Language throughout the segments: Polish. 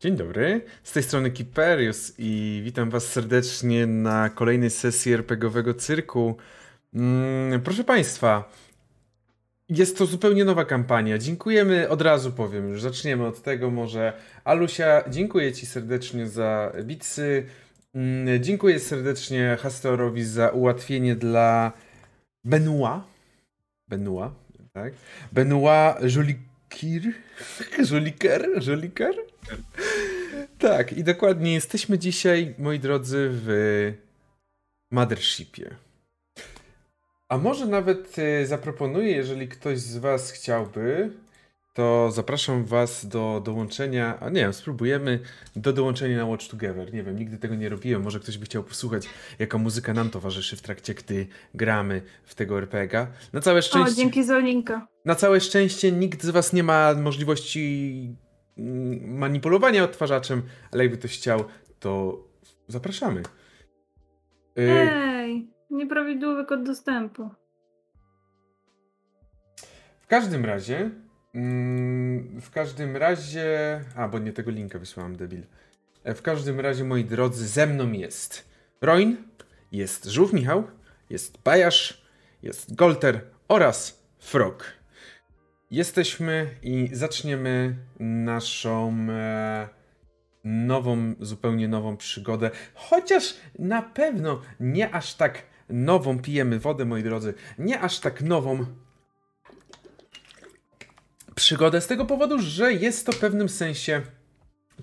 Dzień dobry, z tej strony Kiperius i witam was serdecznie na kolejnej sesji RPGowego cyrku. Mm, proszę państwa, jest to zupełnie nowa kampania. Dziękujemy, od razu powiem, już zaczniemy od tego może. Alusia, dziękuję ci serdecznie za bitsy. Mm, dziękuję serdecznie Hastorowi za ułatwienie dla Benua. Benua, tak? Benua Jolikir? Joliker? Joliker? Tak, i dokładnie jesteśmy dzisiaj, moi drodzy, w Mothershipie. A może nawet y, zaproponuję, jeżeli ktoś z Was chciałby, to zapraszam Was do dołączenia, a nie wiem, spróbujemy do dołączenia na Watch Together. Nie wiem, nigdy tego nie robiłem, może ktoś by chciał posłuchać, jaka muzyka nam towarzyszy w trakcie, gdy gramy w tego RPGa. Na całe szczęście... O, dzięki za linka. Na całe szczęście nikt z Was nie ma możliwości manipulowania odtwarzaczem, ale jakby ktoś chciał, to zapraszamy. Y, Ej, nieprawidłowy kod dostępu. W każdym razie Mm, w każdym razie. A, bo nie tego linka wysłałam, debil. E, w każdym razie, moi drodzy, ze mną jest Roin, jest Żółw Michał, jest Bajasz, jest Golter oraz Frog. Jesteśmy i zaczniemy naszą e, nową, zupełnie nową przygodę. Chociaż na pewno nie aż tak nową pijemy wodę, moi drodzy. Nie aż tak nową, przygodę z tego powodu, że jest to w pewnym sensie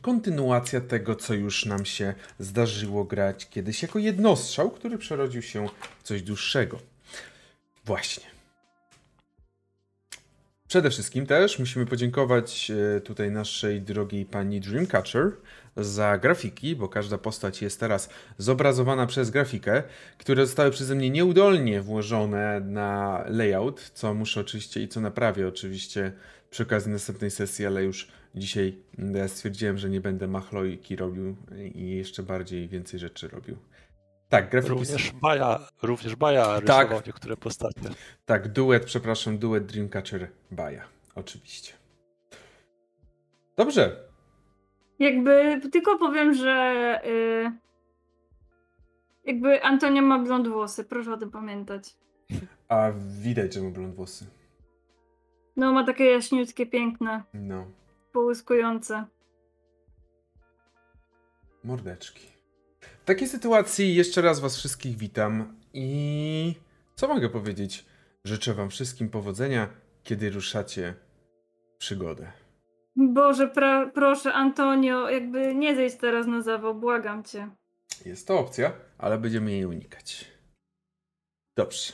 kontynuacja tego, co już nam się zdarzyło grać kiedyś jako jednostrzał, który przerodził się w coś dłuższego. Właśnie. Przede wszystkim też musimy podziękować e, tutaj naszej drogiej pani Dreamcatcher za grafiki, bo każda postać jest teraz zobrazowana przez grafikę, które zostały przeze mnie nieudolnie włożone na layout, co muszę oczywiście i co naprawię oczywiście przy okazji następnej sesji, ale już dzisiaj ja stwierdziłem, że nie będę machlojki robił i jeszcze bardziej więcej rzeczy robił. Tak, grafiki również. Baja, również Baja tak, rysował niektóre postacie. Tak, duet, przepraszam, duet Dreamcatcher Baja, oczywiście. Dobrze. Jakby tylko powiem, że yy, jakby Antonia ma blond włosy, proszę o tym pamiętać. A widać, że ma blond włosy. No, ma takie jaśniutkie, piękne. No. Połyskujące. Mordeczki. W takiej sytuacji jeszcze raz Was wszystkich witam i co mogę powiedzieć? Życzę Wam wszystkim powodzenia, kiedy ruszacie przygodę. Boże, pra- proszę, Antonio, jakby nie zejść teraz na zawał, błagam cię. Jest to opcja, ale będziemy jej unikać. Dobrze.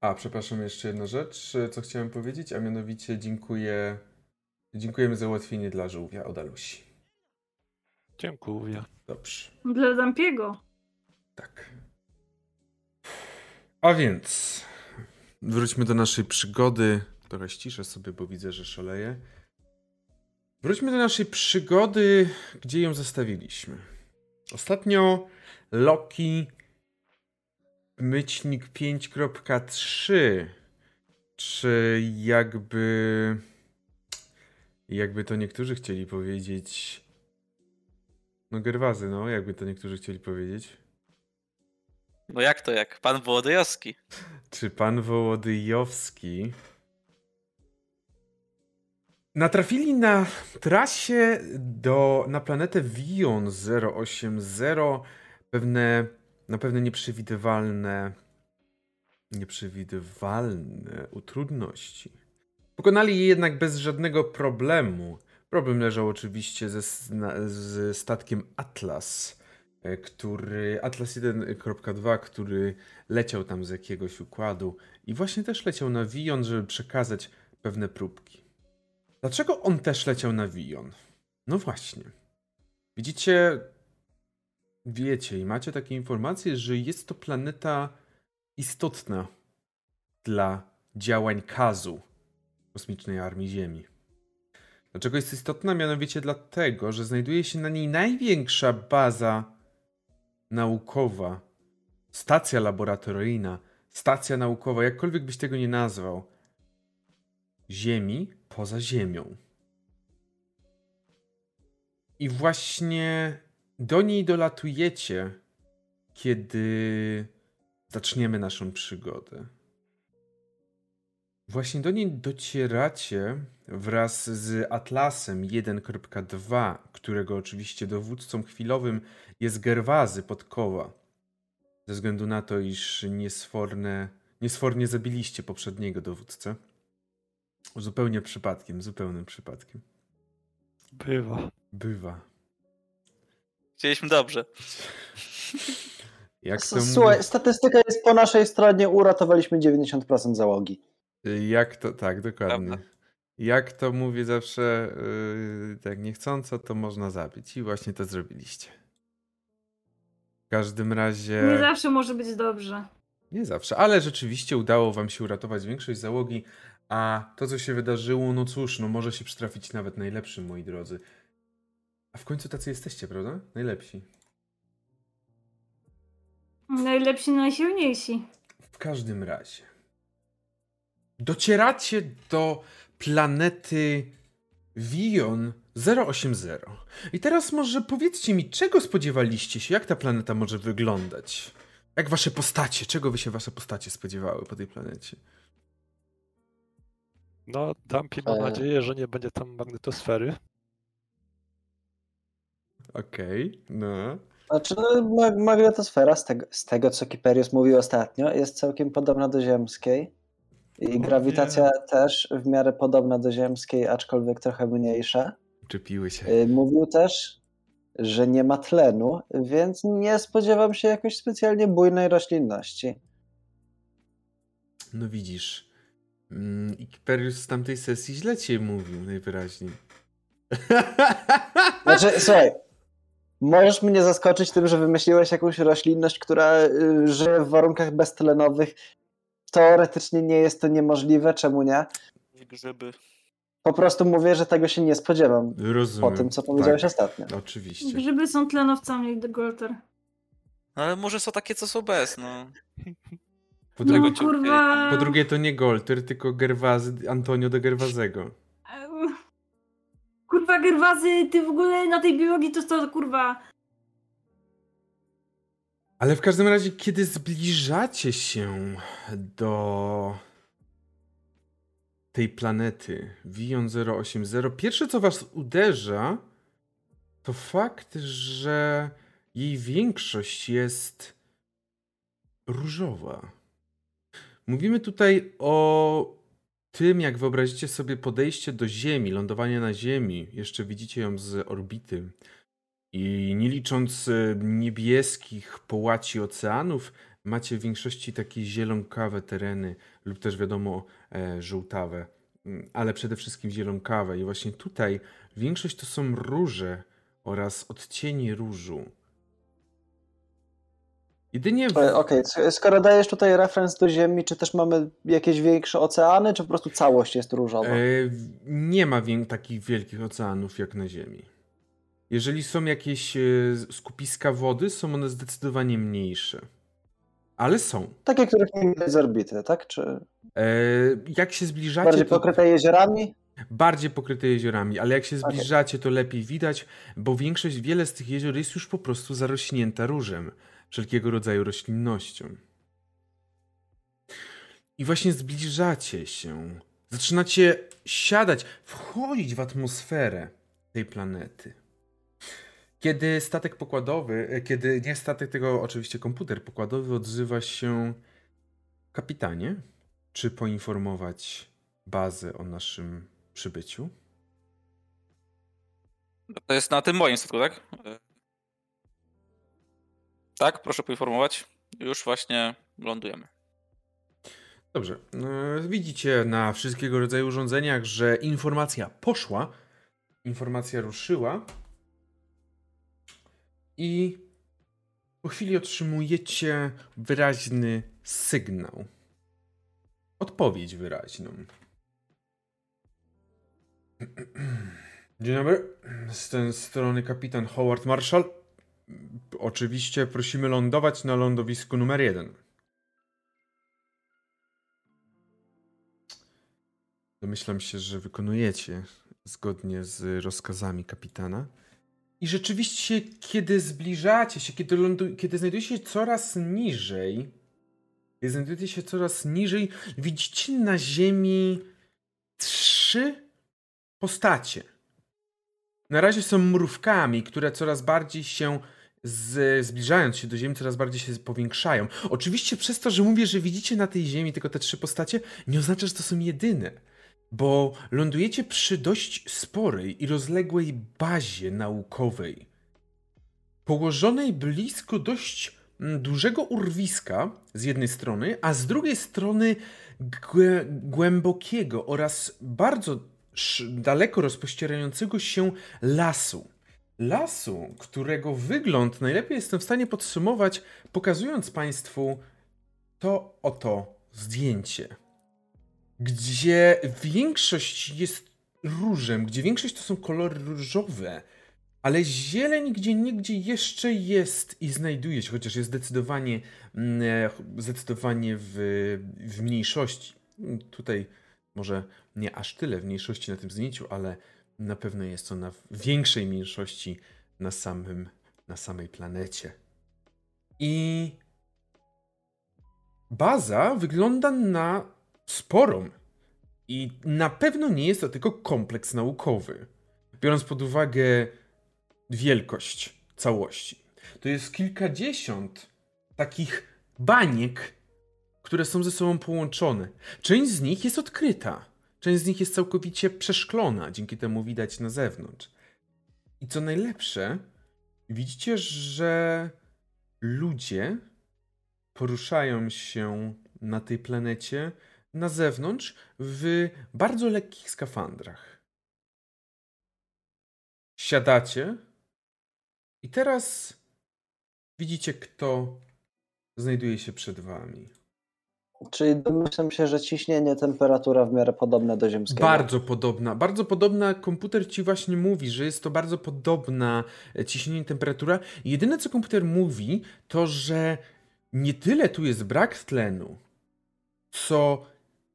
A, przepraszam, jeszcze jedna rzecz, co chciałem powiedzieć, a mianowicie dziękuję. Dziękujemy za ułatwienie dla żółwia od Alusi. Dziękuję. Dobrze. Dla Dampiego. Tak. A więc wróćmy do naszej przygody. Trochę ściszę sobie, bo widzę, że szaleję. Wróćmy do naszej przygody, gdzie ją zostawiliśmy. Ostatnio Loki Myćnik 5.3. Czy jakby. Jakby to niektórzy chcieli powiedzieć. No, Gerwazy, no, jakby to niektórzy chcieli powiedzieć. No jak to jak? Pan Wołodyjowski. Czy pan Wołodyjowski natrafili na trasie do, na planetę Vion 080 pewne na pewne nieprzewidywalne, nieprzewidywalne utrudności. Pokonali je jednak bez żadnego problemu. Problem leżał oczywiście ze, statkiem Atlas, e, który Atlas 1.2, który leciał tam z jakiegoś układu i właśnie też leciał na Vion, żeby przekazać pewne próbki. Dlaczego on też leciał na Vion? No właśnie. Widzicie, wiecie i macie takie informacje, że jest to planeta istotna dla działań Kazu, kosmicznej armii Ziemi. Dlaczego jest istotna? Mianowicie dlatego, że znajduje się na niej największa baza naukowa, stacja laboratoryjna, stacja naukowa, jakkolwiek byś tego nie nazwał, Ziemi poza Ziemią. I właśnie do niej dolatujecie, kiedy zaczniemy naszą przygodę. Właśnie do niej docieracie wraz z Atlasem 1.2, którego oczywiście dowódcą chwilowym jest Gerwazy Podkowa. Ze względu na to, iż niesforne, niesfornie zabiliście poprzedniego dowódcę. Zupełnie przypadkiem, zupełnym przypadkiem. Bywa. Bywa. Chcieliśmy dobrze. Jak to, Słuchaj, statystyka jest po naszej stronie, uratowaliśmy 90% załogi. Jak to, tak, dokładnie. Prawda. Jak to mówię zawsze, yy, tak niechcąco, to można zabić. I właśnie to zrobiliście. W każdym razie. Nie zawsze może być dobrze. Nie zawsze, ale rzeczywiście udało wam się uratować większość załogi, a to, co się wydarzyło, no cóż, no może się przytrafić nawet najlepszym, moi drodzy. A w końcu tacy jesteście, prawda? Najlepsi. Najlepsi, najsilniejsi. W każdym razie. Docieracie do planety Vion 080. I teraz może powiedzcie mi, czego spodziewaliście się? Jak ta planeta może wyglądać? Jak wasze postacie? Czego wy się wasze postacie spodziewały po tej planecie? No, Dumpy mam E. nadzieję, że nie będzie tam magnetosfery. Okej, no. Znaczy, no, ma- magnetosfera, z tego, z tego co Kiperius mówił ostatnio, jest całkiem podobna do ziemskiej. I grawitacja też w miarę podobna do ziemskiej, aczkolwiek trochę mniejsza. Czepiły się. Y, Mówił też, że nie ma tlenu, więc nie spodziewam się jakoś specjalnie bujnej roślinności. No widzisz. Mm, Ikperius z tamtej sesji źle cię mówił najwyraźniej. Znaczy, słuchaj, możesz mnie zaskoczyć tym, że wymyśliłeś jakąś roślinność, która y, żyje w warunkach beztlenowych. Teoretycznie nie jest to niemożliwe, czemu nie? Grzyby. Po prostu mówię, że tego się nie spodziewam Rozumiem. po tym, co powiedziałeś tak, ostatnio. Oczywiście. Grzyby są tlenowcami, Golter. No ale może są takie, co są bez, no. Po, No drugie, kurwa. po drugie to nie Golter, tylko Gerwazy, Antonio de Gerwazego. Kurwa, gerwazy, ty w ogóle na tej biologii to to kurwa. Ale w każdym razie, kiedy zbliżacie się do tej planety Vion 080, pierwsze co was uderza, to fakt, że jej większość jest różowa. Mówimy tutaj o tym, jak wyobrazicie sobie podejście do Ziemi, lądowanie na Ziemi. Jeszcze widzicie ją z orbity. I nie licząc e, niebieskich połaci oceanów, macie w większości takie zielonkawe tereny, lub też wiadomo e, żółtawe, Mm, ale przede wszystkim zielonkawe. I właśnie tutaj większość to są róże oraz odcienie różu. Jedynie. W... E, Okej, s- skoro dajesz tutaj referenc do Ziemi, czy też mamy jakieś większe oceany, czy po prostu całość jest różowa? E, nie ma takich wielkich oceanów jak na Ziemi. Jeżeli są jakieś e, skupiska wody, są one zdecydowanie mniejsze. Ale są. Takie, których nie widać z orbity, tak? Czy E, jak się zbliżacie, bardziej to pokryte jeziorami? bardziej pokryte jeziorami, ale jak się zbliżacie, to lepiej widać, bo większość, wiele z tych jezior jest już po prostu zarośnięta różem, wszelkiego rodzaju roślinnością. I właśnie zbliżacie się, zaczynacie siadać, wchodzić w atmosferę tej planety. Kiedy statek pokładowy, e, kiedy nie statek, tylko oczywiście komputer pokładowy odzywa się kapitanie, czy poinformować bazę o naszym przybyciu? To jest na tym moim statku, tak? E, Tak, proszę poinformować. Już właśnie lądujemy. Dobrze. E, Widzicie na wszystkiego rodzaju urządzeniach, że informacja poszła, informacja ruszyła i po chwili otrzymujecie wyraźny sygnał. Odpowiedź wyraźną. Dzień dobry. Z tej strony kapitan Howard Marshall. Oczywiście prosimy lądować na lądowisku numer jeden. Domyślam się, że wykonujecie zgodnie z rozkazami kapitana. I rzeczywiście, kiedy zbliżacie się, kiedy, lądu, kiedy znajdujecie się coraz niżej, kiedy znajdujecie się coraz niżej, widzicie na ziemi trzy postacie. Na razie są mrówkami, które coraz bardziej się z, zbliżając się do Ziemi, coraz bardziej się powiększają. Oczywiście przez to, że mówię, że widzicie na tej Ziemi tylko te trzy postacie, nie oznacza, że to są jedyne. Bo lądujecie przy dość sporej i rozległej bazie naukowej, położonej blisko dość mm, dużego urwiska z jednej strony, a z drugiej strony głębokiego oraz bardzo daleko rozpościerającego się lasu. Lasu, którego wygląd najlepiej jestem w stanie podsumować, pokazując Państwu to oto zdjęcie, gdzie większość jest różem, gdzie większość to są kolory różowe, ale zieleń gdzie niegdzie jeszcze jest i znajduje się, chociaż jest zdecydowanie, mm, e, zdecydowanie w, w mniejszości. Tutaj może nie aż tyle w mniejszości na tym zdjęciu, ale na pewno jest ona w większej mniejszości na, samym, na samej planecie. I baza wygląda na sporą. I na pewno nie jest to tylko kompleks naukowy. Biorąc pod uwagę wielkość całości. To jest kilkadziesiąt takich baniek, które są ze sobą połączone. Część z nich jest odkryta. Część z nich jest całkowicie przeszklona, dzięki temu widać na zewnątrz. I co najlepsze, widzicie, że ludzie poruszają się na tej planecie na zewnątrz w bardzo lekkich skafandrach. Siadacie i teraz widzicie, kto znajduje się przed wami. Czyli domyślam się, że ciśnienie, temperatura w miarę podobne do ziemskiego. Bardzo podobna. Bardzo podobna. Komputer ci właśnie mówi, że jest to bardzo podobna e, ciśnienie, temperatura. Jedyne co komputer mówi, to że nie tyle tu jest brak tlenu, co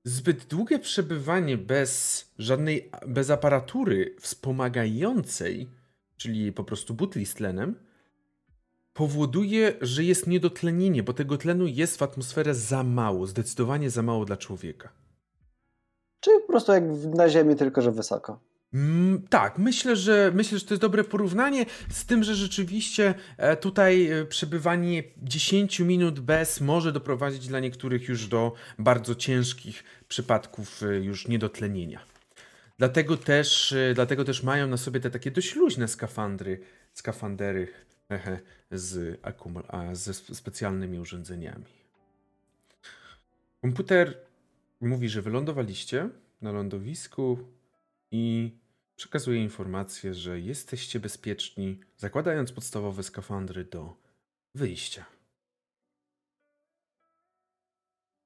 zbyt długie przebywanie bez żadnej, bez aparatury wspomagającej, czyli po prostu butli z tlenem, powoduje, że jest niedotlenienie, bo tego tlenu jest w atmosferze za mało, zdecydowanie za mało dla człowieka. Czyli po prostu jak na Ziemi, tylko że wysoko. Mm, tak, myślę że, myślę, że to jest dobre porównanie, z tym, że rzeczywiście e, tutaj e, przebywanie 10 minut bez może doprowadzić dla niektórych już do bardzo ciężkich przypadków e, już niedotlenienia. Dlatego też, dlatego też mają na sobie te takie dość luźne skafandry, skafandery z, ze specjalnymi urządzeniami. Komputer mówi, że wylądowaliście na lądowisku i przekazuje informację, że jesteście bezpieczni, zakładając podstawowe skafandry do wyjścia.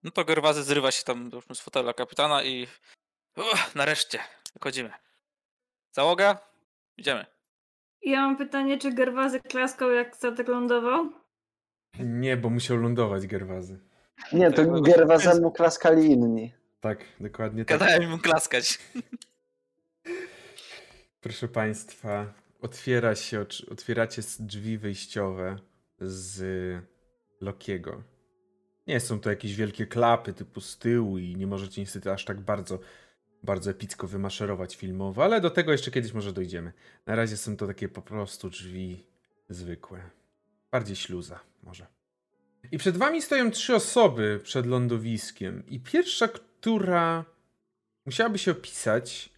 No to Gerwazy zrywa się tam z fotela kapitana i Uch, nareszcie wychodzimy. Załoga? Idziemy. Ja mam pytanie, czy Gerwazy klaskał jak statek lądował? Nie, bo musiał lądować Gerwazy. Nie, to Tak, Gerwazemu klaskali inni. Tak, dokładnie tak. Gadałem mu klaskać. Proszę Państwa, otwiera się, otwieracie drzwi wyjściowe z Lokiego. Nie są to jakieś wielkie klapy typu z tyłu i nie możecie niestety aż tak bardzo bardzo epicko wymaszerować filmowo, ale do tego jeszcze kiedyś może dojdziemy. Na razie są to takie po prostu drzwi zwykłe. Bardziej śluza może. I przed wami stoją trzy osoby przed lądowiskiem. I pierwsza, która musiałaby się opisać,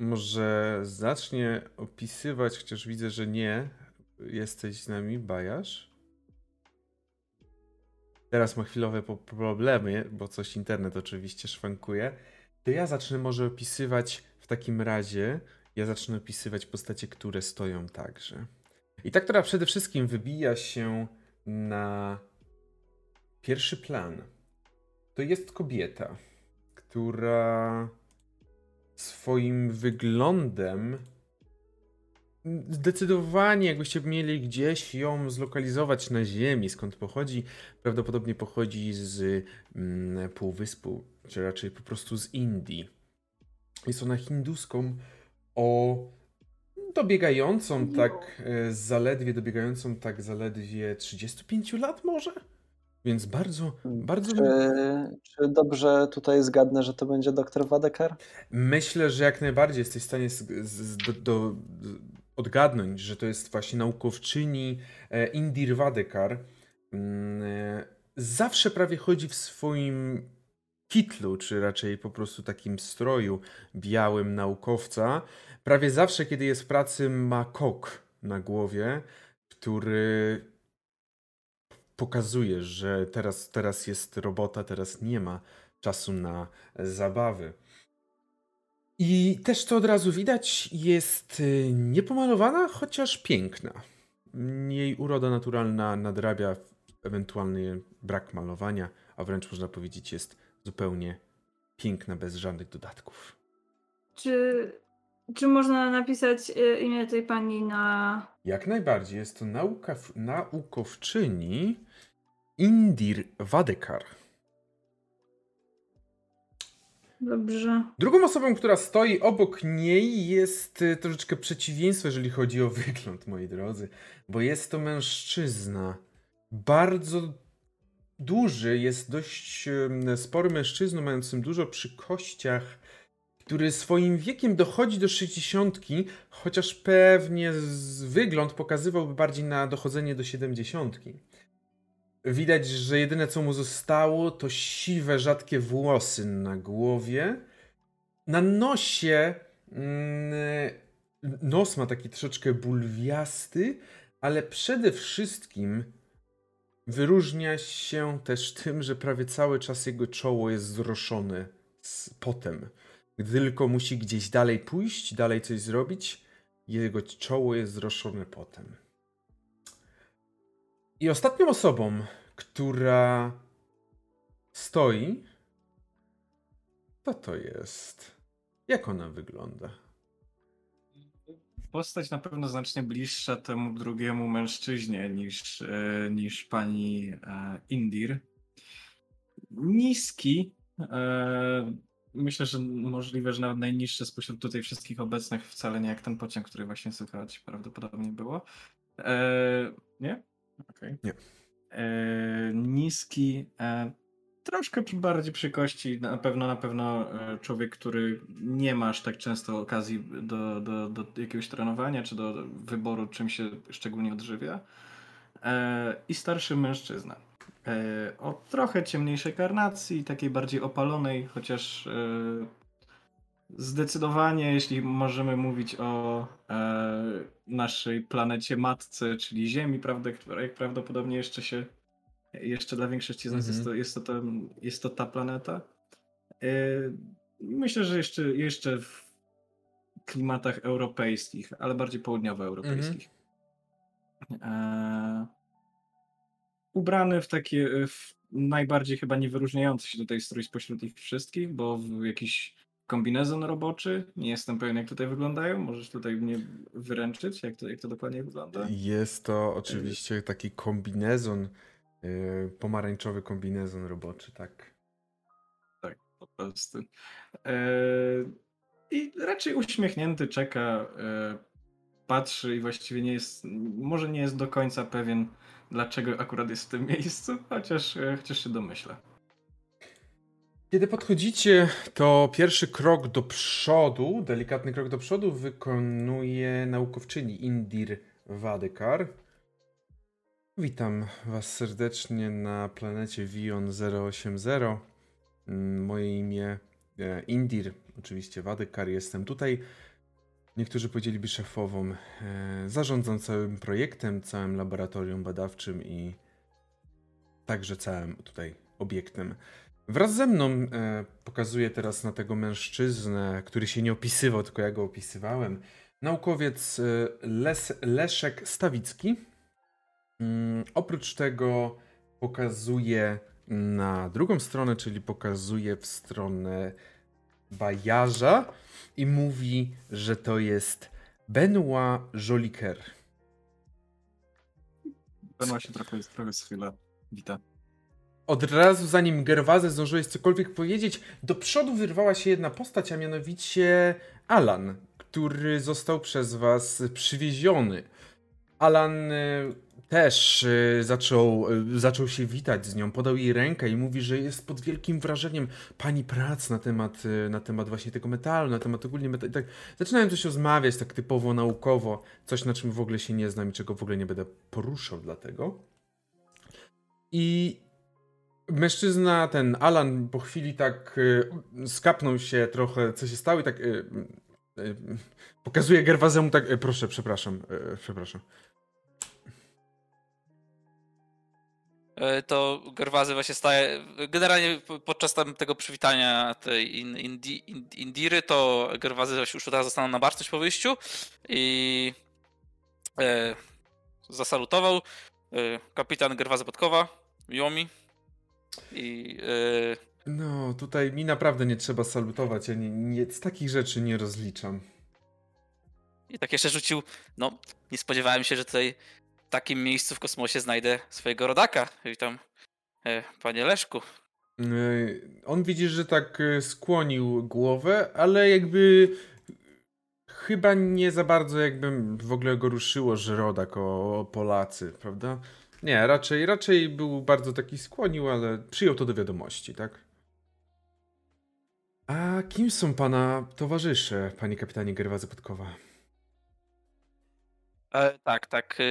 może zacznie opisywać, chociaż widzę, że nie. Jesteś z nami, Bajasz? Teraz ma chwilowe problemy, bo coś internet oczywiście szwankuje. To ja zacznę może opisywać w takim razie, ja zacznę opisywać postacie, które stoją także. I ta, która przede wszystkim wybija się na pierwszy plan, to jest kobieta, która swoim wyglądem zdecydowanie, jakbyście mieli gdzieś ją zlokalizować na ziemi, skąd pochodzi, prawdopodobnie pochodzi z mm, półwyspu czy raczej po prostu z Indii. Jest ona hinduską o dobiegającą tak e, zaledwie, dobiegającą tak zaledwie 35 lat może? Więc bardzo, bardzo... Czy, czy dobrze tutaj zgadnę, że to będzie doktor Wadekar? Myślę, że jak najbardziej jesteś w stanie z, z, do, do, odgadnąć, że to jest właśnie naukowczyni e, Indir Wadekar. Mm, e, zawsze prawie chodzi w swoim kitlu, czy raczej po prostu takim stroju białym naukowca. Prawie zawsze, kiedy jest w pracy, ma kok na głowie, który pokazuje, że teraz, teraz jest robota, teraz nie ma czasu na zabawy. I też to od razu widać, jest y, niepomalowana, chociaż piękna. Jej uroda naturalna nadrabia ewentualny brak malowania, a wręcz można powiedzieć jest zupełnie piękna, bez żadnych dodatków. Czy, czy można napisać y, imię tej pani na. Jak najbardziej. Jest to nauka, naukowczyni Indir Wadekar. Dobrze. Drugą osobą, która stoi obok niej jest y, troszeczkę przeciwieństwo, jeżeli chodzi o wygląd, moi drodzy, bo jest to mężczyzna. Bardzo duży, jest dość spory mężczyzną, mającym dużo przy kościach, który swoim wiekiem dochodzi do 60, chociaż pewnie wygląd pokazywałby bardziej na dochodzenie do 70. Widać, że jedyne co mu zostało to siwe, rzadkie włosy na głowie. Na nosie mm, nos ma taki troszeczkę bulwiasty, ale przede wszystkim wyróżnia się też tym, że prawie cały czas jego czoło jest zroszone z potem. Gdy tylko musi gdzieś dalej pójść, dalej coś zrobić, jego czoło jest zroszone potem. I ostatnią osobą, która stoi, to to jest. Jak ona wygląda? Postać na pewno znacznie bliższa temu drugiemu mężczyźnie niż, e, niż pani e, Indir. Niski. E, myślę, że możliwe, że nawet najniższy spośród tutaj wszystkich obecnych, wcale nie jak ten pociąg, który właśnie słychać prawdopodobnie było. Nie? Okay. Nie. Niski, troszkę bardziej przy kości. Na pewno, na pewno e, człowiek, który nie ma aż tak często okazji do, do, do jakiegoś trenowania, czy do wyboru, czym się szczególnie odżywia. E, I starszy mężczyzna. E, o trochę ciemniejszej karnacji, takiej bardziej opalonej, chociaż zdecydowanie, jeśli możemy mówić o naszej planecie matce, czyli Ziemi, prawda, która jak prawdopodobnie jeszcze się jeszcze dla większości z nas jest, to, jest, to, to, jest to ta planeta. E, myślę, że jeszcze, jeszcze w klimatach europejskich, ale bardziej południowoeuropejskich. E, ubrany w takie w najbardziej chyba nie wyróżniający się tutaj strój spośród ich wszystkich, bo w jakiś kombinezon roboczy. Nie jestem pewien, jak tutaj wyglądają. Możesz tutaj mnie wyręczyć, jak to, jak to dokładnie wygląda? Jest to oczywiście taki kombinezon Yy, pomarańczowy kombinezon roboczy, tak. Tak, po prostu. E, I raczej uśmiechnięty czeka, e, patrzy i właściwie nie jest, może nie jest do końca pewien, dlaczego akurat jest w tym miejscu, chociaż, e, chociaż się domyśla. Kiedy podchodzicie, to pierwszy krok do przodu, delikatny krok do przodu wykonuje naukowczyni Indir Wadekar. Witam Was serdecznie na planecie Vion 080. Mm, moje imię e, Indir, oczywiście Wadykar. Jestem tutaj. Niektórzy powiedzieliby szefową. E, zarządzam całym projektem, całym laboratorium badawczym i także całym tutaj obiektem. Wraz ze mną e, teraz na tego mężczyznę, który się nie opisywał, tylko ja go opisywałem. Naukowiec Les Leszek Stawicki Mm, oprócz tego pokazuje na drugą stronę, czyli pokazuje w stronę Bajarza i mówi, że to jest Benoit Joliker. Benoit się trochę, trochę z chwilę wita. Od razu zanim Gerwazę zdążyłeś cokolwiek powiedzieć, do przodu wyrwała się jedna postać, a mianowicie Alan, który został przez was przywieziony. Alan y, też y, zaczął, y, zaczął się witać z nią, podał jej rękę i mówi, że jest pod wielkim wrażeniem pani prac na temat, na temat właśnie tego metalu, na temat ogólnie metalu. Tak, zaczynałem coś rozmawiać tak typowo naukowo, coś na czym w ogóle się nie znam i czego w ogóle nie będę poruszał dlatego. I mężczyzna, ten Alan, po chwili tak skapnął się trochę, co się stało i tak pokazuje Gerwazemu tak, proszę, przepraszam, przepraszam. E, to Gerwazy właśnie staje. Generalnie podczas tam tego przywitania tej Indi, Indiry, to Gerwazy już teraz zostaną na barcość po wyjściu i e, zasalutował. E, kapitan Gerwazy Podkowa, Yomi. I. E, no, tutaj mi naprawdę nie trzeba salutować. Ja nie, nie, z takich rzeczy nie rozliczam. I tak jeszcze rzucił. No, nie spodziewałem się, że tutaj takim miejscu w kosmosie znajdę swojego rodaka. Witam, e, panie Leszku. E, on widzi, że tak skłonił głowę, ale jakby chyba nie za bardzo jakby w ogóle go ruszyło, że rodak o, o Polacy, prawda? Nie, raczej, raczej był bardzo taki skłonił, ale przyjął to do wiadomości, tak? A kim są pana towarzysze, panie kapitanie Gerwazy Podkowa? E, tak, tak. E,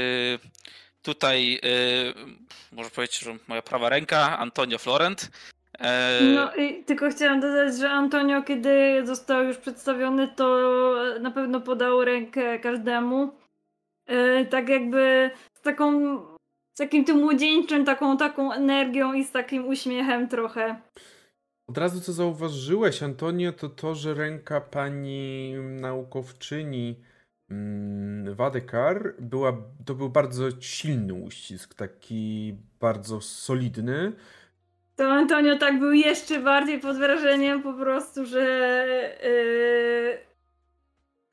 tutaj e, może powiedzieć, że moja prawa ręka, Antonio Florent. E, no i tylko chciałam dodać, że Antonio, kiedy został już przedstawiony, to na pewno podał rękę każdemu. E, tak jakby z taką, takim tym młodzieńczym, taką, taką energią i z takim uśmiechem trochę. Od razu co zauważyłeś, Antonio, to to, że ręka pani naukowczyni Mm, Wadekar była, to był bardzo silny uścisk, taki bardzo solidny. To Antonio tak był jeszcze bardziej pod wrażeniem po prostu, że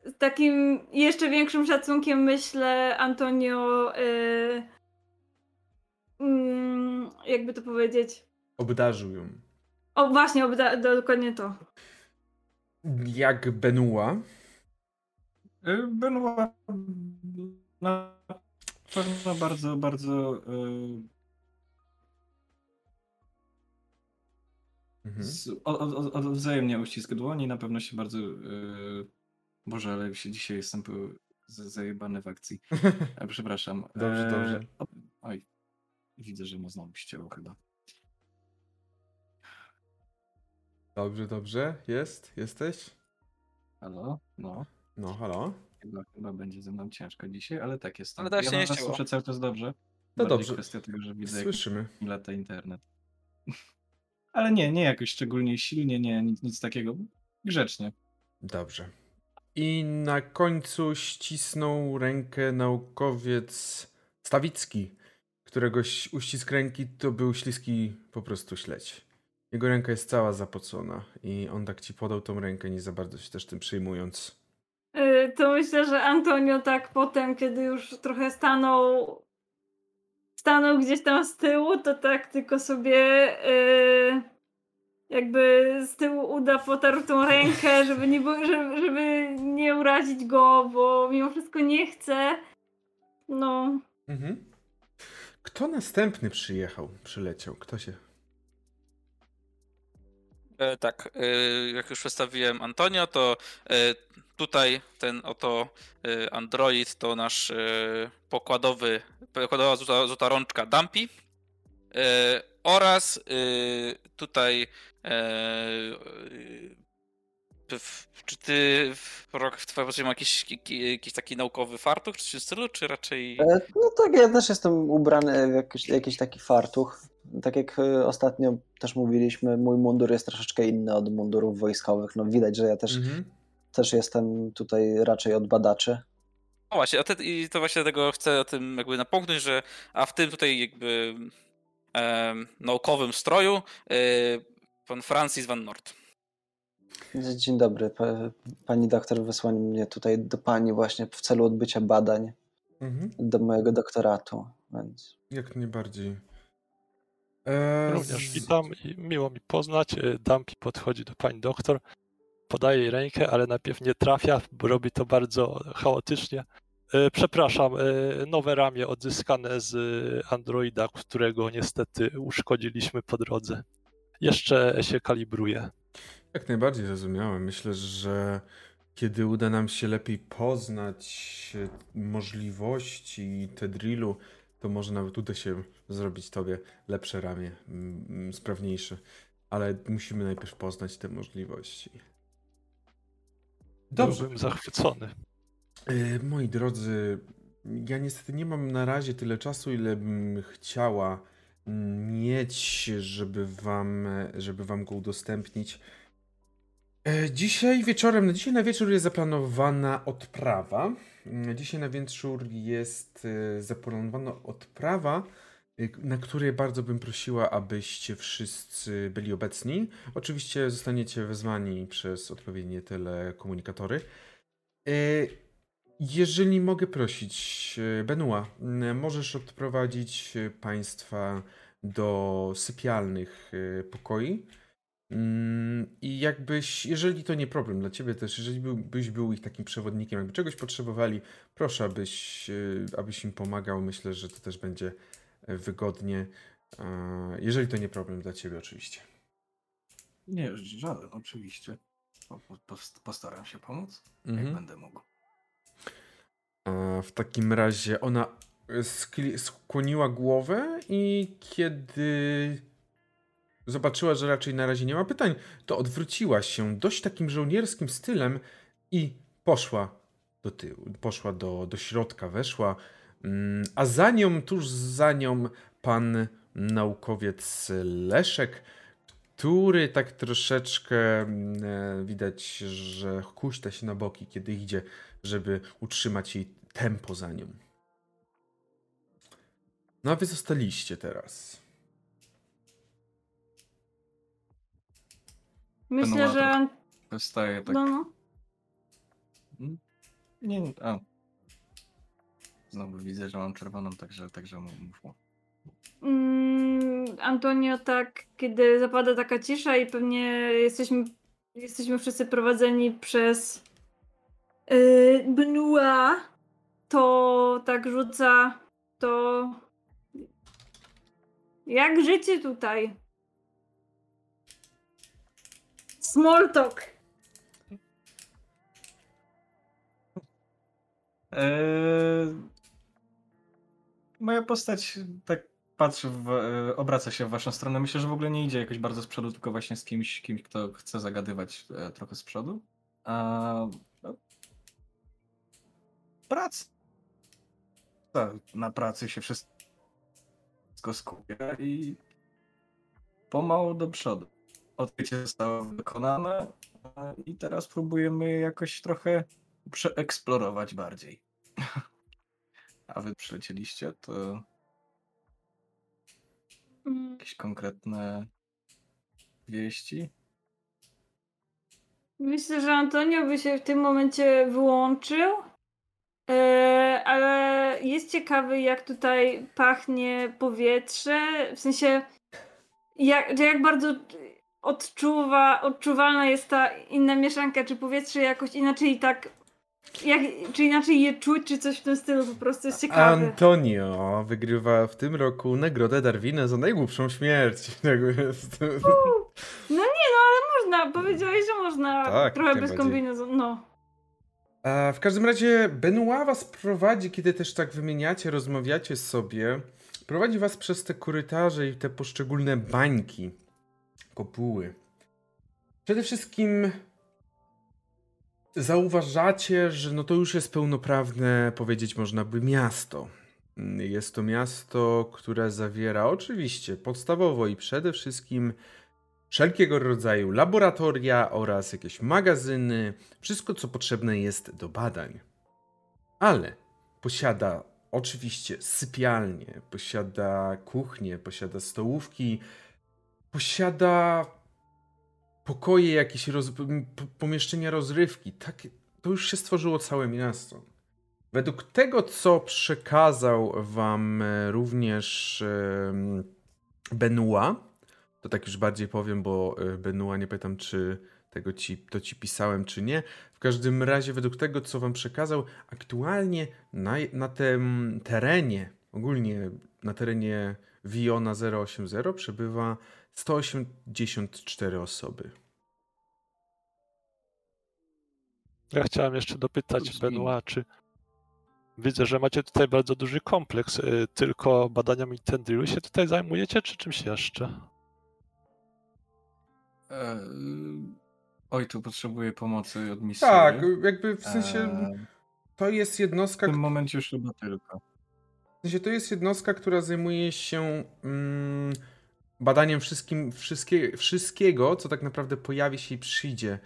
yy, z takim jeszcze większym szacunkiem myślę Antonio yy, yy, jakby to powiedzieć. Obdarzył ją. O właśnie, obda- dokładnie to. Jak Benua. Y, Benoit na pewno bardzo, bardzo y, mhm. z, od, od, od wzajemnie uścisk dłoni na pewno się bardzo yy, Boże, ale się dzisiaj jestem zajebany w akcji. E, przepraszam. dobrze, dobrze. E, oj, widzę, że mu znowu ścięło chyba. Dobrze, dobrze. Jest? Jesteś? Halo? No. No, halo? Chyba, chyba będzie ze mną ciężko dzisiaj, ale tak jest. Ale też ja nie słyszę cały czas dobrze. No Bardziej dobrze. kwestia tego, że widzę Słyszymy. jak lata internet. ale nie, nie jakoś szczególnie silnie, nie, nic, nic takiego. Grzecznie. Dobrze. I na końcu ścisnął rękę naukowiec Stawicki, któregoś uścisk ręki to był śliski po prostu śledź. Jego ręka jest cała zapocona i on tak ci podał tą rękę, nie za bardzo się też tym przyjmując. Y, to myślę, że Antonio tak potem, kiedy już trochę stanął stanął gdzieś tam z tyłu, to tak tylko sobie yy, jakby z tyłu uda potarł tą rękę, żeby nie, żeby, żeby nie urazić go, bo mimo wszystko nie chce. No. Mhm. Kto następny przyjechał, przyleciał? Kto się E, tak, e, jak już przedstawiłem Antonio, to e, tutaj ten oto Android to nasz pokładowy, pokładowa złota, złota rączka Dumpy oraz tutaj czy ty rok w twojej ma jakiś, jakiś taki naukowy fartuch, czy w stylu, czy raczej... No tak, ja też jestem ubrany w jakiś, jakiś taki fartuch tak jak e, ostatnio też mówiliśmy, mój mundur jest troszeczkę inny od mundurów wojskowych. No widać, że ja też, mhm. też jestem tutaj raczej od badaczy. No właśnie, te, i to właśnie dlatego chcę o tym jakby napomknąć, że a w tym tutaj jakby e, naukowym stroju e, pan Francis Van Nord. Dzień dobry, pani doktor wysłał mnie tutaj do pani właśnie w celu odbycia badań mhm. do mojego doktoratu, więc... Jak najbardziej. Eee, Również witam i miło mi poznać. E, Dampi podchodzi do pani doktor. Podaje jej rękę, ale najpierw nie trafia, bo robi to bardzo chaotycznie. E, przepraszam, e, nowe ramię odzyskane z Androida, którego niestety uszkodziliśmy po drodze. Jeszcze się kalibruje. Jak najbardziej zrozumiałem. Myślę, że kiedy uda nam się lepiej poznać możliwości Tedrilu, to może nawet uda się zrobić tobie lepsze ramię, sprawniejsze. Ale musimy najpierw poznać te możliwości. Dobrze. Byłbym zachwycony. E, moi drodzy, ja niestety nie mam na razie tyle czasu, ile bym chciała mieć, żeby wam, żeby wam go udostępnić. E, dzisiaj wieczorem, dzisiaj na wieczór jest zaplanowana odprawa. Mm, dzisiaj na wieczór jest e, zaplanowana odprawa, na której bardzo bym prosiła, abyście wszyscy byli obecni. Oczywiście zostaniecie wezwani przez odpowiednie telekomunikatory. Jeżeli mogę prosić, e, Benua, możesz odprowadzić e, Państwa do sypialnych e, pokoi. Mm, I jakbyś, jeżeli to nie problem dla Ciebie też, jeżeli byś był ich takim przewodnikiem, jakby czegoś potrzebowali, proszę, abyś, abyś im pomagał. Myślę, że to też będzie wygodnie. Jeżeli to nie problem dla Ciebie, oczywiście. Nie, żaden, oczywiście. Postaram się pomóc, mhm. jak będę mógł. W takim razie ona skłoniła głowę i kiedy zobaczyła, że raczej na razie nie ma pytań, to odwróciła się dość takim żołnierskim stylem i poszła do tyłu, poszła do, do środka, weszła, mm, a za nią, tuż za nią pan naukowiec Leszek, który tak troszeczkę mm, e, widać, że kuśta się na boki, kiedy idzie, żeby utrzymać jej tempo za nią. No a wy zostaliście teraz. Myślę, że. Wystaje tak. No, no. Hmm? Nie, nie. A. Znowu widzę, że mam czerwoną, także, także mów. Mm, Antonio, tak, kiedy zapada taka cisza i pewnie jesteśmy, jesteśmy wszyscy prowadzeni przez yy, Bnua, to tak rzuca, to jak życie tutaj? Small talk. Eee, moja postać tak patrzy, w, e, obraca się w waszą stronę. Myślę, że w ogóle nie idzie jakoś bardzo z przodu, tylko właśnie z kimś, kimś kto chce zagadywać e, trochę z przodu. A, no, na pracy się wszystko skupia i pomału do przodu. Odkrycie zostało wykonane i teraz próbujemy jakoś trochę przeeksplorować bardziej. A wy przylecieliście, to mm. jakieś konkretne wieści? Myślę, że Antonio by się w tym momencie wyłączył E, ale jest ciekawy, jak tutaj pachnie powietrze, w sensie jak, jak bardzo odczuwa, odczuwalna jest ta inna mieszanka, czy powietrze jakoś inaczej tak, jak, czy inaczej je czuć, czy coś w tym stylu, po prostu jest ciekawe. Antonio wygrywa w tym roku nagrodę Darwina za najgłupszą śmierć. Tak. No nie, no ale można, powiedziałeś, że można tak, trochę bez kombinezonu, no. W każdym razie Benoit was prowadzi, kiedy też tak wymieniacie, rozmawiacie sobie. Prowadzi was przez te korytarze i te poszczególne bańki, kopuły. Przede wszystkim zauważacie, że no to już jest pełnoprawne, powiedzieć można by, miasto. Jest to miasto, które zawiera oczywiście podstawowo i przede wszystkim wszelkiego rodzaju laboratoria oraz jakieś magazyny, wszystko co potrzebne jest do badań. Ale posiada oczywiście sypialnie, posiada kuchnię, posiada stołówki, posiada pokoje, jakieś roz... pomieszczenia rozrywki. Tak, to już się stworzyło całe miasto. Według tego, co przekazał wam e, również Benoit, to tak już bardziej powiem, bo e, Benua nie pytam, czy tego ci, to ci pisałem, czy nie. W każdym razie, według tego, co wam przekazał, aktualnie na, na tym terenie, ogólnie na terenie Viona 080 przebywa 184 osoby. Ja chciałem jeszcze dopytać Benoit, czy widzę, że macie tutaj bardzo duży kompleks. Y, tylko badaniami Tendrilu się tutaj zajmujecie, czy czymś jeszcze? E, oj, tu potrzebuję pomocy od misji. Tak, jakby w sensie E, to jest jednostka. w tym momencie już chyba tylko. W sensie to jest jednostka, która zajmuje się mm, badaniem wszystkim, wszystkie, wszystkiego, co tak naprawdę pojawi się i przyjdzie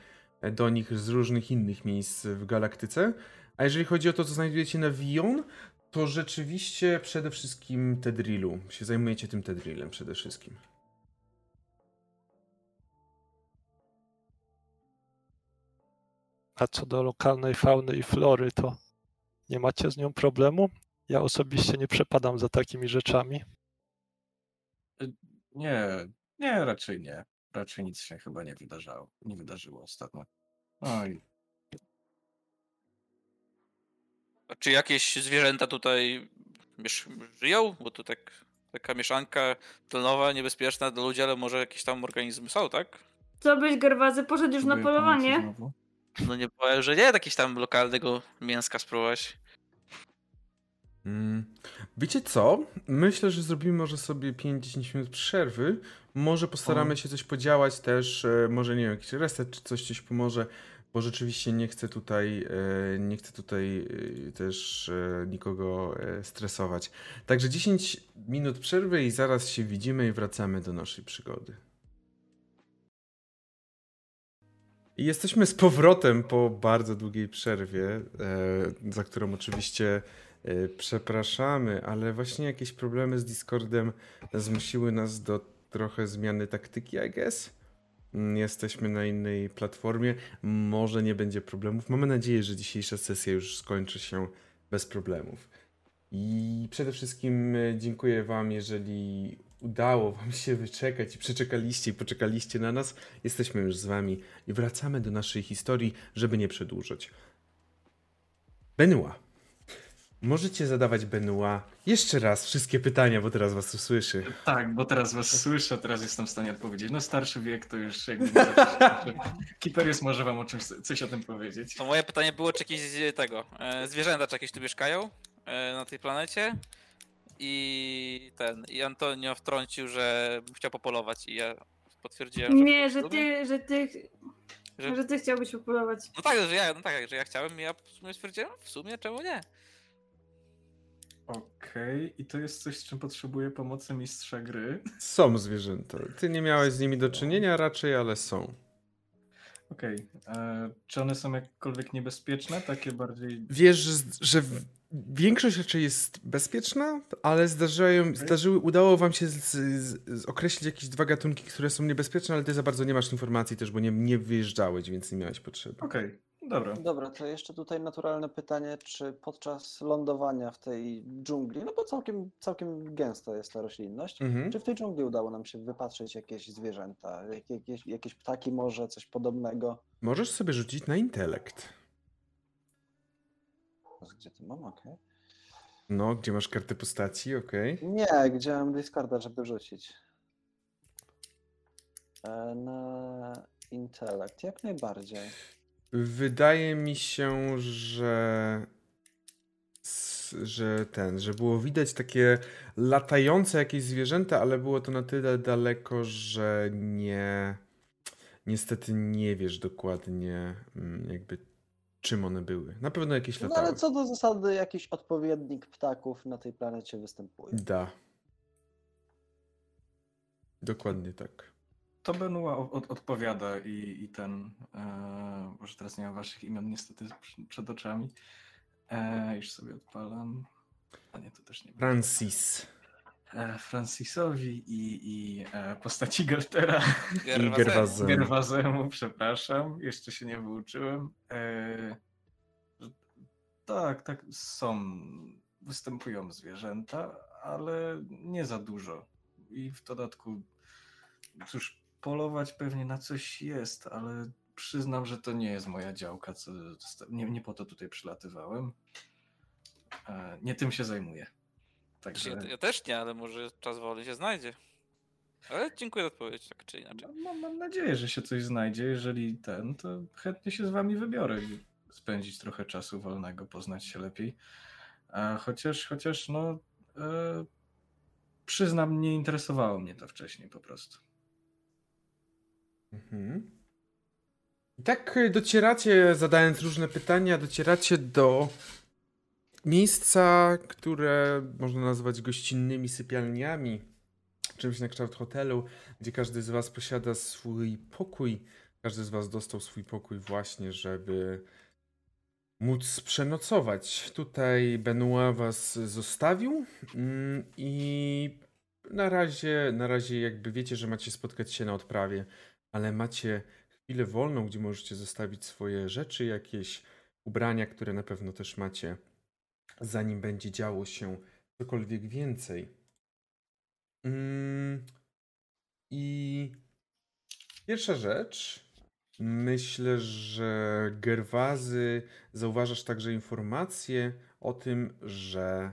do nich z różnych innych miejsc w galaktyce. A jeżeli chodzi o to, co znajdujecie na Vion, to rzeczywiście przede wszystkim Tedrilu. Się zajmujecie tym Tedrilem przede wszystkim. A co do lokalnej fauny i flory, to nie macie z nią problemu? Ja osobiście nie przepadam za takimi rzeczami. Nie, nie, raczej nie. Raczej nic się chyba nie wydarzało. Nie wydarzyło ostatnio. Oj, A Czy jakieś zwierzęta tutaj żyją? Bo to tak, taka mieszanka tlenowa, niebezpieczna dla ludzi, ale może jakieś tam organizmy są, tak? Co byś, Gerwazy, poszedł już na próbuję polowanie? znowu. No nie powiem, że nie, jakieś tam lokalnego mięska spróbować. Mm. Wiecie co? Myślę, że zrobimy może sobie 5-10 minut przerwy. Może postaramy się coś podziałać też. e, Może nie wiem, jakiś reset czy coś coś pomoże. Bo rzeczywiście nie chcę tutaj, e, nie chcę tutaj e, też nikogo stresować. Także 10 minut przerwy i zaraz się widzimy i wracamy do naszej przygody. I jesteśmy z powrotem po bardzo długiej przerwie, za którą oczywiście przepraszamy, ale właśnie jakieś problemy z Discordem zmusiły nas do trochę zmiany taktyki, I guess. Mm, Jesteśmy na innej platformie, może nie będzie problemów. Mamy nadzieję, że dzisiejsza sesja już skończy się bez problemów. I przede wszystkim e, dziękuję Wam, jeżeli udało Wam się wyczekać i przeczekaliście i poczekaliście na nas. Jesteśmy już z Wami i wracamy do naszej historii, żeby nie przedłużać. Benua. Możecie zadawać Benua jeszcze raz wszystkie pytania, bo teraz Was usłyszy. Tak, bo teraz was słyszę, teraz jestem w stanie odpowiedzieć. No starszy wiek to już jakby. Kiperius może wam o czymś, coś o tym powiedzieć. To moje pytanie było, czy jakieś z tego, e, zwierzęta czy jakieś tu mieszkają e, na tej planecie? I ten, i Antonio wtrącił, że chciał popolować i ja potwierdziłem, że... Nie, że ty, że ty, Że- że ty chciałbyś popolować. No tak, że ja, no tak, że ja chciałem i ja w sumie stwierdziłem, w sumie czemu nie? Okej, i to jest coś, z czym potrzebuję pomocy mistrza gry. Są zwierzęta. Ty nie miałeś z nimi do czynienia raczej, ale są. Okej, e, czy one są jakkolwiek niebezpieczne? Takie bardziej... Wiesz, że, większość raczej jest bezpieczna, ale zdarzają, zdarzyły, udało wam się z, z, określić jakieś dwa gatunki, które są niebezpieczne, ale ty za bardzo nie masz informacji też, bo nie, nie wyjeżdżałeś, więc nie miałeś potrzeby. Okej, dobra. Dobra, to jeszcze tutaj naturalne pytanie, czy podczas lądowania w tej dżungli, no bo całkiem, całkiem gęsta jest ta roślinność, Mhm. czy w tej dżungli udało nam się wypatrzeć jakieś zwierzęta, jak- jakieś, jakieś ptaki może, coś podobnego? Możesz sobie rzucić na intelekt. Gdzie to mam? Okej. No, gdzie masz kartę postaci, okej. Nie, gdzie mam Discorda, żeby rzucić? E, Na intelekt, jak najbardziej. Wydaje mi się, że że ten, że było widać takie latające jakieś zwierzęta, ale było to na tyle daleko, że nie niestety nie wiesz dokładnie mm, jakby czym one były. Na pewno jakieś No latały. ale co do zasady, jakiś odpowiednik ptaków na tej planecie występuje. Da. Dokładnie tak. To Benua od, odpowiada i, i ten. E, może teraz nie mam waszych imion niestety przed oczami. E, już sobie odpalam. A nie, to też nie. Francis. E, Francisowi i, i e, postaci Gertera. I Gerwazemu. Gerwazemu, przepraszam, jeszcze się nie wyuczyłem. E, tak, tak, są, występują zwierzęta, ale nie za dużo. I w dodatku, cóż, polować pewnie na coś jest, ale przyznam, że to nie jest moja działka. Co, nie, nie po to tutaj przylatywałem. E, nie tym się zajmuję. Także... Ja, ja, też nie, ale może czas wolny się znajdzie. Ale dziękuję za odpowiedź, tak czy inaczej. No, mam, mam nadzieję, że się coś znajdzie. Jeżeli ten, to chętnie się z wami wybiorę. Spędzić trochę czasu wolnego, poznać się lepiej. A chociaż, chociaż no, e, przyznam, nie interesowało mnie to wcześniej po prostu. Mhm. I tak docieracie, zadając różne pytania, docieracie do miejsca, które można nazwać gościnnymi sypialniami, czymś na kształt hotelu, gdzie każdy z Was posiada swój pokój. Każdy z Was dostał swój pokój właśnie, żeby móc przenocować. Tutaj Benoit Was zostawił mm, i na razie, na razie jakby wiecie, że macie spotkać się na odprawie, ale macie chwilę wolną, gdzie możecie zostawić swoje rzeczy, jakieś ubrania, które na pewno też macie, zanim będzie działo się cokolwiek więcej. Mm, I pierwsza rzecz. Myślę, że Gerwazy zauważasz także informację o tym, że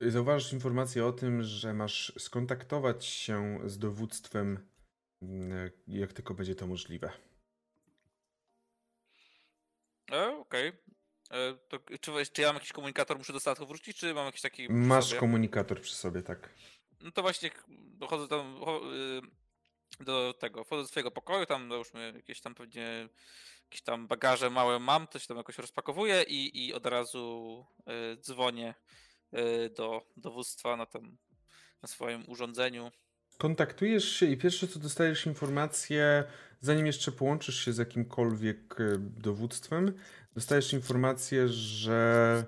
zauważasz informację o tym, że masz skontaktować się z dowództwem, jak tylko będzie to możliwe. E, Okej. Okay. E, to, czy, czy ja mam jakiś komunikator, muszę do statku wrócić, czy mam jakiś taki. Masz komunikator przy sobie, tak. No to właśnie dochodzę tam y, do tego, wchodzę do swojego pokoju, tam załóżmy jakieś tam pewnie jakieś tam bagaże małe mam, to się tam jakoś rozpakowuję i, i od razu y, dzwonię y, do dowództwa na tym na swoim urządzeniu. Kontaktujesz się i pierwsze co dostajesz informację, zanim jeszcze połączysz się z jakimkolwiek dowództwem, dostajesz informację, że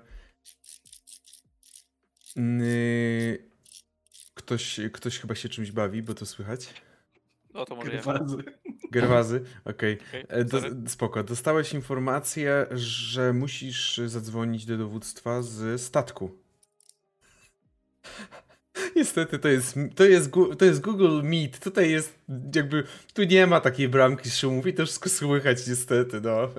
ktoś, ktoś chyba się czymś bawi, bo to słychać. No to może Gerwazy. Gerwazy, okej. Okay. E, okay, spoko. Dostałeś informację, że musisz zadzwonić do dowództwa z statku. Niestety to jest, to, jest, to jest Google Meet. Tutaj jest jakby, tu nie ma takiej bramki szumów i to wszystko słychać niestety, no.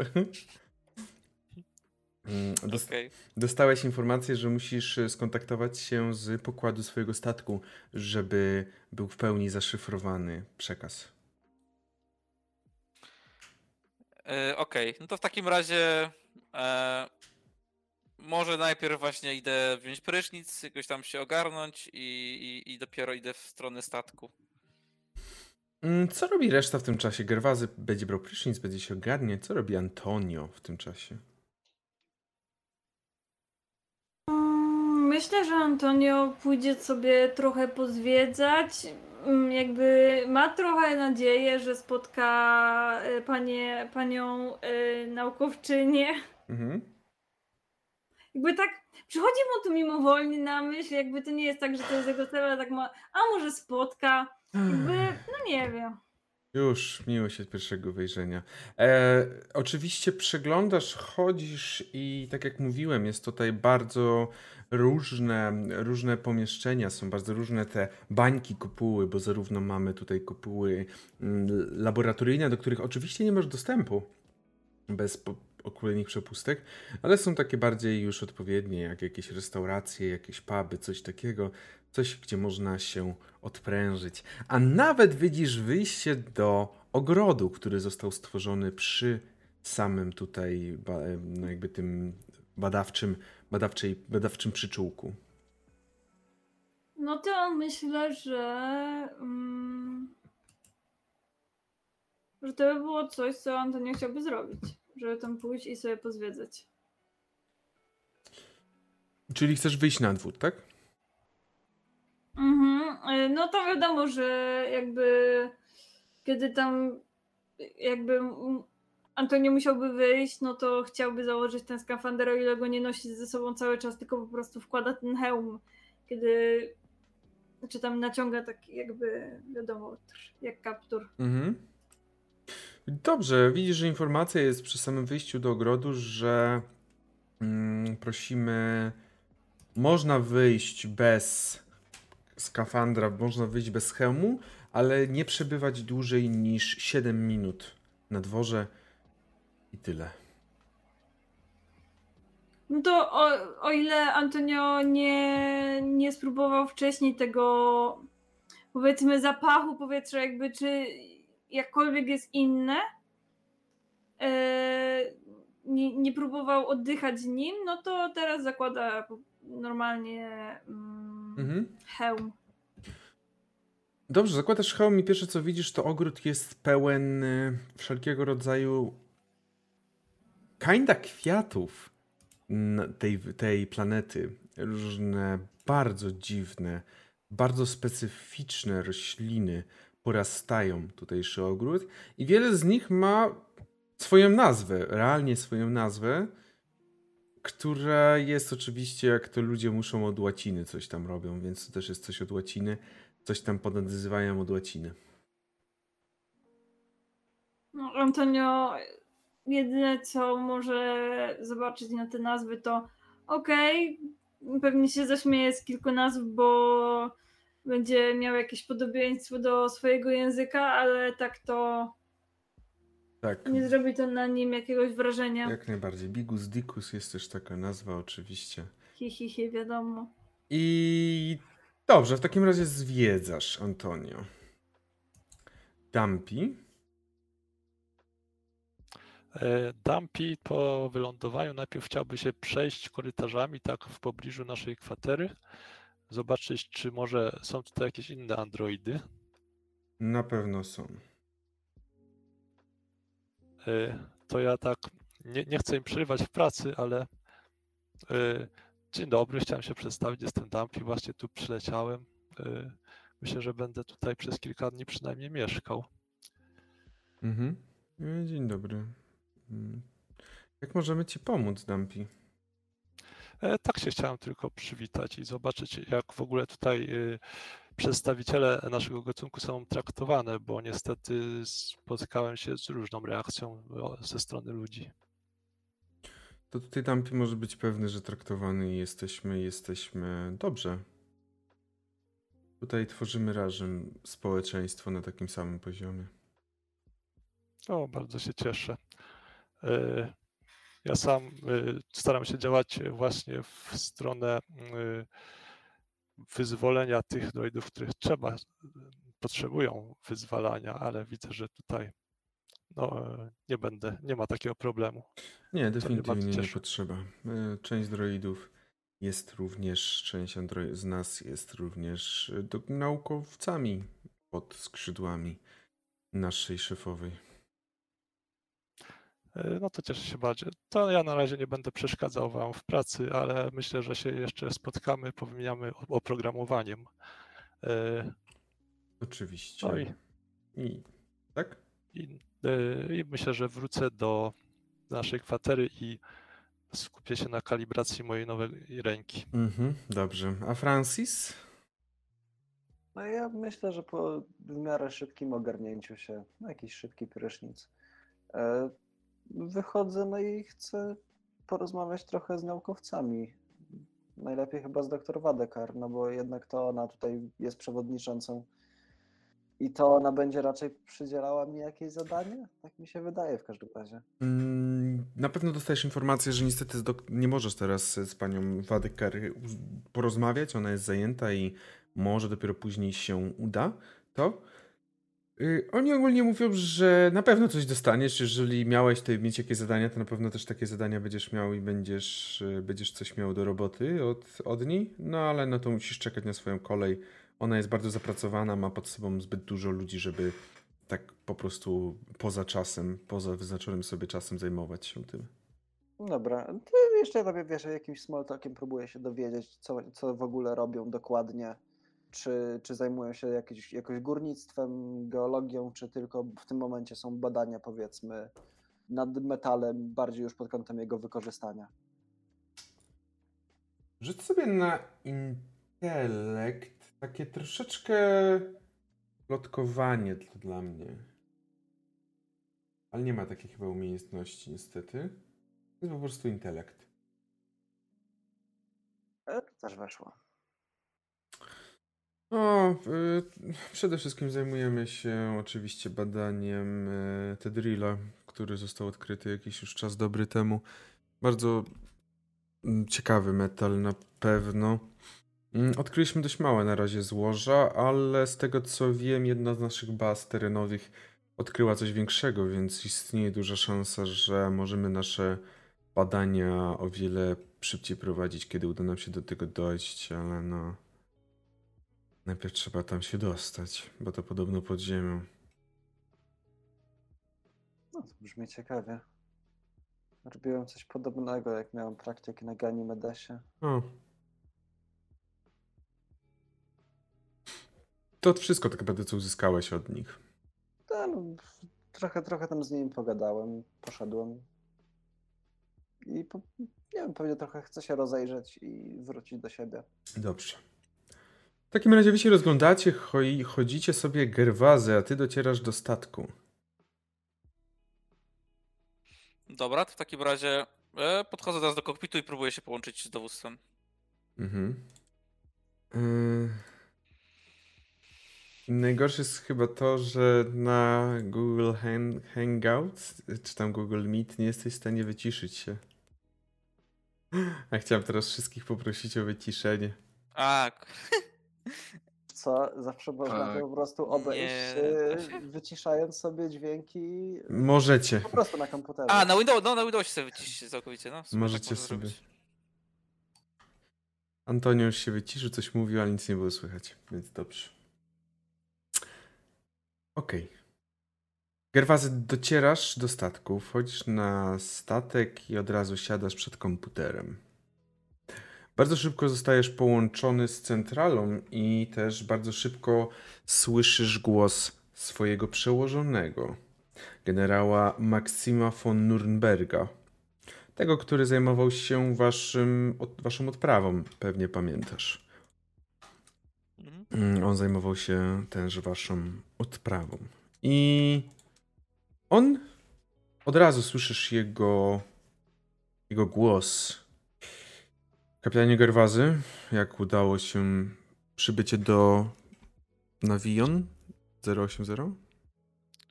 Mm, dost okay. Dostałeś informację, że musisz e, skontaktować się z pokładu swojego statku, żeby był w pełni zaszyfrowany przekaz. Yy, Okej, okay. no to w takim razie e, może najpierw właśnie idę wziąć prysznic, jakoś tam się ogarnąć i, i, i dopiero idę w stronę statku. Mm, co robi reszta w tym czasie? Gerwazy będzie brał prysznic, będzie się ogarnie. Co robi Antonio w tym czasie? Myślę, że Antonio pójdzie sobie trochę pozwiedzać. Mm, jakby ma trochę nadzieję, że spotka e, panie, panią y, naukowczynię. Mhm. Jakby tak przychodzi mu to mimowolnie na myśl, jakby to nie jest tak, że to jest jego cel, ale tak ma, a może spotka. Jakby, no nie wiem. Już, miło się pierwszego wejrzenia. E, oczywiście przeglądasz, chodzisz i tak jak mówiłem, jest tutaj bardzo różne, różne pomieszczenia, są bardzo różne te bańki, kopuły, bo zarówno mamy tutaj kopuły mm, laboratoryjne, do których oczywiście nie masz dostępu bez odpowiednich przepustek, ale są takie bardziej już odpowiednie, jak jakieś restauracje, jakieś puby, coś takiego, coś, gdzie można się odprężyć. A nawet widzisz wyjście do ogrodu, który został stworzony przy samym tutaj, no jakby tym badawczym, badawczej, badawczym przyczółku. No to myślę, że. Mm, że to by było coś, co Antonio chciałby zrobić. Żeby tam pójść i sobie pozwiedzać. Czyli chcesz wyjść na dwór, tak? Mhm. E, no to wiadomo, że jakby kiedy tam jakby Antonio musiałby wyjść, no to chciałby założyć ten skafander, o ile go nie nosi ze sobą cały czas, tylko po prostu wkłada ten hełm, kiedy czy tam naciąga tak jakby, wiadomo, jak kaptur. Mhm. Dobrze, widzisz, że informacja jest przy samym wyjściu do ogrodu, że mm, prosimy, można wyjść bez skafandra można wyjść bez hełmu, ale nie przebywać dłużej niż 7 minut na dworze i tyle. No to o, o ile Antonio nie, nie spróbował wcześniej tego powiedzmy zapachu powietrza, jakby czy jakkolwiek jest inne, e, nie, nie próbował oddychać nim, no to teraz zakłada normalnie mm, mhm. hełm. Dobrze, zakładasz hełm i pierwsze co widzisz to ogród jest pełen y, wszelkiego rodzaju kinda kwiatów tej, tej planety. Różne bardzo dziwne, bardzo specyficzne rośliny porastają tutejszy ogród i wiele z nich ma swoją nazwę, realnie swoją nazwę, która jest oczywiście, jak to ludzie muszą od łaciny coś tam robią, więc to też jest coś od łaciny, coś tam ponazywają od łaciny. No, Antonio, jedyne co może zobaczyć na te nazwy to okej, okay, pewnie się zaśmieje z kilku nazw, bo będzie miał jakieś podobieństwo do swojego języka, ale tak to tak. nie zrobi to na nim jakiegoś wrażenia. Jak najbardziej. Bigus Dicus jest też taka nazwa oczywiście. Hi, hi, hi, wiadomo. I dobrze, w takim razie zwiedzasz, Antonio. Dampi. E, Dampi po wylądowaniu najpierw chciałby się przejść korytarzami tak w pobliżu naszej kwatery, zobaczyć czy może są tutaj jakieś inne androidy. Na pewno są. E, to ja tak nie, nie chcę im przerywać w pracy, ale e, dzień dobry, chciałem się przedstawić, jestem Dampi, właśnie tu przyleciałem. Myślę, że będę tutaj przez kilka dni przynajmniej mieszkał. Mhm. Dzień dobry. Mm. Jak możemy Ci pomóc, Dampi? E, tak się chciałem tylko przywitać i zobaczyć, jak w ogóle tutaj y, przedstawiciele naszego gatunku są traktowane, bo niestety spotykałem się z różną reakcją ze strony ludzi. To tutaj Dampi może być pewny, że traktowany jesteśmy, jesteśmy dobrze. Tutaj tworzymy razem społeczeństwo na takim samym poziomie. O, bardzo się cieszę. Ja sam e, staram się działać właśnie w stronę e, wyzwolenia tych droidów, których trzeba, potrzebują wyzwalania, ale widzę, że tutaj no, nie będę, nie ma takiego problemu. Nie, definitywnie nie, nie potrzeba. Część droidów jest również, część z nas jest również naukowcami pod skrzydłami naszej szefowej. E, no to cieszę się bardzo. To ja na razie nie będę przeszkadzał Wam w pracy, ale myślę, że się jeszcze spotkamy, powymieniamy oprogramowaniem. E, Oczywiście. No i, I tak? I, e, I, myślę, że wrócę do naszej kwatery i skupię się na kalibracji mojej nowej ręki. Mhm, dobrze. A Francis? No ja myślę, że po w miarę szybkim ogarnięciu się, no jakiś szybki prysznic, wychodzę no i chcę porozmawiać trochę z naukowcami. Najlepiej chyba z dr Wadekar, no bo jednak to ona tutaj jest przewodniczącą i to ona będzie raczej przydzielała mi jakieś zadanie? Tak mi się wydaje w każdym razie. Mm, na pewno dostajesz informację, że niestety nie możesz teraz z panią Wadekar porozmawiać, ona jest zajęta i może dopiero później się uda to. Y, oni ogólnie mówią, że na pewno coś dostaniesz. Jeżeli miałeś tutaj mieć jakieś zadania, to na pewno też takie zadania będziesz miał i będziesz, y, będziesz coś miał do roboty od, od niej. No ale no to musisz czekać na swoją kolej. Ona jest bardzo zapracowana, ma pod sobą zbyt dużo ludzi, żeby tak po prostu poza czasem, poza wyznaczonym sobie czasem zajmować się tym. Dobra, to jeszcze robię, wiesz, jakimś small talkiem próbuję się dowiedzieć, co, co w ogóle robią dokładnie czy, czy zajmują się jakieś, jakoś górnictwem, geologią, czy tylko w tym momencie są badania, powiedzmy, nad metalem, bardziej już pod kątem jego wykorzystania. Rzuć sobie na intelekt takie troszeczkę plotkowanie to dla mnie. Ale nie ma takiej chyba umiejętności, niestety. To jest po prostu intelekt. E, też weszło. O, y, przede wszystkim zajmujemy się oczywiście badaniem y, Tedrilla, który został odkryty jakiś już czas dobry temu. Bardzo mm, ciekawy metal na pewno. Mm, odkryliśmy dość małe na razie złoża, ale z tego co wiem, jedna z naszych baz terenowych odkryła coś większego, więc istnieje duża szansa, że możemy nasze badania o wiele szybciej prowadzić, kiedy uda nam się do tego dojść, ale no. Najpierw trzeba tam się dostać, bo to podobno pod ziemią. No, to brzmi ciekawie. Robiłem coś podobnego, jak miałem praktykę na Ganimedesie. O. To wszystko tak naprawdę, co uzyskałeś od nich. No, no, trochę, trochę tam z nimi pogadałem, poszedłem. I po, nie wiem, pewnie trochę chcę się rozejrzeć i wrócić do siebie. Dobrze. W takim razie wy się rozglądacie, chodzicie sobie gerwazy, a ty docierasz do statku. Dobra, to w takim razie e, podchodzę teraz do kokpitu i próbuję się połączyć z dowództwem. Mhm. Yy... Najgorsze jest chyba to, że na Google Hang Hangouts, czy tam Google Meet, nie jesteś w stanie wyciszyć się. A chciałem teraz wszystkich poprosić o wyciszenie. A, Co? Zawsze można Tak. po prostu obejść, Nie, się. wyciszając sobie dźwięki Możecie. po prostu na komputerze. a na Windows, no na Windowsie sobie całkowicie, no. sumie Możecie można sobie. zrobić. Antonio już się wyciszył, coś mówił, ale nic nie było słychać, więc dobrze. Okej. Gerwazy, docierasz do statku, wchodzisz na statek i od razu siadasz przed komputerem. Bardzo szybko zostajesz połączony z centralą i też bardzo szybko słyszysz głos swojego przełożonego, generała Maksima von Nürnberga. Tego, który zajmował się waszym, od, waszą odprawą, pewnie pamiętasz. Mhm. Mm, On zajmował się też waszą odprawą. I on od razu słyszysz jego jego głos. Kapitanie Gerwazy, jak udało się przybycie do Navion 080?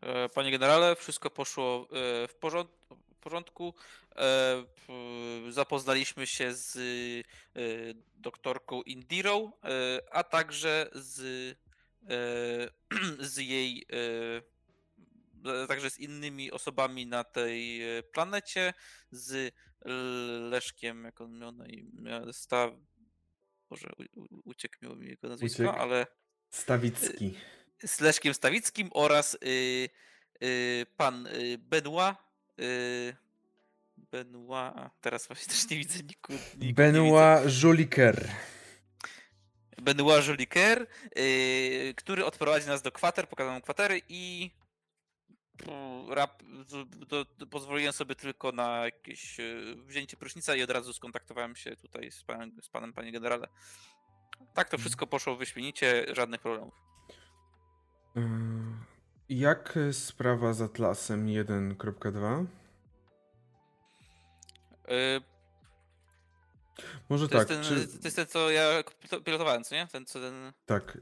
E, Panie generale, wszystko poszło e, w porząd- w porządku. E, Zapoznaliśmy się z doktorką Indirą, a także z, z jej także z innymi osobami na tej e, planecie, z Leszkiem, jak on miał na imię, sta... Boże, uciekł mi jego nazwisko, Uciekł? ale Stawicki. z Leszkiem Stawickim oraz y, y, pan Benoit. Y, Benoit, a teraz właśnie też nie widzę niku, niku. Benoit Joliker. Benoit Joliker, y, który odprowadzi nas do kwater, pokazał nam kwatery i rap, pozwoliłem sobie tylko na jakieś y, wzięcie prysznica i od razu skontaktowałem się tutaj z panem, z panem panie generale. Tak to wszystko poszło wyśmienicie, żadnych problemów. Yy, Jak sprawa z Atlasem 1.2? Y, Może To, tak. jest czy... ten, to jest ten, co ja pil- pilotowałem, co nie? Ten, co ten... Tak.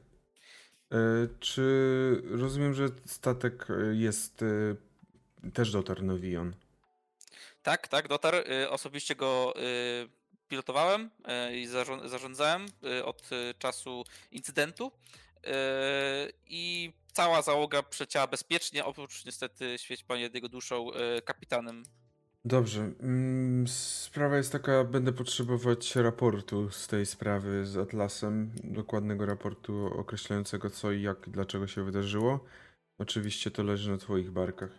E, Czy rozumiem, że statek e, jest e, też dotarł na Vion? Tak, tak, dotarł. Osobiście go pilotowałem i zarząd- zarządzałem od czasu incydentu. I cała załoga przecięła bezpiecznie, oprócz niestety, świeć panie jego duszą, kapitanem. Dobrze. mm, Sprawa jest taka, będę potrzebować raportu z tej sprawy z Atlasem, dokładnego raportu określającego co i jak, dlaczego się wydarzyło. Oczywiście to leży na twoich barkach.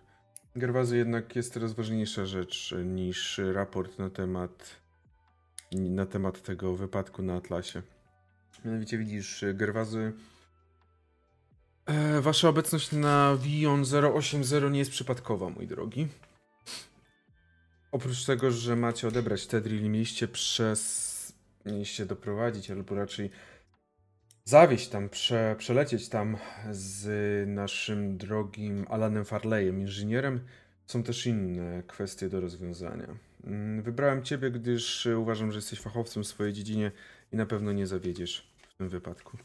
Gerwazy jednak jest teraz ważniejsza rzecz niż raport na temat na temat tego wypadku na Atlasie. Mianowicie widzisz, Gerwazy e, Wasza obecność na Vion 080 nie jest przypadkowa, mój drogi. Oprócz tego, że macie odebrać Tedril, mieliście przez. Mieliście doprowadzić, albo raczej zawieźć tam, prze, przelecieć tam z naszym drogim Alanem Farleyem, inżynierem. Są też inne kwestie do rozwiązania. Mm, Wybrałem Ciebie, gdyż uważam, że jesteś fachowcem w swojej dziedzinie i na pewno nie zawiedziesz w tym wypadku.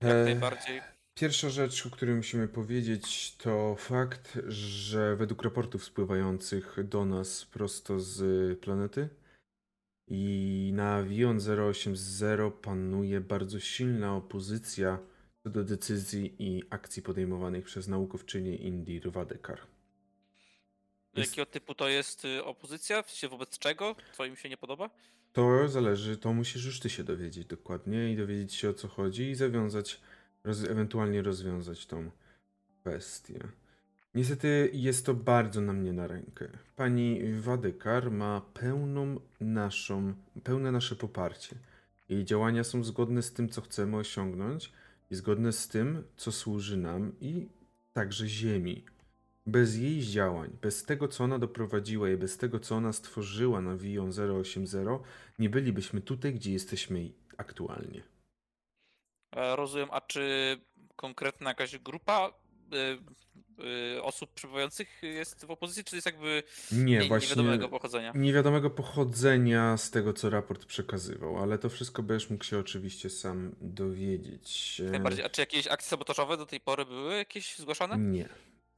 Jak E, najbardziej. Pierwsza rzecz, o której musimy powiedzieć, to fakt, że według raportów spływających do nas prosto z planety i na Vion 080 panuje bardzo silna opozycja co do decyzji i akcji podejmowanych przez naukowczynię Indir Wadekar. Jest- Jakiego typu to jest y, opozycja? Wobec czego? Co im się nie podoba? To zależy, to musisz już ty się dowiedzieć dokładnie i dowiedzieć się o co chodzi i zawiązać, roz, ewentualnie rozwiązać tą kwestię. Niestety jest to bardzo na mnie na rękę. Pani Wadykar ma pełną naszą, pełne nasze poparcie. Jej działania są zgodne z tym, co chcemy osiągnąć i zgodne z tym, co służy nam i także Ziemi. Bez jej działań, bez tego, co ona doprowadziła i bez tego, co ona stworzyła na Vion 080, nie bylibyśmy tutaj, gdzie jesteśmy aktualnie. E, Rozumiem, a czy konkretna jakaś grupa y, y, osób przebywających jest w opozycji, czy to jest jakby Nie, nie, właśnie niewiadomego pochodzenia? niewiadomego pochodzenia z tego, co raport przekazywał, ale to wszystko będziesz mógł się oczywiście sam dowiedzieć. E, Najbardziej. A czy jakieś akcje sabotażowe do tej pory były jakieś zgłaszane? Nie.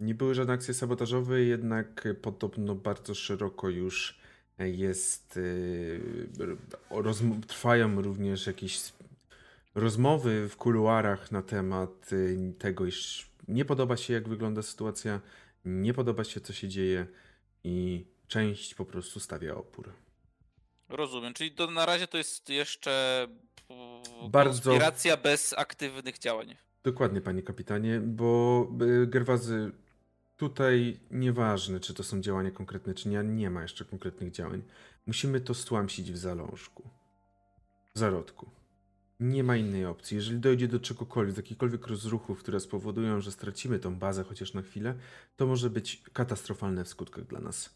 Nie były żadne akcje sabotażowe, jednak podobno bardzo szeroko już jest. trwają również jakieś rozmowy w kuluarach na temat yy, tego, iż nie podoba się, jak wygląda sytuacja, nie podoba się, co się dzieje, i część po prostu stawia opór. Rozumiem, czyli to na razie to jest jeszcze Bardzo- konspiracja bez aktywnych działań. Dokładnie, panie kapitanie, bo y, Gerwazy, tutaj nieważne, czy to są działania konkretne, czy nie, nie ma jeszcze konkretnych działań. Musimy to stłamsić w zalążku. W zarodku. Nie ma innej opcji. Jeżeli dojdzie do czegokolwiek, do jakichkolwiek rozruchów, które spowodują, że stracimy tą bazę chociaż na chwilę, to może być katastrofalne w skutkach dla nas.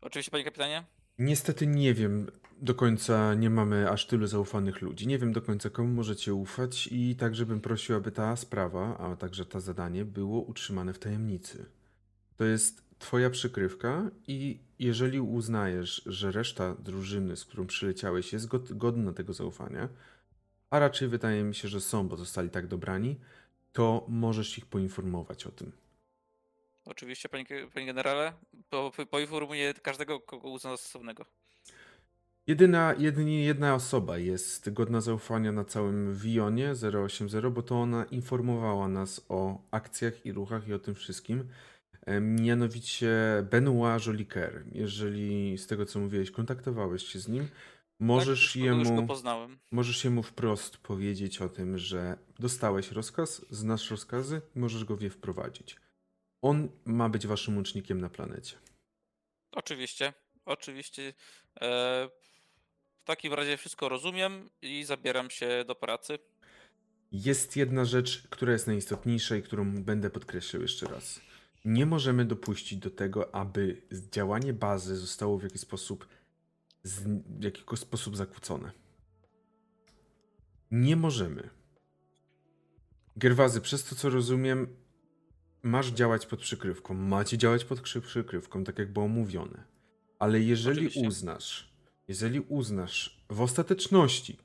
Oczywiście, panie kapitanie. Niestety nie wiem do końca, nie mamy aż tylu zaufanych ludzi. Nie wiem do końca, komu możecie ufać i także bym prosił, aby ta sprawa, a także to zadanie było utrzymane w tajemnicy. To jest twoja przykrywka i jeżeli uznajesz, że reszta drużyny, z którą przyleciałeś jest god- godna tego zaufania, a raczej wydaje mi się, że są, bo zostali tak dobrani, to możesz ich poinformować o tym. Oczywiście, panie, panie generale. Po, po, poinformuję każdego, kogo uzna za stosownego. Jedyna, jedynie jedna osoba jest godna zaufania na całym Wionie 080, bo to ona informowała nas o akcjach i ruchach i o tym wszystkim. Em, Mianowicie Benoit Joliquer. Jeżeli z tego co mówiłeś, kontaktowałeś się z nim, możesz tak, jemu. poznałem. Możesz jemu wprost powiedzieć o tym, że dostałeś rozkaz, znasz rozkazy, możesz go w je wprowadzić. On ma być waszym łącznikiem na planecie. Oczywiście, oczywiście. E, w takim razie wszystko rozumiem i zabieram się do pracy. Jest jedna rzecz, która jest najistotniejsza i którą będę podkreślał jeszcze raz. Nie możemy dopuścić do tego, aby działanie bazy zostało w jakiś sposób z, w jakiś sposób zakłócone. Nie możemy. Gerwazy, przez to co rozumiem, masz działać pod przykrywką. Macie działać pod przykrywką, tak jak było mówione. Ale jeżeli Oczywiście. uznasz, jeżeli uznasz w ostateczności,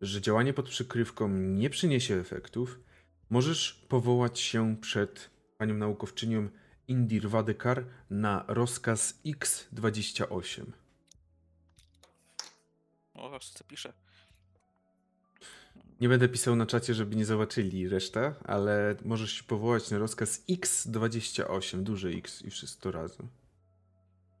że działanie pod przykrywką nie przyniesie efektów, możesz powołać się przed panią naukowczynią Indir Wadekar na rozkaz X28. O, aż co piszę. Nie będę pisał na czacie, żeby nie zobaczyli resztę, ale możesz się powołać na rozkaz X28, duże X i wszystko razem.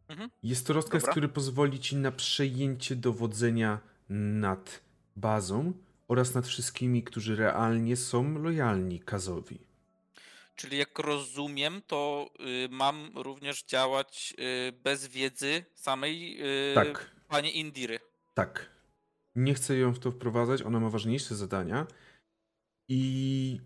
Mhm. Jest to rozkaz, Dobra. który pozwoli ci na przejęcie dowodzenia nad bazą oraz nad wszystkimi, którzy realnie są lojalni Kazowi. Czyli jak rozumiem, to y, mam również działać y, bez wiedzy samej y, Tak. pani Indiry. Tak. Nie chcę ją w to wprowadzać, ona ma ważniejsze zadania i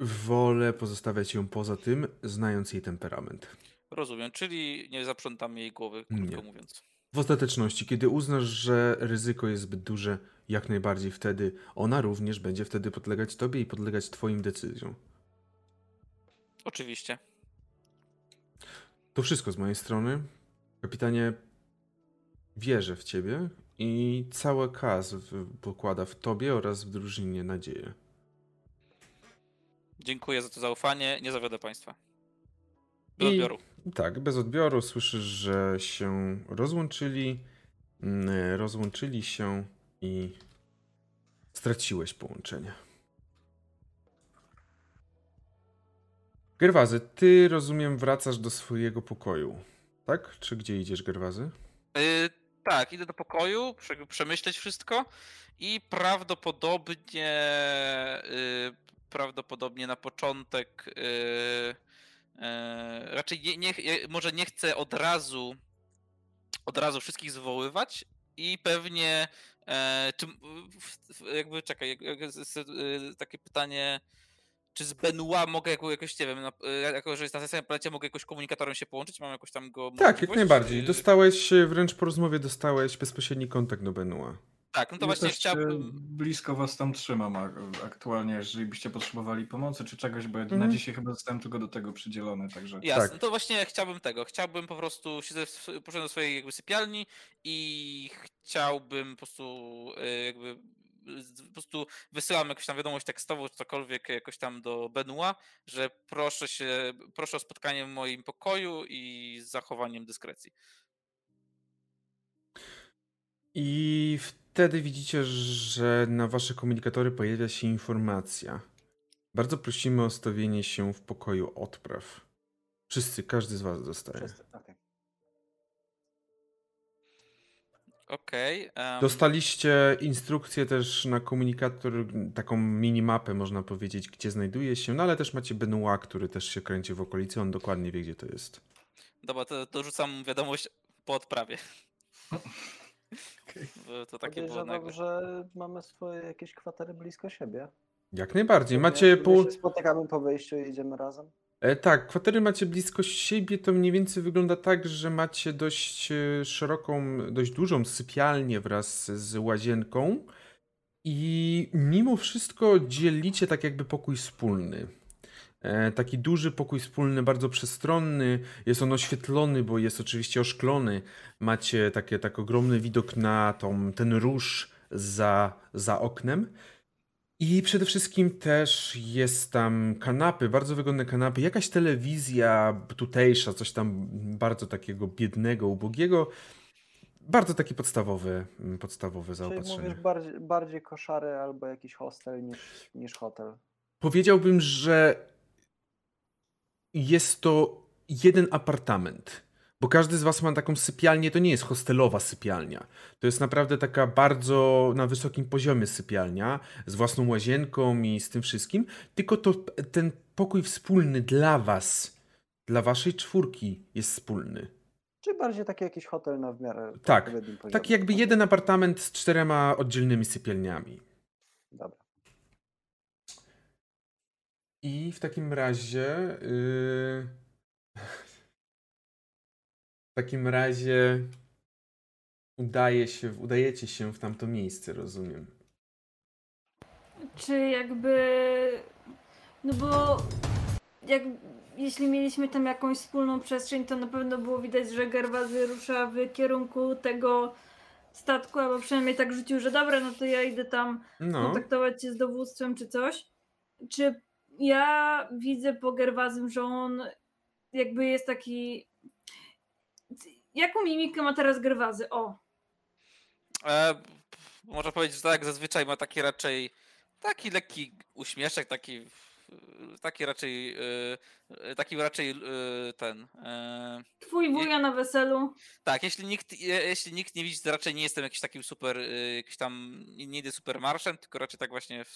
wolę pozostawiać ją poza tym, znając jej temperament. Rozumiem, czyli nie zaprzątam jej głowy, krótko Nie. mówiąc. W ostateczności, kiedy uznasz, że ryzyko jest zbyt duże, jak najbardziej wtedy ona również będzie wtedy podlegać tobie i podlegać twoim decyzjom. Oczywiście. To wszystko z mojej strony. Kapitanie, wierzę w ciebie i cały kas pokłada w tobie oraz w drużynie nadzieję. Dziękuję za to zaufanie. Nie zawiodę państwa. Bez I- odbioru. Tak, bez odbioru słyszysz, że się rozłączyli, mm, rozłączyli się i straciłeś połączenie. Gerwazy, ty rozumiem wracasz do swojego pokoju, tak? Czy gdzie idziesz, Gerwazy? Y, tak, idę do pokoju, prze, przemyśleć wszystko i prawdopodobnie y, prawdopodobnie na początek y, y, raczej nie, nie, może nie chcę od razu od razu wszystkich zwoływać i pewnie czy, jakby czekaj, takie pytanie czy z Benua mogę jako, jakoś, nie wiem, na, y, jako że jest na samym planecie, mogę jakoś komunikatorem się połączyć? Mam jakoś tam go Tak, jak najbardziej. czy- Dostałeś, e, wręcz po rozmowie dostałeś bezpośredni kontakt do Benua. Tak, no to Ja właśnie e, chciałbym. Blisko was tam trzymam aktualnie, jeżeli byście potrzebowali pomocy czy czegoś, bo ja na Mhm. dzisiaj chyba zostałem tylko do tego przydzielony, także... Jasne, tak. no to właśnie chciałbym tego. Chciałbym po prostu siedzę, w- poszedłem do swojej jakby sypialni i chciałbym po prostu y, jakby po prostu wysyłam jakąś tam wiadomość tekstową, czy cokolwiek jakoś tam do Benua, że proszę się, proszę o spotkanie w moim pokoju i z zachowaniem dyskrecji. I wtedy widzicie, że na wasze komunikatory pojawia się informacja. Bardzo prosimy o stawienie się w pokoju odpraw. Wszyscy, każdy z was dostaje. Wszyscy, okej. Okej. em, Dostaliście instrukcję też na komunikator, taką minimapę można powiedzieć, gdzie znajduje się, no ale też macie Benoit, który też się kręci w okolicy, on dokładnie wie, gdzie to jest. Dobra, to, to rzucam wiadomość po odprawie. Bo To takie było nagle. że mamy swoje jakieś kwatery blisko siebie. Jak najbardziej. Macie pół... spotykamy po wyjściu i idziemy razem. E, tak, kwatery macie blisko siebie, to mniej więcej wygląda tak, że macie dość e, szeroką, dość dużą sypialnię wraz z łazienką i mimo wszystko dzielicie tak jakby pokój wspólny. E, taki duży pokój wspólny, bardzo przestronny, jest on oświetlony, bo jest oczywiście oszklony. Macie takie, tak ogromny widok na tą, ten róż za, za oknem. I przede wszystkim też jest tam kanapy, bardzo wygodne kanapy, jakaś telewizja tutejsza, coś tam bardzo takiego biednego, ubogiego. Bardzo takie podstawowe, mm, podstawowe Czyli zaopatrzenie. mówisz bardziej, bardziej koszary albo jakiś hostel niż, niż hotel. Powiedziałbym, że jest to jeden apartament. Bo każdy z Was ma taką sypialnię, to nie jest hostelowa sypialnia. To jest naprawdę taka bardzo na wysokim poziomie sypialnia, z własną łazienką i z tym wszystkim. Tylko to ten pokój wspólny dla Was, dla Waszej czwórki jest wspólny. Czy bardziej taki jakiś hotel na w miarę Tak. Taki jakby jeden apartament z czterema oddzielnymi sypialniami. Dobra. I w takim razie. Yy... W takim razie. Udaje się, udajecie się w tamto miejsce, rozumiem. Czy jakby. No bo. Jak, jeśli mieliśmy tam jakąś wspólną przestrzeń, to na pewno było widać, że Gerwazy rusza w kierunku tego statku, albo przynajmniej tak rzucił, że dobra, no to ja idę tam No. kontaktować się z dowództwem czy coś. Czy ja widzę po Gerwazym, że on jakby jest taki. Jaką mimikę ma teraz Gerwazy? O, E, można powiedzieć, że tak, zazwyczaj ma taki raczej taki lekki uśmieszek, taki taki raczej e, taki raczej e, ten e, twój wuja na weselu. tak, jeśli nikt, je- jeśli nikt nie widzi, to raczej nie jestem jakiś takim super, jakiś tam, nie idę super marszem, tylko raczej tak właśnie w,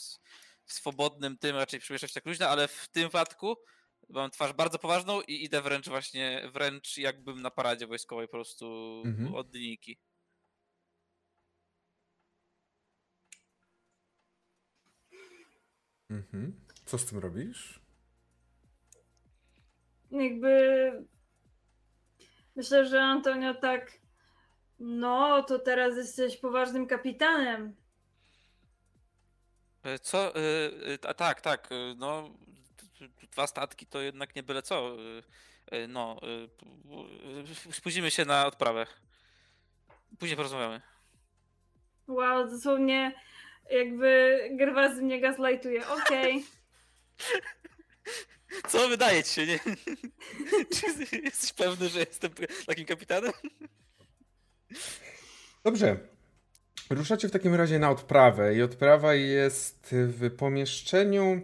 w swobodnym tym, raczej przemieszczać tak luźno, ale w tym wypadku mam twarz bardzo poważną i idę wręcz właśnie, wręcz jakbym na paradzie wojskowej po prostu Mhm. od linijki. Mhm. Co z tym robisz? jakby myślę, że Antonio tak no, to teraz jesteś poważnym kapitanem. E, Co? e, e, ta- Tak, tak. No, dwa statki to jednak nie byle co. e, e, No, e, spóźnimy się na odprawę. Później porozmawiamy. Wow, dosłownie jakby Gerwazy mnie gaslightuje. Okej. Co wydaje ci się, nie? Czy jesteś pewny, że jestem takim kapitanem? Dobrze. Ruszacie w takim razie na odprawę i odprawa jest w pomieszczeniu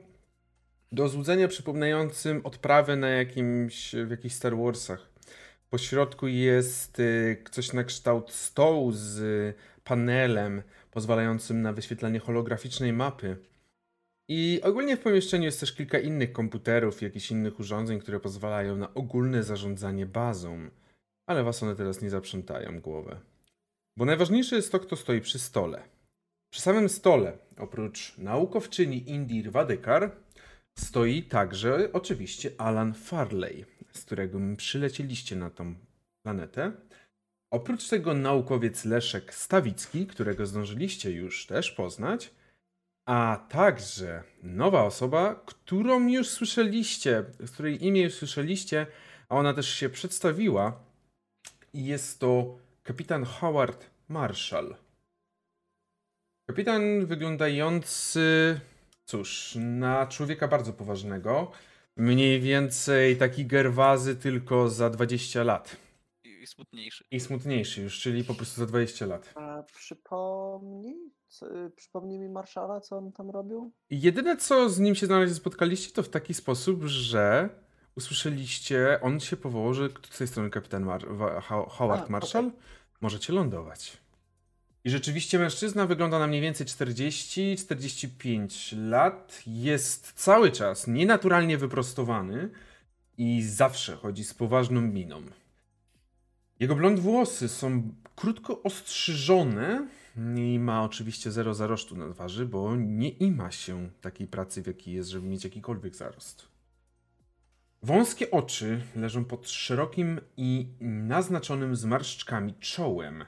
do złudzenia przypominającym odprawę na jakimś, w jakichś Star Warsach. Po środku jest y, coś na kształt stołu z panelem pozwalającym na wyświetlanie holograficznej mapy. I ogólnie w pomieszczeniu jest też kilka innych komputerów jakichś innych urządzeń, które pozwalają na ogólne zarządzanie bazą. Ale was one teraz nie zaprzątają głowę. Bo najważniejsze jest to, kto stoi przy stole. Przy samym stole, oprócz naukowczyni Indir Wadekar, stoi także oczywiście Alan Farley, z którego przylecieliście na tą planetę. Oprócz tego naukowiec Leszek Stawicki, którego zdążyliście już też poznać, a także nowa osoba, którą już słyszeliście, z której imię już słyszeliście, a ona też się przedstawiła. Jest to kapitan Howard Marshall. Kapitan wyglądający, cóż, na człowieka bardzo poważnego. Mniej więcej taki gerwazy tylko za 20 lat. I smutniejszy. I smutniejszy już, czyli po prostu za 20 lat. A przypomnij, co, przypomnij mi Marszala, co on tam robił? Jedyne, co z nim się na razie spotkaliście, to w taki sposób, że usłyszeliście, on się powołał, że z tej strony kapitan Mar Howard A, Marshall, okay. możecie lądować. I rzeczywiście mężczyzna wygląda na mniej więcej 40-45 lat. Jest cały czas nienaturalnie wyprostowany i zawsze chodzi z poważną miną. Jego blond włosy są krótko ostrzyżone i ma oczywiście zero zarostu na twarzy, bo nie ima się takiej pracy, w jakiej jest, żeby mieć jakikolwiek zarost. Wąskie oczy leżą pod szerokim i naznaczonym zmarszczkami czołem.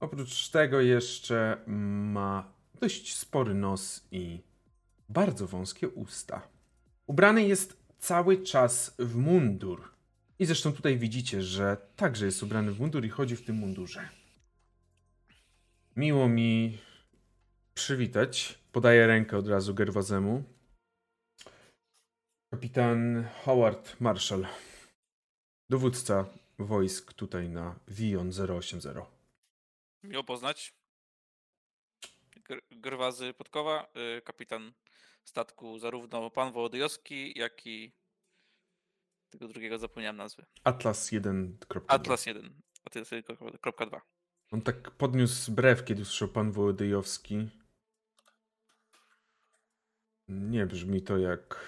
Oprócz tego jeszcze ma dość spory nos i bardzo wąskie usta. Ubrany jest cały czas w mundur. I zresztą tutaj widzicie, że także jest ubrany w mundur i chodzi w tym mundurze. Miło mi przywitać. Podaję rękę od razu Gerwazemu. Kapitan Howard Marshall. Dowódca wojsk tutaj na Vion 080. Miło poznać. Gr Grwazy Podkowa, y, kapitan statku zarówno pan Wołodyjowski, jak i tego drugiego zapomniałem nazwy. Atlas 1. Atlas 1. Atlas 1.2. On tak podniósł brew, kiedy usłyszał pan Wołodyjowski. Nie brzmi to jak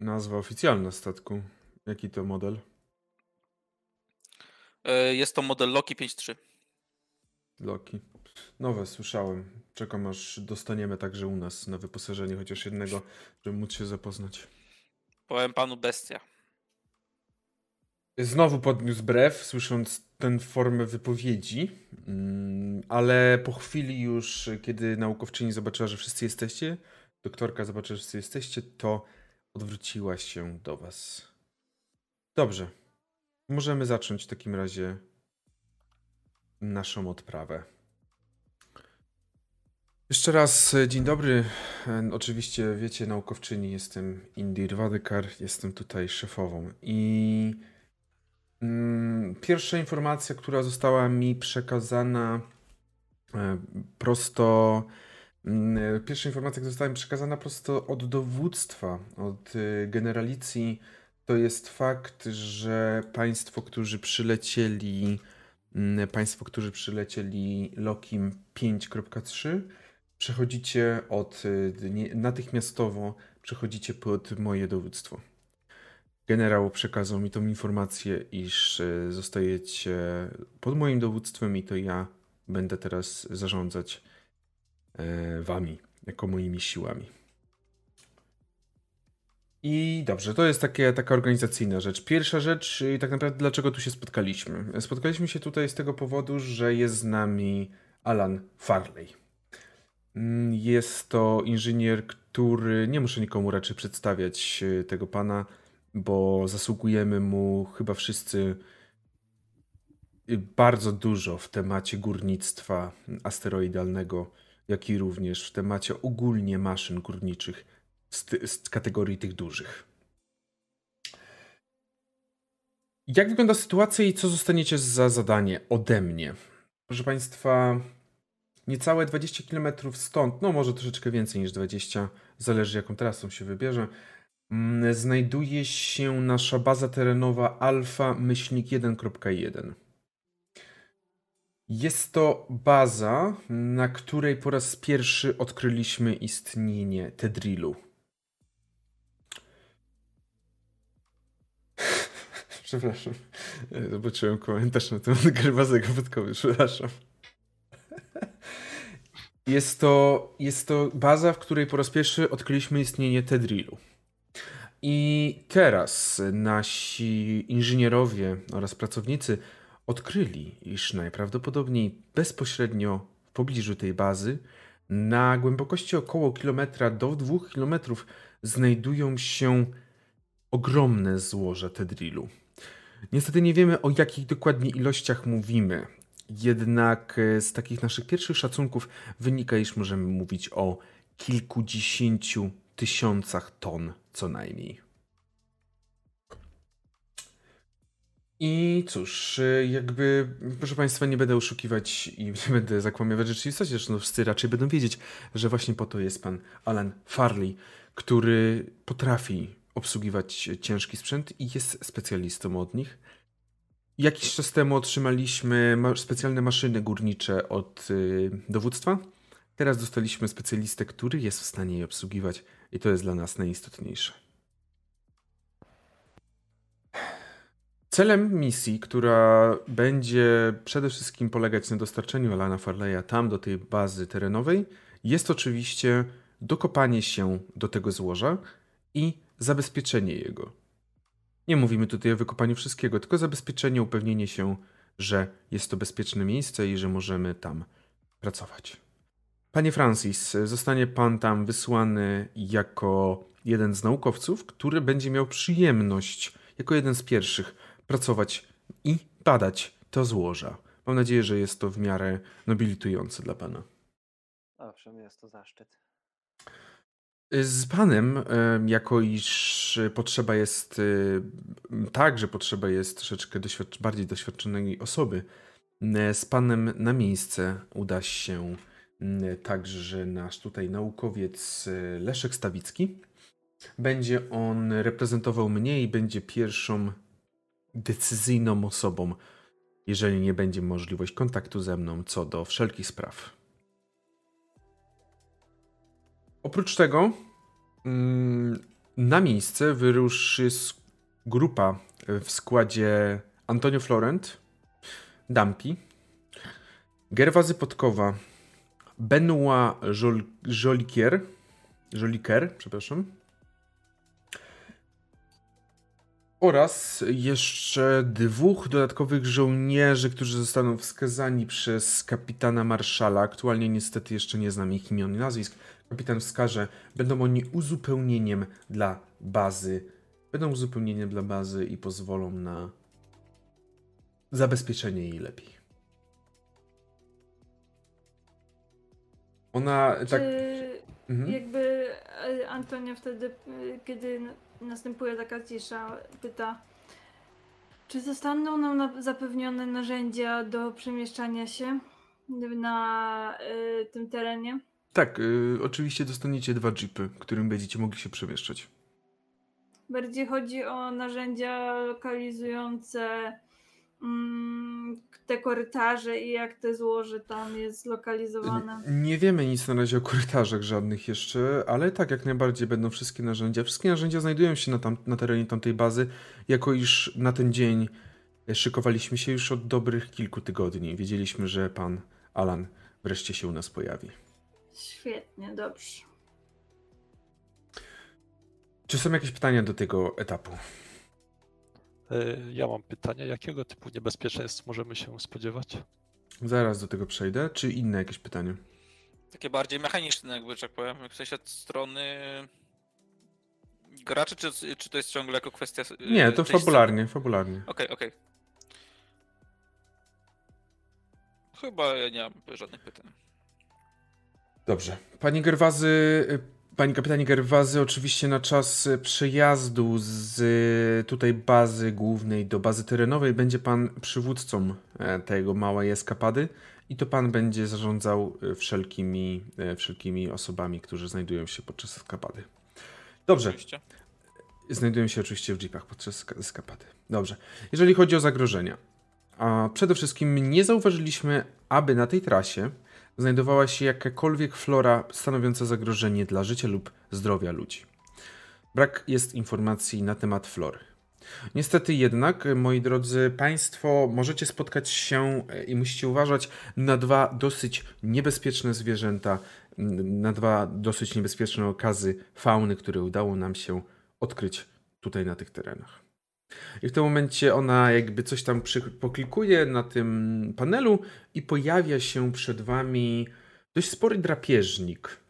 nazwa oficjalna statku. Jaki to model? Y, jest to model Loki 5.3. Loki. Nowe słyszałem. Czekam aż dostaniemy także u nas na wyposażenie chociaż jednego, żeby móc się zapoznać. Powiem panu bestia. Znowu podniósł brew, słysząc tę formę wypowiedzi, mm, ale po chwili już, kiedy naukowczyni zobaczyła, że wszyscy jesteście, doktorka zobaczyła, że wszyscy jesteście, to odwróciła się do was. Dobrze. Możemy zacząć w takim razie naszą odprawę. Jeszcze raz e, dzień dobry. E, oczywiście wiecie, naukowczyni, jestem Indir Wadekar, jestem tutaj szefową. I mm, pierwsza informacja, która została mi przekazana e, prosto. Mm, pierwsza informacja, która została mi przekazana prosto od dowództwa, od generalicji, to jest fakt, że państwo, którzy przylecieli państwo, którzy przylecieli Lokim 5.3, przechodzicie od y, natychmiastowo przechodzicie pod moje dowództwo. Generał przekazał mi tą informację, iż y, zostajecie pod moim dowództwem i to ja będę teraz zarządzać e, wami, jako moimi siłami. I dobrze, to jest takie, taka organizacyjna rzecz. Pierwsza rzecz, tak naprawdę dlaczego tu się spotkaliśmy? Spotkaliśmy się tutaj z tego powodu, że jest z nami Alan Farley. Mm, jest to inżynier, który nie muszę nikomu raczej przedstawiać e, tego pana, bo zasługujemy mu chyba wszyscy e, bardzo dużo w temacie górnictwa asteroidalnego, jak i również w temacie ogólnie maszyn górniczych z, z kategorii tych dużych. Jak wygląda sytuacja i co zostaniecie za zadanie ode mnie? Proszę Państwa, niecałe 20 km stąd, no może troszeczkę więcej niż 20, zależy jaką trasą się wybierze, mm, znajduje się nasza baza terenowa Alfa Myślnik 1.1. Jest to baza, na której po raz pierwszy odkryliśmy istnienie Tedrilu, Przepraszam. Zobaczyłem komentarz na temat Gerwazego Wodkowy. Przepraszam. Jest to, jest to baza, w której po raz pierwszy odkryliśmy istnienie Tedrilu. I teraz nasi inżynierowie oraz pracownicy odkryli, iż najprawdopodobniej bezpośrednio w pobliżu tej bazy, na głębokości około kilometra do dwóch kilometrów, znajdują się ogromne złoża Tedrilu. Niestety nie wiemy o jakich dokładnie ilościach mówimy. Jednak e, z takich naszych pierwszych szacunków wynika, iż możemy mówić o kilkudziesięciu tysiącach ton co najmniej. I cóż, e, jakby, proszę Państwa, nie będę oszukiwać i nie będę zakłamywać rzeczywistości, zresztą wszyscy raczej będą wiedzieć, że właśnie po to jest pan Alan Farley, który potrafi obsługiwać ciężki sprzęt i jest specjalistą od nich. Jakiś czas temu otrzymaliśmy specjalne maszyny górnicze od y, dowództwa. Teraz dostaliśmy specjalistę, który jest w stanie je obsługiwać i to jest dla nas najistotniejsze. Celem misji, która będzie przede wszystkim polegać na dostarczeniu Alana Farleya tam do tej bazy terenowej, jest oczywiście dokopanie się do tego złoża i zabezpieczenie jego. Nie mówimy tutaj o wykopaniu wszystkiego, tylko zabezpieczenie, upewnienie się, że jest to bezpieczne miejsce i że możemy tam pracować. Panie Francis, zostanie pan tam wysłany jako jeden z naukowców, który będzie miał przyjemność, jako jeden z pierwszych, pracować i badać to złoża. Mam nadzieję, że jest to w miarę nobilitujące dla pana. Owszem, jest to zaszczyt. Z panem, jako iż potrzeba jest, y, tak, że potrzeba jest troszeczkę doświadcz bardziej doświadczonej osoby, z panem na miejsce uda się także nasz tutaj naukowiec y, Leszek Stawicki. Będzie on reprezentował mnie i będzie pierwszą decyzyjną osobą, jeżeli nie będzie możliwość kontaktu ze mną co do wszelkich spraw. Oprócz tego mm, na miejsce wyruszy grupa w składzie Antonio Florent, Dampi, Gerwazy Podkowa, Benoit Jolikier, Joliker, przepraszam, oraz jeszcze dwóch dodatkowych żołnierzy, którzy zostaną wskazani przez kapitana Marszala. Aktualnie niestety jeszcze nie znam ich imion i nazwisk, kapitan wskaże, będą oni uzupełnieniem dla bazy. Będą uzupełnieniem dla bazy i pozwolą na zabezpieczenie jej lepiej. Ona Czy tak. Mhm. Jakby e, Antonia wtedy, e, kiedy następuje taka cisza, pyta, czy zostaną nam zapewnione narzędzia do przemieszczania się na y, tym terenie? Tak, y, oczywiście dostaniecie dwa jeepy, którym będziecie mogli się przemieszczać. Bardziej chodzi o narzędzia lokalizujące mm, te korytarze i jak te złoże tam jest zlokalizowane. Nie wiemy nic na razie o korytarzach żadnych jeszcze, ale tak, jak najbardziej będą wszystkie narzędzia. Wszystkie narzędzia znajdują się na, tam, na terenie tamtej bazy, jako iż na ten dzień szykowaliśmy się już od dobrych kilku tygodni. Wiedzieliśmy, że pan Alan wreszcie się u nas pojawi. Świetnie, dobrze. Czy są jakieś pytania do tego etapu? E, ja mam pytanie, jakiego typu niebezpieczeństw możemy się spodziewać? Zaraz do tego przejdę. Czy inne jakieś pytanie? Takie bardziej mechaniczne, jakby tak powiem, w sensie od strony graczy, czy, czy to jest ciągle jako kwestia. Nie, to fabularnie, fabularnie. Okej, okay, okej. Okay. Chyba ja nie mam żadnych pytań. Dobrze. Panie Gerwazy, y, Pani kapitanie Gerwazy, oczywiście na czas przejazdu z tutaj bazy głównej do bazy terenowej będzie pan przywódcą e, tego małej eskapady i to pan będzie zarządzał wszelkimi, e, wszelkimi osobami, którzy znajdują się podczas eskapady. Dobrze. Oczywiście. Znajdują się oczywiście w jeepach podczas eskapady. Dobrze. Jeżeli chodzi o zagrożenia, a przede wszystkim nie zauważyliśmy, aby na tej trasie znajdowała się jakakolwiek flora stanowiąca zagrożenie dla życia lub zdrowia ludzi. Brak jest informacji na temat flory. Niestety jednak, moi drodzy Państwo, możecie spotkać się i musicie uważać na dwa dosyć niebezpieczne zwierzęta, na dwa dosyć niebezpieczne okazy fauny, które udało nam się odkryć tutaj na tych terenach. I w tym momencie ona jakby coś tam poklikuje na tym panelu i pojawia się przed wami dość spory drapieżnik.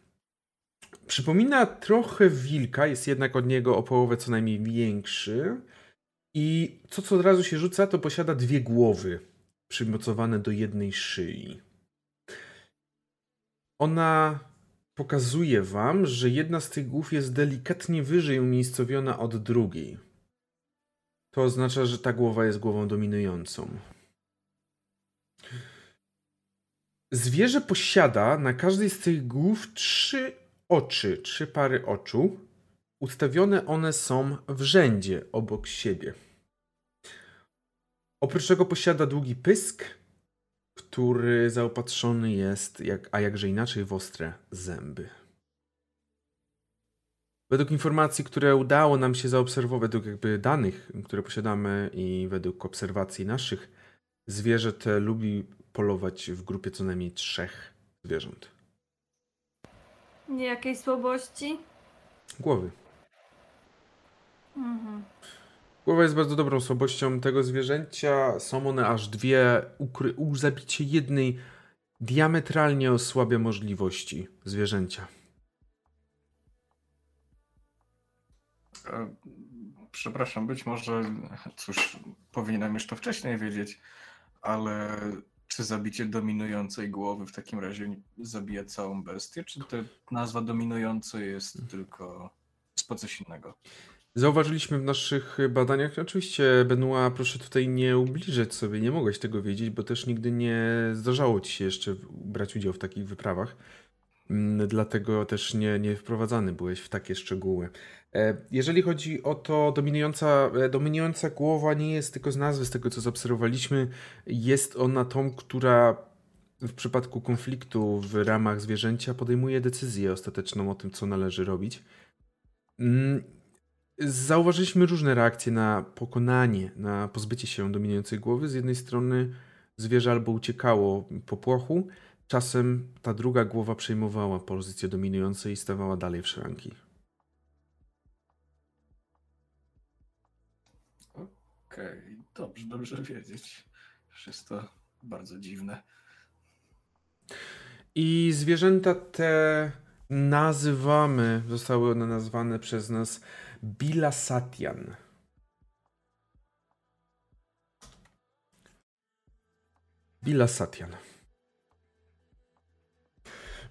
Przypomina trochę wilka, jest jednak od niego o połowę co najmniej większy. I co co od razu się rzuca, to posiada dwie głowy przymocowane do jednej szyi. Ona pokazuje wam, że jedna z tych głów jest delikatnie wyżej umiejscowiona od drugiej. To oznacza, że ta głowa jest głową dominującą. Zwierzę posiada na każdej z tych głów trzy oczy, trzy pary oczu. Ustawione one są w rzędzie obok siebie. Oprócz tego posiada długi pysk, który zaopatrzony jest, jak, a jakże inaczej, w ostre zęby. Według informacji, które udało nam się zaobserwować, według jakby danych, które posiadamy i według obserwacji naszych, zwierzę te lubi polować w grupie co najmniej trzech zwierząt. Nie jakiej słabości? Głowy. Mhm. Głowa jest bardzo dobrą słabością tego zwierzęcia. Są one aż dwie. Ukry- zabicie jednej diametralnie osłabia możliwości zwierzęcia. Przepraszam, być może, cóż, powinienem już to wcześniej wiedzieć, ale czy zabicie dominującej głowy w takim razie zabija całą bestię, czy to nazwa dominujący jest tylko po coś innego? Zauważyliśmy w naszych badaniach, oczywiście Benoit, proszę tutaj nie ubliżać sobie, nie mogłeś tego wiedzieć, bo też nigdy nie zdarzało ci się jeszcze brać udział w takich wyprawach. Mm, dlatego też nie, nie wprowadzany byłeś w takie szczegóły. E, jeżeli chodzi o to, dominująca, e, dominująca głowa nie jest tylko z nazwy, z tego co zaobserwowaliśmy, jest ona tą, która w przypadku konfliktu w ramach zwierzęcia podejmuje decyzję ostateczną o tym, co należy robić. Mm, zauważyliśmy różne reakcje na pokonanie, na pozbycie się dominującej głowy. Z jednej strony zwierzę albo uciekało po płochu, czasem ta druga głowa przejmowała pozycję dominującą i stawała dalej w szranki. Okej, okay. dobrze, dobrze wiedzieć. Jest to bardzo dziwne. I zwierzęta te nazywamy, zostały one nazwane przez nas Bilasatian. Bilasatian.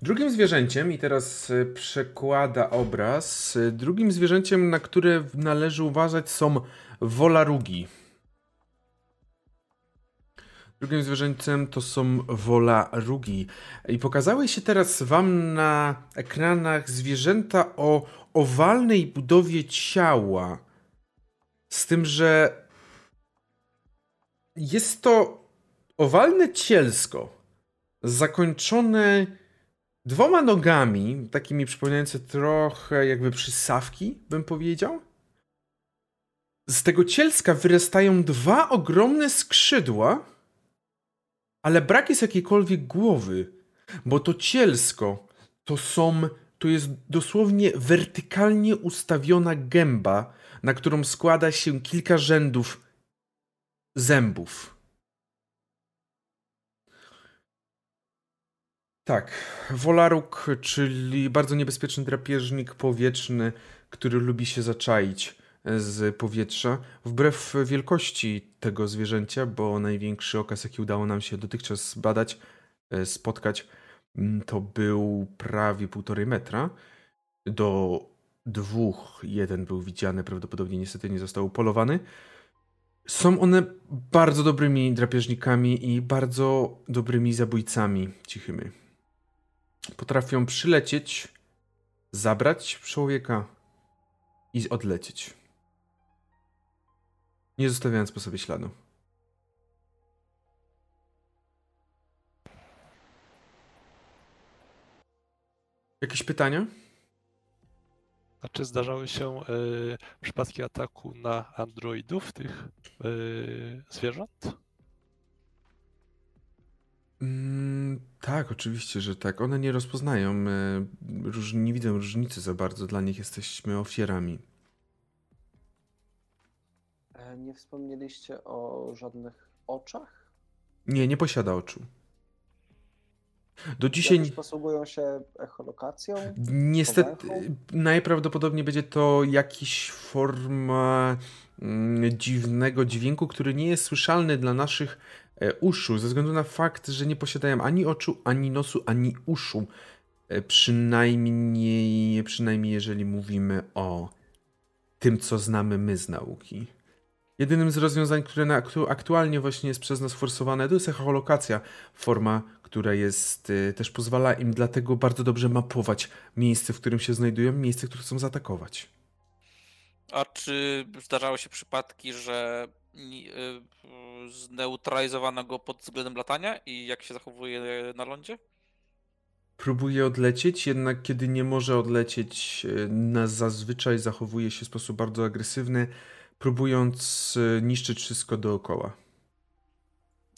Drugim zwierzęciem, i teraz e, przekłada obraz, e, drugim zwierzęciem, na które należy uważać są wolarugi. Drugim zwierzęciem to są wolarugi. I pokazały się teraz wam na ekranach zwierzęta o owalnej budowie ciała. Z tym, że jest to owalne cielsko zakończone dwoma nogami, takimi przypominające trochę jakby przysawki, bym powiedział. Z tego cielska wyrastają dwa ogromne skrzydła, ale brak jest jakiejkolwiek głowy, bo to cielsko to są, to jest dosłownie wertykalnie ustawiona gęba, na którą składa się kilka rzędów zębów. Tak, Wolaruk, czyli bardzo niebezpieczny drapieżnik powietrzny, który lubi się zaczaić z powietrza. Wbrew wielkości tego zwierzęcia, bo największy okaz, jaki udało nam się dotychczas badać, e, spotkać, mm, to był prawie półtorej metra. do dwóch. Jeden był widziany, prawdopodobnie niestety nie został upolowany. Są one bardzo dobrymi drapieżnikami i bardzo dobrymi zabójcami cichymi. Potrafią przylecieć, zabrać człowieka i odlecieć. Nie zostawiając po sobie śladu. Jakieś pytania? A czy zdarzały się y, przypadki ataku na androidów, tych y, zwierząt? Mm, tak, oczywiście, że tak. One nie rozpoznają, e, róż, nie widzą różnicy za bardzo. Dla nich jesteśmy ofiarami. E, nie wspomnieliście o żadnych oczach? Nie, nie posiada oczu. Do dzisiaj. Jakoś posługują się echolokacją? Niestety, najprawdopodobniej będzie to jakaś forma mm, dziwnego dźwięku, który nie jest słyszalny dla naszych e, uszu, ze względu na fakt, że nie posiadają ani oczu, ani nosu, ani uszu. E, przynajmniej, przynajmniej jeżeli mówimy o tym, co znamy my z nauki. Jedynym z rozwiązań, które aktualnie właśnie jest przez nas forsowane, to jest echolokacja, forma, która jest, y, też pozwala im dlatego bardzo dobrze mapować miejsce, w którym się znajdują, miejsce, które chcą zaatakować. A czy zdarzały się przypadki, że zneutralizowano go pod względem latania i jak się zachowuje na lądzie? Próbuje odlecieć, jednak kiedy nie może odlecieć, y, na zazwyczaj zachowuje się w sposób bardzo agresywny próbując y, niszczyć wszystko dookoła.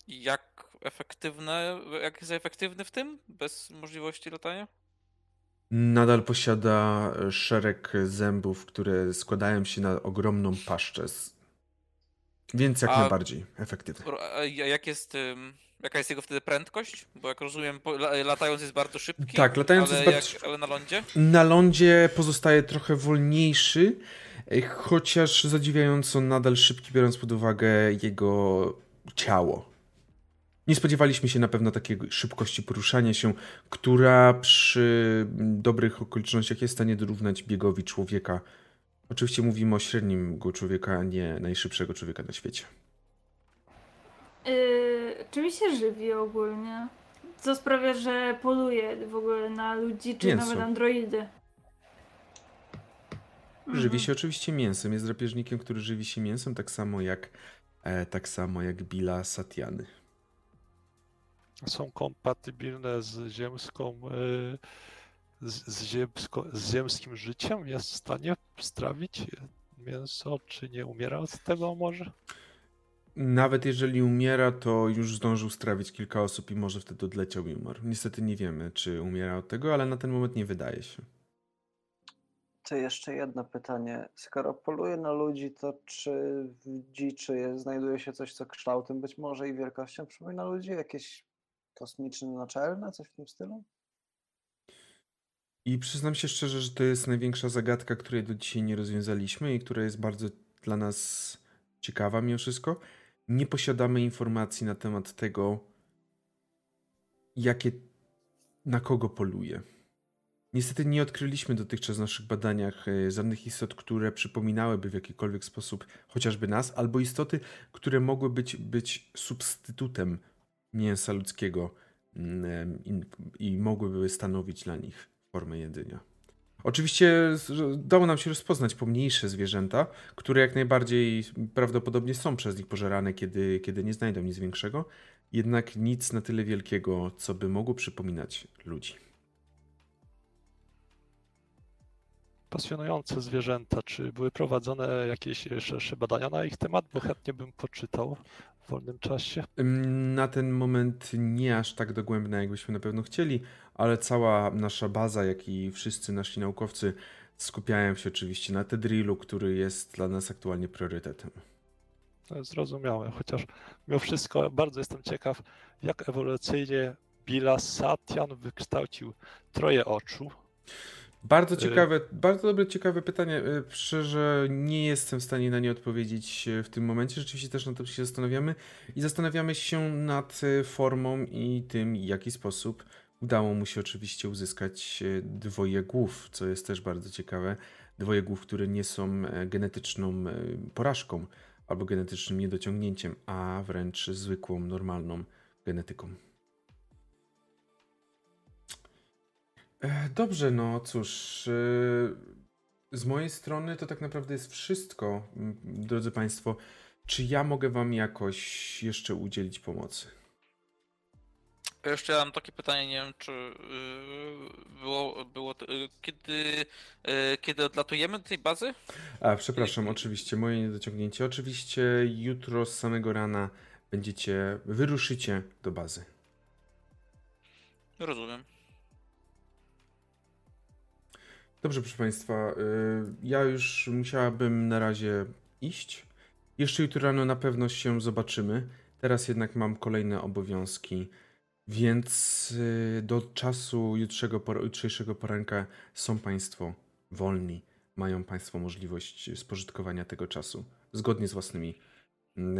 Jak efektywne, jak jest efektywny w tym, bez możliwości latania? Nadal posiada y, szereg zębów, które składają się na ogromną paszczę. Więc jak A, najbardziej efektywny. A jak jest, jaka jest jego wtedy prędkość? Bo jak rozumiem, latając jest bardzo szybki. Tak, latając jest bardzo jak, Ale na lądzie? Na lądzie pozostaje trochę wolniejszy, chociaż zadziwiająco nadal szybki, biorąc pod uwagę jego ciało. Nie spodziewaliśmy się na pewno takiej szybkości poruszania się, która przy dobrych okolicznościach jest w stanie dorównać biegowi człowieka. Oczywiście mówimy o średnim go człowieka, a nie najszybszego człowieka na świecie. Yy, czym się żywi ogólnie? Co sprawia, że poluje w ogóle na ludzi, czy Mięso. nawet androidy? Żywi mhm. się oczywiście mięsem. Jest drapieżnikiem, który żywi się mięsem, tak samo jak, e, tak samo jak Billa Satiany. Są kompatybilne z ziemską, e, z, ziemsko, z ziemskim życiem? Jest w stanie strawić mięso, czy nie umiera od tego może? Nawet jeżeli umiera, to już zdążył strawić kilka osób i może wtedy odleciał i umarł. Niestety nie wiemy, czy umiera od tego, ale na ten moment nie wydaje się. To jeszcze jedno pytanie. Skoro poluje na ludzi, to czy w dziczy znajduje się coś, co kształtem być może i wielkością przypomina ludzi? Jakieś kosmiczne naczelne, coś w tym stylu? I przyznam się szczerze, że to jest największa zagadka, której do dzisiaj nie rozwiązaliśmy i która jest bardzo dla nas ciekawa mimo wszystko. Nie posiadamy informacji na temat tego, jakie, na kogo poluje. Niestety nie odkryliśmy dotychczas w naszych badaniach e, żadnych istot, które przypominałyby w jakikolwiek sposób chociażby nas, albo istoty, które mogły być, być substytutem mięsa ludzkiego mm, i, i mogłyby stanowić dla nich formę jedzenia. Oczywiście dało nam się rozpoznać pomniejsze zwierzęta, które jak najbardziej prawdopodobnie są przez nich pożerane, kiedy, kiedy nie znajdą nic większego, jednak nic na tyle wielkiego, co by mogło przypominać ludzi. Pasjonujące zwierzęta. Czy były prowadzone jakieś szersze badania na ich temat? Bo chętnie bym poczytał w wolnym czasie. Na ten moment nie aż tak dogłębne, jakbyśmy na pewno chcieli, ale cała nasza baza, jak i wszyscy nasi naukowcy skupiają się oczywiście na Tedrillu, który jest dla nas aktualnie priorytetem. Zrozumiałe, chociaż mimo wszystko bardzo jestem ciekaw, jak ewolucyjnie Bila Satian wykształcił troje oczu, bardzo y- ciekawe, bardzo dobre, ciekawe pytanie. Y, szczerze nie jestem w stanie na nie odpowiedzieć y, w tym momencie. Rzeczywiście też nad tym się zastanawiamy i zastanawiamy się nad formą i tym, w jaki sposób Udało mu się oczywiście uzyskać dwoje głów, co jest też bardzo ciekawe. Dwoje głów, które nie są e, genetyczną e, porażką albo genetycznym niedociągnięciem, a wręcz zwykłą, normalną genetyką. Dobrze, no cóż. Z mojej strony to tak naprawdę jest wszystko, drodzy Państwo. Czy ja mogę Wam jakoś jeszcze udzielić pomocy? Ja jeszcze mam takie pytanie, nie wiem czy było, było kiedy, kiedy odlatujemy do tej bazy? A, przepraszam, oczywiście, moje niedociągnięcie. Oczywiście jutro z samego rana będziecie, wyruszycie do bazy. Rozumiem. Dobrze, proszę Państwa, ja już musiałabym na razie iść. Jeszcze jutro rano na pewno się zobaczymy. Teraz jednak mam kolejne obowiązki. Więc y, do czasu jutrzejszego poranka są Państwo wolni. Mają Państwo możliwość spożytkowania tego czasu zgodnie z własnymi,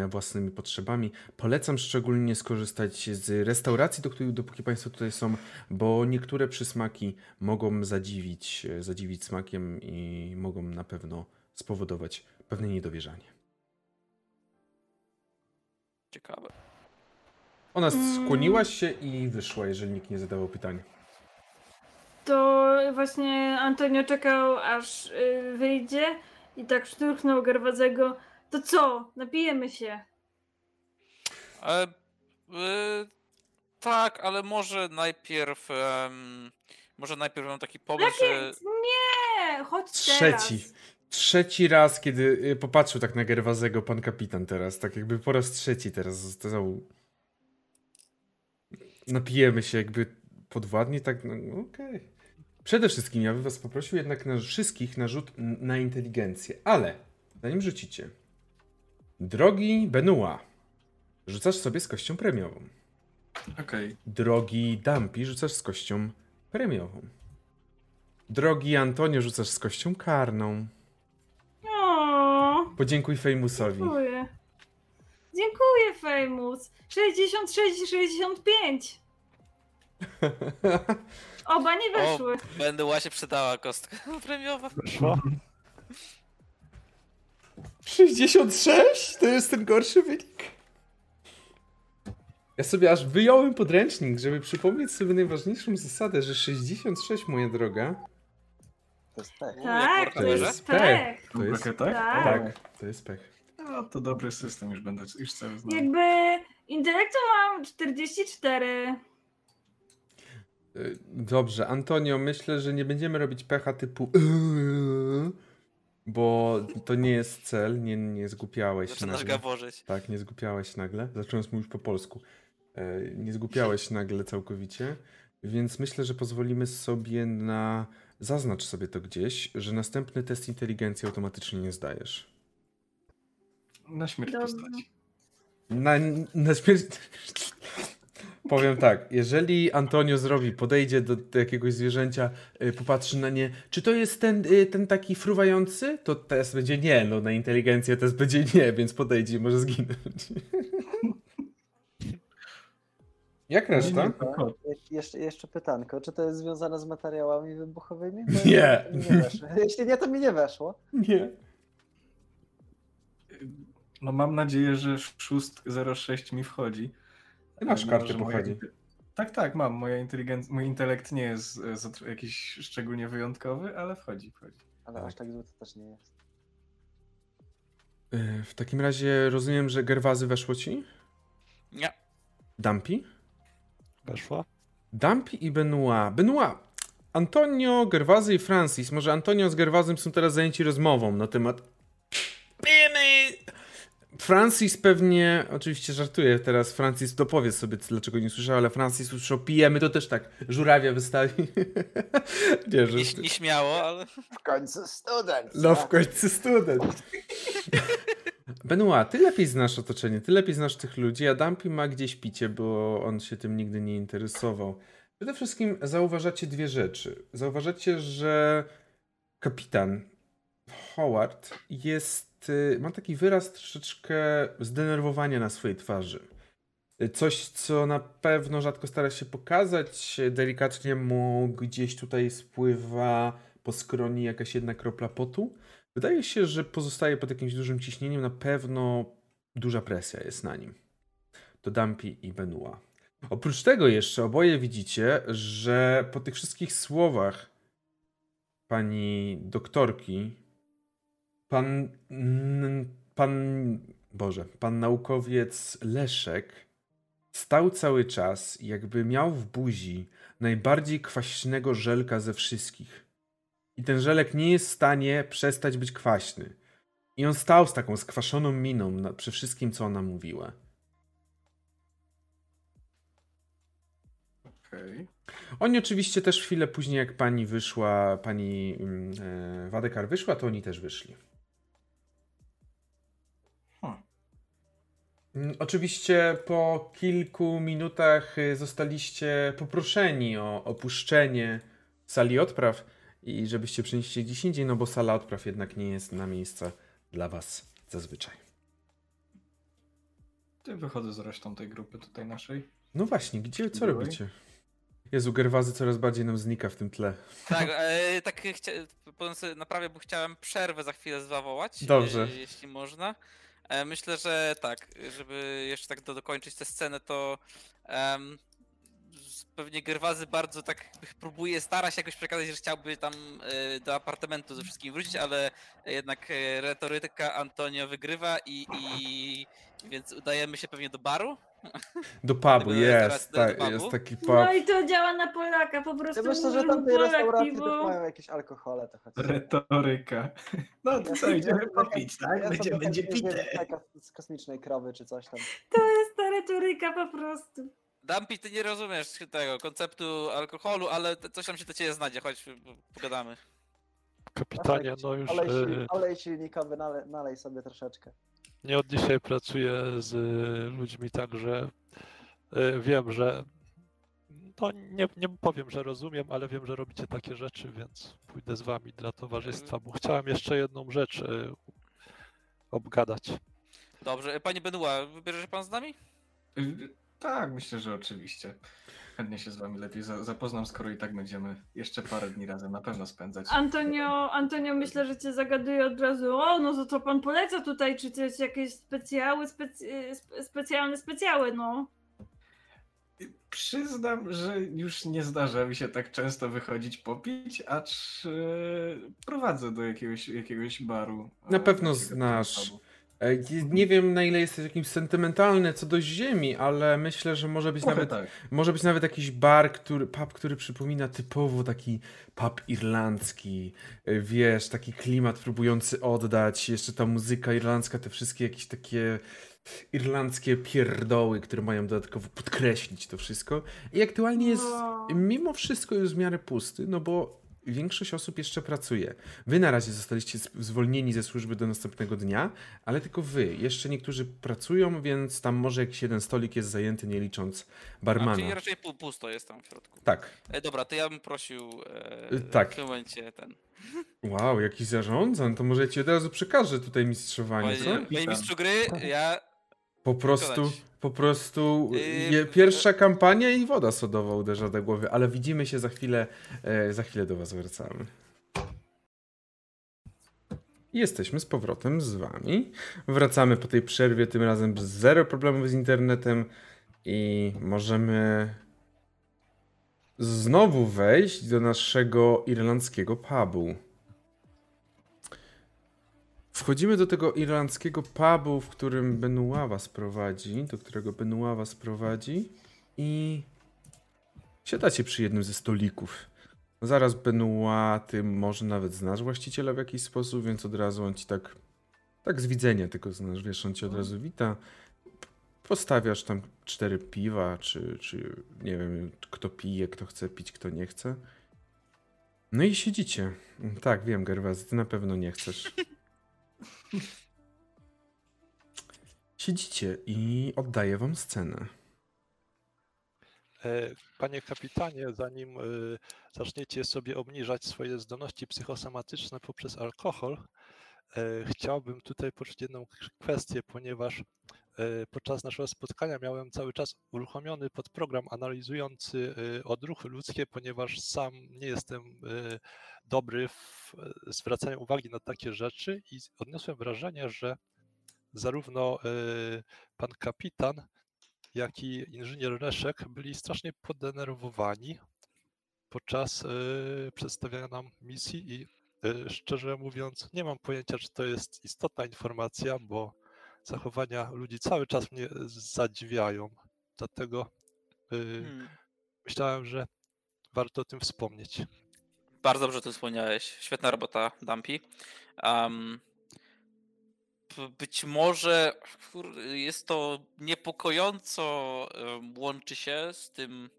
własnymi potrzebami. Polecam szczególnie skorzystać z restauracji, do której, dopóki Państwo tutaj są, bo niektóre przysmaki mogą zadziwić, zadziwić smakiem i mogą na pewno spowodować pewne niedowierzanie. Ciekawe. Ona mm. skłoniła się i wyszła, jeżeli nikt nie zadawał pytań. To właśnie Antonio czekał, aż y, wyjdzie i tak szturchnął Gerwazego. To co? Napijemy się. E, e, tak, ale może najpierw. może najpierw mam taki pomysł, że. Nie! Chodź Trzeci. teraz. Trzeci raz, kiedy y, popatrzył tak na Gerwazego pan kapitan teraz. Tak jakby po raz trzeci teraz został napijemy się jakby podwładnie, tak, no okej. Okay. Przede wszystkim ja bym was poprosił jednak na wszystkich na rzut na inteligencję, ale zanim rzucicie, drogi Benua, rzucasz sobie z kością premiową. Okej. Okay. Drogi Dampi, rzucasz z kością premiową. Drogi Antonio, rzucasz z kością karną. O, Podziękuj Fejmusowi. Dziękuję. Dziękuję, Famous. 66 i 65. Oba nie weszły. O, będę właśnie przydała kostka premiowa. Weszła. 66? To jest ten gorszy wynik? Ja sobie aż wyjąłem podręcznik, żeby przypomnieć sobie najważniejszą zasadę, że 66, moja droga. To jest pech. Tak, to jest pech. To jest, tak? tak, to jest pech. No to dobry system, już będę już cały znam. Jakby intelektu mam 44. Y, dobrze, Antonio, myślę, że nie będziemy robić pecha typu bo to nie jest cel, nie, nie zgupiałeś Zaczynasz nagle. gaworzyć. Tak, nie zgupiałeś nagle. Zacząłem mówić po polsku. E, nie zgupiałeś nagle całkowicie, więc myślę, że pozwolimy sobie na... Zaznacz sobie to gdzieś, że następny test inteligencji automatycznie nie zdajesz. Na śmierć Dobra. postaci. Na, na śmierć... Powiem tak, jeżeli Antonio zrobi, podejdzie do, do jakiegoś zwierzęcia, y, popatrzy na nie, czy to jest ten, y, ten taki fruwający? To test będzie nie, no na inteligencję test będzie nie, więc podejdzie i może zginąć. Jak reszta? Nie, jeszcze, jeszcze pytanko, czy to jest związane z materiałami wybuchowymi? Bo nie. nie Jeśli nie, to mi nie weszło. Nie. No mam nadzieję, że 606 mi wchodzi. Ty masz kartę pochodzi. Moja... Tak, tak, mam. Moja inteligenc... Mój intelekt nie jest jakiś szczególnie wyjątkowy, ale wchodzi, wchodzi. Ale tak. aż tak zły to też nie jest. E, w takim razie rozumiem, że Gerwazy weszło ci? Nie. Dampi? Weszła. Dampi i Benoit. Benoit, Antonio, Gerwazy i Francis. Może Antonio z Gerwazym są teraz zajęci rozmową na temat Francis pewnie, oczywiście żartuję teraz, Francis dopowie sobie, dlaczego nie słyszał, ale Francis usłyszał pijemy, to też tak, żurawia wystawi. nie, że... nie, śmiało, ale... W końcu student. No, w końcu student. Benoit, ty lepiej znasz otoczenie, ty lepiej znasz tych ludzi, a Dumpy ma gdzieś picie, bo on się tym nigdy nie interesował. Przede wszystkim zauważacie dwie rzeczy. Zauważacie, że kapitan Howard jest, y, ma taki wyraz troszeczkę zdenerwowania na swojej twarzy. Coś, co na pewno rzadko stara się pokazać, delikatnie mu gdzieś tutaj spływa po skroni jakaś jedna kropla potu. Wydaje się, że pozostaje pod jakimś dużym ciśnieniem, na pewno duża presja jest na nim. To Dampi i Benua. Oprócz tego jeszcze oboje widzicie, że po tych wszystkich słowach pani doktorki, pan, pan, Boże, pan naukowiec Leszek stał cały czas, jakby miał w buzi najbardziej kwaśnego żelka ze wszystkich. I ten żelek nie jest w stanie przestać być kwaśny. I on stał z taką skwaszoną miną na, przy wszystkim, co ona mówiła. Okay. Oni oczywiście też chwilę później, jak pani wyszła, pani e, Wadekar wyszła, to oni też wyszli. Oczywiście po kilku minutach e, zostaliście poproszeni o opuszczenie sali odpraw i żebyście przenieśli się gdzieś indziej, no bo sala odpraw jednak nie jest na miejsca dla was zazwyczaj. Ty wychodzę z resztą tej grupy tutaj naszej. No właśnie, gdzie, co Byłej? robicie? Jezu, Gerwazy coraz bardziej nam znika w tym tle. Tak, e, tak chcia... naprawdę, bo chciałem przerwę za chwilę zawołać. Dobrze. E, jeśli można. E, myślę, że tak, żeby jeszcze tak do, dokończyć tę scenę, to um, pewnie Gerwazy bardzo tak próbuje, stara się jakoś przekazać, że chciałby tam e, do apartamentu ze wszystkim wrócić, ale jednak e, retoryka Antonio wygrywa i, i więc udajemy się pewnie do baru. Do pubu, jest, tak, jest taki pub. No i to działa na Polaka, po prostu. Ja myślę, że tam tej restauracji też mają jakieś alkohole. To chociaż... Retoryka. No to co, idziemy popić, tak? Ja będzie będzie pite. Z kosmicznej krowy czy coś tam. To jest ta retoryka po prostu. Dampi, ty nie rozumiesz tego konceptu alkoholu, ale coś tam się do ciebie znajdzie, chodź, pogadamy. Kapitanie, no już... Olej, silnik, olej silnikowy, nalej, nalej sobie troszeczkę. Nie od dzisiaj pracuję z ludźmi, także e, wiem, że no nie, nie powiem, że rozumiem, ale wiem, że robicie takie rzeczy, więc pójdę z wami dla towarzystwa, bo chciałem jeszcze jedną rzecz e, obgadać. Dobrze, panie Benua, wybierze się pan z nami? Y, tak, myślę, że oczywiście. Chętnie się z wami lepiej zapoznam, skoro i tak będziemy jeszcze parę dni razem na pewno spędzać. Antonio, Antonio myślę, że cię zagaduje od razu. O, no to co pan poleca tutaj? Czy coś jakieś specjały, spec specjalne specjały, no? Przyznam, że już nie zdarza mi się tak często wychodzić popić, acz prowadzę do jakiegoś, jakiegoś baru. Na pewno znasz. E, nie wiem na ile jesteś jakimś sentymentalny co do ziemi, ale myślę, że może być nawet tak. może być nawet jakiś bar, który, pub, który przypomina typowo taki pub irlandzki. E, wiesz, taki klimat próbujący oddać, jeszcze ta muzyka irlandzka, te wszystkie jakieś takie irlandzkie pierdoły, które mają dodatkowo podkreślić to wszystko. I aktualnie jest mimo wszystko jest w miarę pusty, no bo większość osób jeszcze pracuje. Wy na razie zostaliście zwolnieni ze służby do następnego dnia, ale tylko wy. Jeszcze niektórzy pracują, więc tam może jakiś jeden stolik jest zajęty, nie licząc barmana. A, czyli raczej pusto jest tam w środku. Tak. E, dobra, to ja bym prosił e, tak. w tym momencie ten... Wow, jakiś zarządzan, to może ja ci od razu przekażę tutaj mistrzowanie, co? Panie mistrzu gry, ja po prostu, po prostu yy, pierwsza kampania i woda sodowa uderza do głowy, ale widzimy się za chwilę, e, za chwilę do was wracamy. Jesteśmy z powrotem z wami. Wracamy po tej przerwie, tym razem z zero problemów z internetem i możemy znowu wejść do naszego irlandzkiego pubu. Wchodzimy do tego irlandzkiego pubu, w którym Benoit was prowadzi, do którego Benoit was prowadzi i siadacie przy jednym ze stolików. Zaraz Benoit, ty może nawet znasz właściciela w jakiś sposób, więc od razu on ci tak, tak z widzenia tylko znasz, wiesz, on ci od razu wita. Postawiasz tam cztery piwa, czy, czy nie wiem, kto pije, kto chce pić, kto nie chce. No i siedzicie. Tak, wiem, Gerwazy, ty na pewno nie chcesz. Siedzicie i oddaję wam scenę. E, panie kapitanie, zanim e, zaczniecie sobie obniżać swoje zdolności psychosomatyczne poprzez alkohol, e, chciałbym tutaj poruszyć jedną kwestię, ponieważ podczas naszego spotkania miałem cały czas uruchomiony podprogram analizujący e, odruchy ludzkie, ponieważ sam nie jestem e, dobry w zwracaniu uwagi na takie rzeczy i odniosłem wrażenie, że zarówno pan kapitan, jak i inżynier Leszek byli strasznie podenerwowani podczas przedstawiania nam misji i szczerze mówiąc nie mam pojęcia, czy to jest istotna informacja, bo zachowania ludzi cały czas mnie zadziwiają. Dlatego yy, hmm. myślałem, że warto o tym wspomnieć. Bardzo dobrze tym wspomniałeś. Świetna robota, Dumpy. Um, być może jest to niepokojąco łączy się z tym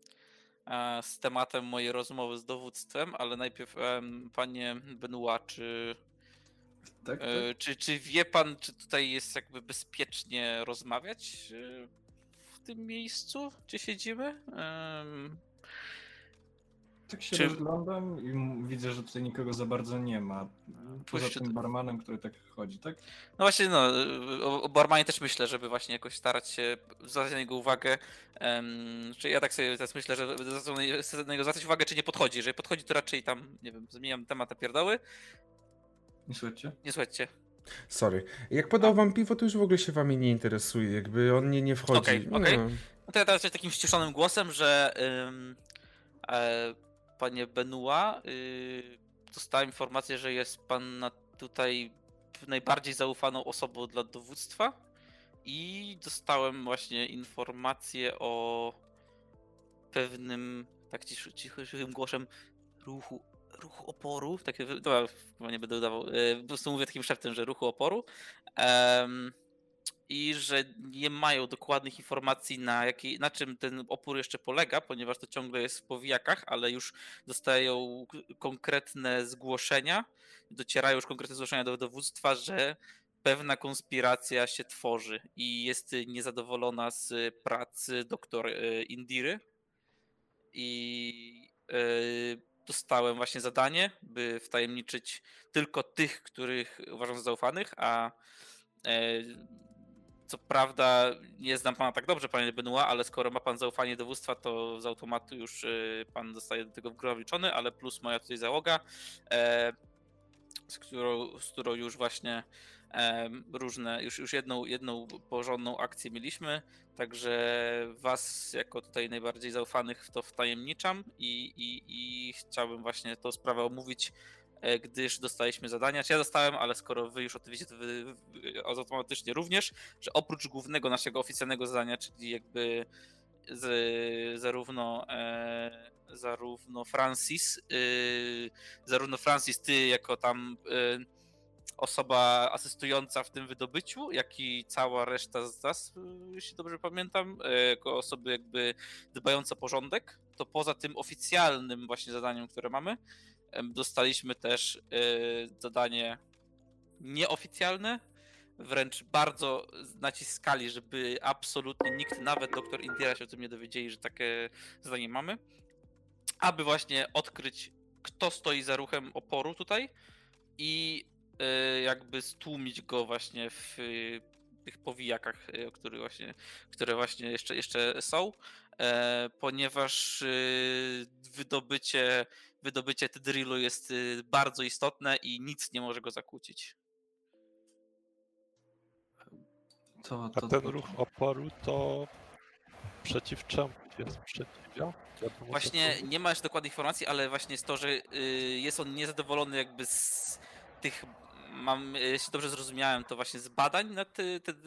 e, z tematem mojej rozmowy z dowództwem, ale najpierw panie Benoit, czy tak, e, tak. Czy, czy wie pan, czy tutaj jest jakby bezpiecznie rozmawiać e, w tym miejscu, gdzie siedzimy? Tak się czy... rozglądam i widzę, że tutaj nikogo za bardzo nie ma. Poza tym barmanem, który tak chodzi, tak? No właśnie, no, o, o barmanie też myślę, żeby właśnie jakoś starać się zwracać na niego uwagę. Um, czy ja tak sobie teraz myślę, że na niego zwracać uwagę, czy nie podchodzi. Jeżeli podchodzi, to raczej tam, nie wiem, zmieniam temat na pierdoły. Nie słuchajcie? Nie słuchajcie. Sorry. Jak podał wam piwo, to już w ogóle się wami nie interesuje, jakby on nie, nie wchodzi. Okej, okay, okej. Okay. No to ja teraz takim ściszonym głosem, że ym, e, panie Benua, y, dostałem informację, że jest pan na, tutaj najbardziej zaufaną osobą dla dowództwa i dostałem właśnie informację o pewnym, tak cichym głosem, ruchu ruchu oporu, takie, dobra, nie będę udawał, e, po prostu mówię takim szeptem, że ruchu oporu um, i że nie mają dokładnych informacji na, jaki, na czym ten opór jeszcze polega, ponieważ to ciągle jest w powijakach, ale już dostają konkretne zgłoszenia, docierają już konkretne zgłoszenia do dowództwa, że pewna konspiracja się tworzy i jest niezadowolona z pracy doktor e, Indiry i e, dostałem właśnie zadanie, by wtajemniczyć tylko tych, których uważam za zaufanych, a e, co prawda nie znam pana tak dobrze, panie Benua, ale skoro ma pan zaufanie dowództwa, to z automatu już e, pan zostaje do tego wgraniczony, ale plus moja tutaj załoga, e, z którą, z którą już właśnie różne, już, już jedną, jedną porządną akcję mieliśmy, także was jako tutaj najbardziej zaufanych w to wtajemniczam i, i, i chciałbym właśnie tą sprawę omówić, e, gdyż dostaliśmy zadania, ja dostałem, ale skoro wy już o tym to wy, wy automatycznie również, że oprócz głównego naszego oficjalnego zadania, czyli jakby z, zarówno e, zarówno Francis, y, zarówno Francis, ty jako tam y, osoba asystująca w tym wydobyciu, jak i cała reszta z nas, jeśli dobrze pamiętam, e, jako osoby jakby dbające o porządek, to poza tym oficjalnym właśnie zadaniem, które mamy, dostaliśmy też e, zadanie nieoficjalne, wręcz bardzo naciskali, żeby absolutnie nikt, nawet doktor Indira się o tym nie dowiedzieli, że takie zadanie mamy, aby właśnie odkryć, kto stoi za ruchem oporu tutaj i Y, jakby stłumić go właśnie w y, tych powijakach, y, które właśnie, które właśnie jeszcze, jeszcze są, e, ponieważ wydobycie, wydobycie Tydrilu jest bardzo istotne i nic nie może go zakłócić. To, to, A ten ruch oporu to przeciw czemu jest sprzeciwia? Właśnie nie ma jeszcze dokładnych informacji, ale właśnie jest to, że jest on niezadowolony jakby z tych mam, jeśli dobrze zrozumiałem, to właśnie z badań nad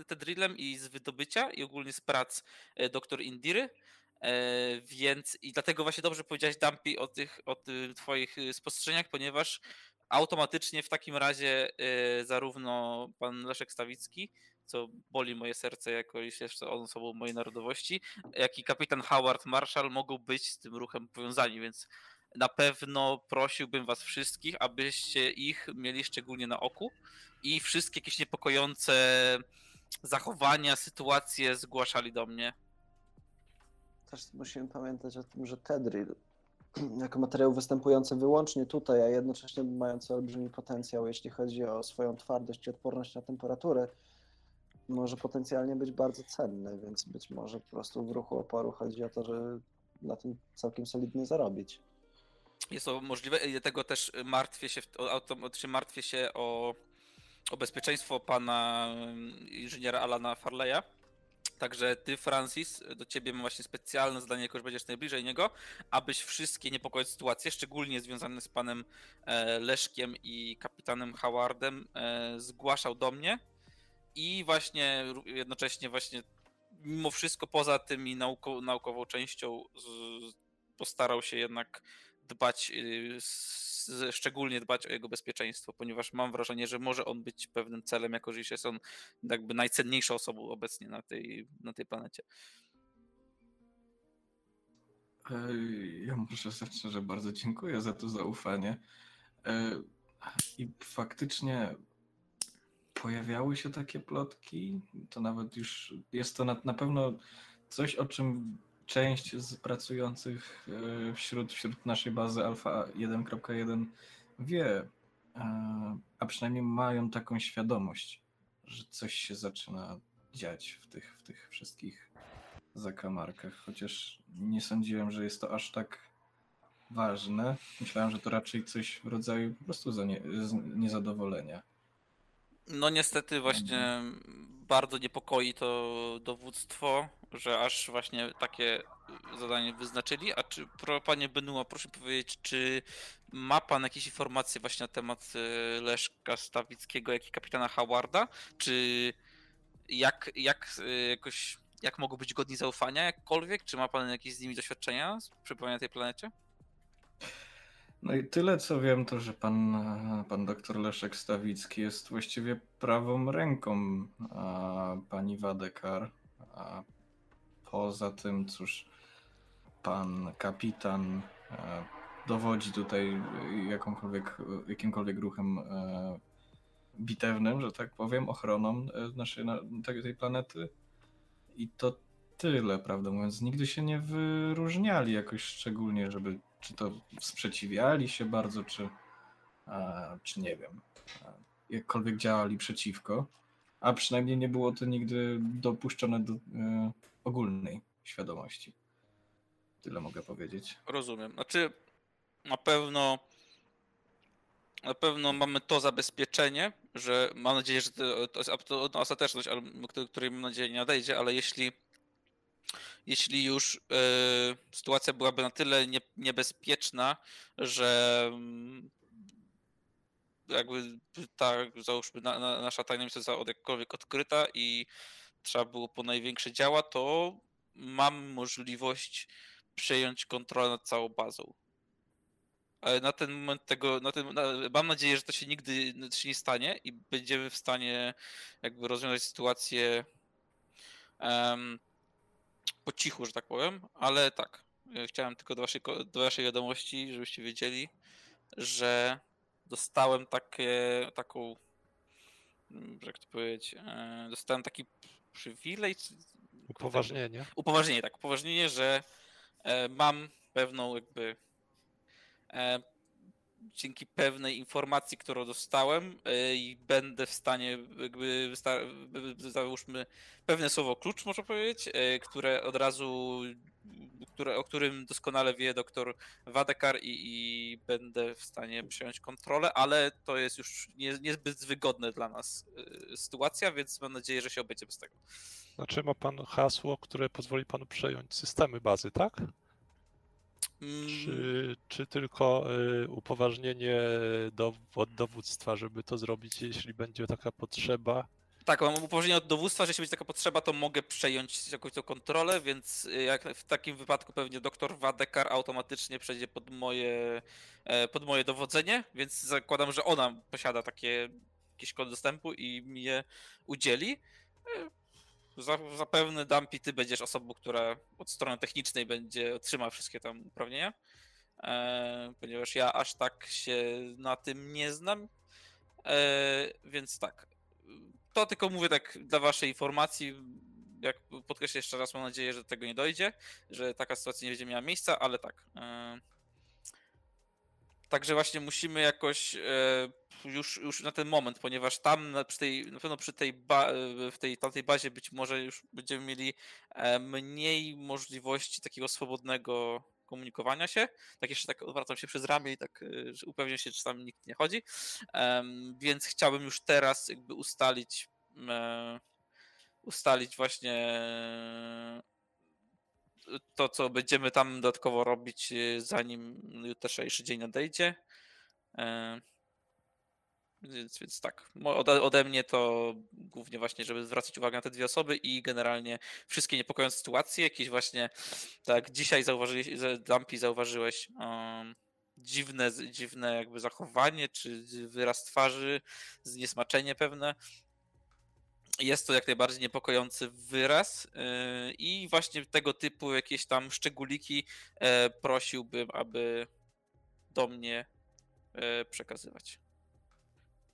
te, drillem i z wydobycia i ogólnie z prac e, doktor Indiry. E, więc i dlatego właśnie dobrze powiedziałeś, Dumpy, o tych, o twoich e, spostrzeżeniach, ponieważ automatycznie w takim razie zarówno pan Leszek Stawicki, co boli moje serce jako jeszcze on osobą mojej narodowości, jak i kapitan Howard Marshall mogą być z tym ruchem powiązani, więc na pewno prosiłbym was wszystkich, abyście ich mieli szczególnie na oku i wszystkie jakieś niepokojące zachowania, sytuacje zgłaszali do mnie. Też musimy pamiętać o tym, że Tedril jako materiał występujący wyłącznie tutaj, a jednocześnie mający olbrzymi potencjał, jeśli chodzi o swoją twardość i odporność na temperaturę, może potencjalnie być bardzo cenny, więc być może po prostu w ruchu oporu chodzi o to, że na tym całkiem solidnie zarobić. Jest to możliwe, dlatego też martwię się, automatycznie martwię się o, o bezpieczeństwo pana mm, inżyniera Alana Farleya. Także ty, Francis, do ciebie mam właśnie specjalne zadanie, jako że będziesz najbliżej niego, abyś wszystkie niepokojące sytuacje, szczególnie związane z panem e, Leszkiem i kapitanem Howardem, e, zgłaszał do mnie i właśnie jednocześnie właśnie mimo wszystko poza tymi nauko, naukową częścią z, postarał się jednak dbać, y, szczególnie dbać o jego bezpieczeństwo, ponieważ mam wrażenie, że może on być pewnym celem, jako że jest on jakby najcenniejszą osobą obecnie na tej, na tej planecie. Ja muszę że bardzo dziękuję za to zaufanie. E, I faktycznie pojawiały się takie plotki. To nawet już jest to na, na pewno coś, o czym część z pracujących e, wśród, wśród naszej bazy Alpha 1.1 wie, e, a przynajmniej mają taką świadomość, że coś się zaczyna dziać w tych, w tych wszystkich zakamarkach, chociaż nie sądziłem, że jest to aż tak ważne. Myślałem, że to raczej coś w rodzaju po prostu niezadowolenia. No niestety właśnie bardzo niepokoi to dowództwo, że aż właśnie takie zadanie wyznaczyli. A czy panie Benua, proszę powiedzieć, czy ma pan jakieś informacje właśnie na temat y, Leszka Stawickiego, jak i kapitana Howarda? Czy jak, jak y, jakoś jak mogą być godni zaufania jakkolwiek? Czy ma pan jakieś z nimi doświadczenia z na tej planecie? No i tyle co wiem, to że pan, pan doktor Leszek Stawicki jest właściwie prawą ręką a, pani Wadekar. A poza tym, cóż, pan kapitan a, dowodzi tutaj jakąkolwiek, jakimkolwiek ruchem e, bitewnym, że tak powiem, ochroną e, naszej, na, tej, planety. I to tyle, prawdę mówiąc. Nigdy się nie wyróżniali jakoś szczególnie, żeby czy to sprzeciwiali się bardzo, czy, czy nie wiem, jakkolwiek działali przeciwko, a przynajmniej nie było to nigdy dopuszczone do e, ogólnej świadomości. Tyle mogę powiedzieć. Rozumiem. Znaczy, na pewno na pewno mamy to zabezpieczenie, że mam nadzieję, że to, to jest ostateczność, ale, której mam nadzieję nie nadejdzie, ale jeśli jeśli już e, sytuacja byłaby na tyle nie, niebezpieczna, że mm, jakby ta, załóżmy, na, na, nasza tajna misja została jakkolwiek odkryta i trzeba było po największe działa, to mam możliwość przejąć kontrolę nad całą bazą. Ale na ten moment tego, na ten, na, mam nadzieję, że to się nigdy to się nie stanie i będziemy w stanie jakby rozwiązać sytuację um, po cichu, że tak powiem, ale tak. E, chciałem tylko do waszej, do waszej wiadomości, żebyście wiedzieli, że dostałem takie, taką, mm, jak to powiedzieć, e, dostałem taki przywilej. Upoważnienie. Upoważnienie, tak. Upoważnienie, że e, mam pewną jakby dzięki pewnej informacji, którą dostałem e, i będę w stanie jakby załóżmy pewne słowo klucz, można powiedzieć, e, które od razu które, o którym doskonale wie doktor Wadekar i, i, będę w stanie przejąć kontrolę, ale to jest już nie, niezbyt wygodne dla nas sytuacja, więc mam nadzieję, że się obejdzie bez tego. Znaczy ma pan hasło, które pozwoli panu przejąć systemy bazy, tak? Czy, mm. czy tylko y, upoważnienie do, od dowództwa, żeby to zrobić, jeśli będzie taka potrzeba? Tak, mam upoważnienie od dowództwa, że jeśli będzie taka potrzeba, to mogę przejąć jakąś tą kontrolę, więc jak w takim wypadku pewnie doktor Wadekar automatycznie przejdzie pod moje, e, pod moje dowodzenie, więc zakładam, że ona posiada takie jakieś kody dostępu i mi je udzieli. E, zapewne Dumpy, ty będziesz osobą, która od strony technicznej będzie otrzyma wszystkie tam uprawnienia, e, ponieważ ja aż tak się na tym nie znam, e, więc tak. To tylko mówię tak dla waszej informacji, jak podkreślę jeszcze raz, mam nadzieję, że do tego nie dojdzie, że taka sytuacja nie będzie miała miejsca, ale tak. E, także właśnie musimy jakoś już, już na ten moment, ponieważ tam na, przy tej, na pewno przy tej, ba, w tej tamtej bazie być może już będziemy mieli e, mniej możliwości takiego swobodnego komunikowania się. Tak jeszcze tak odwracam się przez ramię i tak e, upewniam się, czy tam nikt nie chodzi. Więc chciałbym już teraz jakby ustalić ustalić właśnie to, co będziemy tam dodatkowo robić, zanim jutrzejszy dzień nadejdzie. Więc, więc tak, ode, mnie to głównie właśnie, żeby zwracać uwagę na te dwie osoby i generalnie wszystkie niepokojące sytuacje, jakieś właśnie, tak dzisiaj zauważyłeś, Dumpy zauważyłeś um, dziwne, dziwne jakby zachowanie, czy wyraz twarzy, zniesmaczenie pewne. Jest to jak najbardziej niepokojący wyraz yy, i właśnie tego typu jakieś tam szczególiki yy, prosiłbym, aby do mnie yy, przekazywać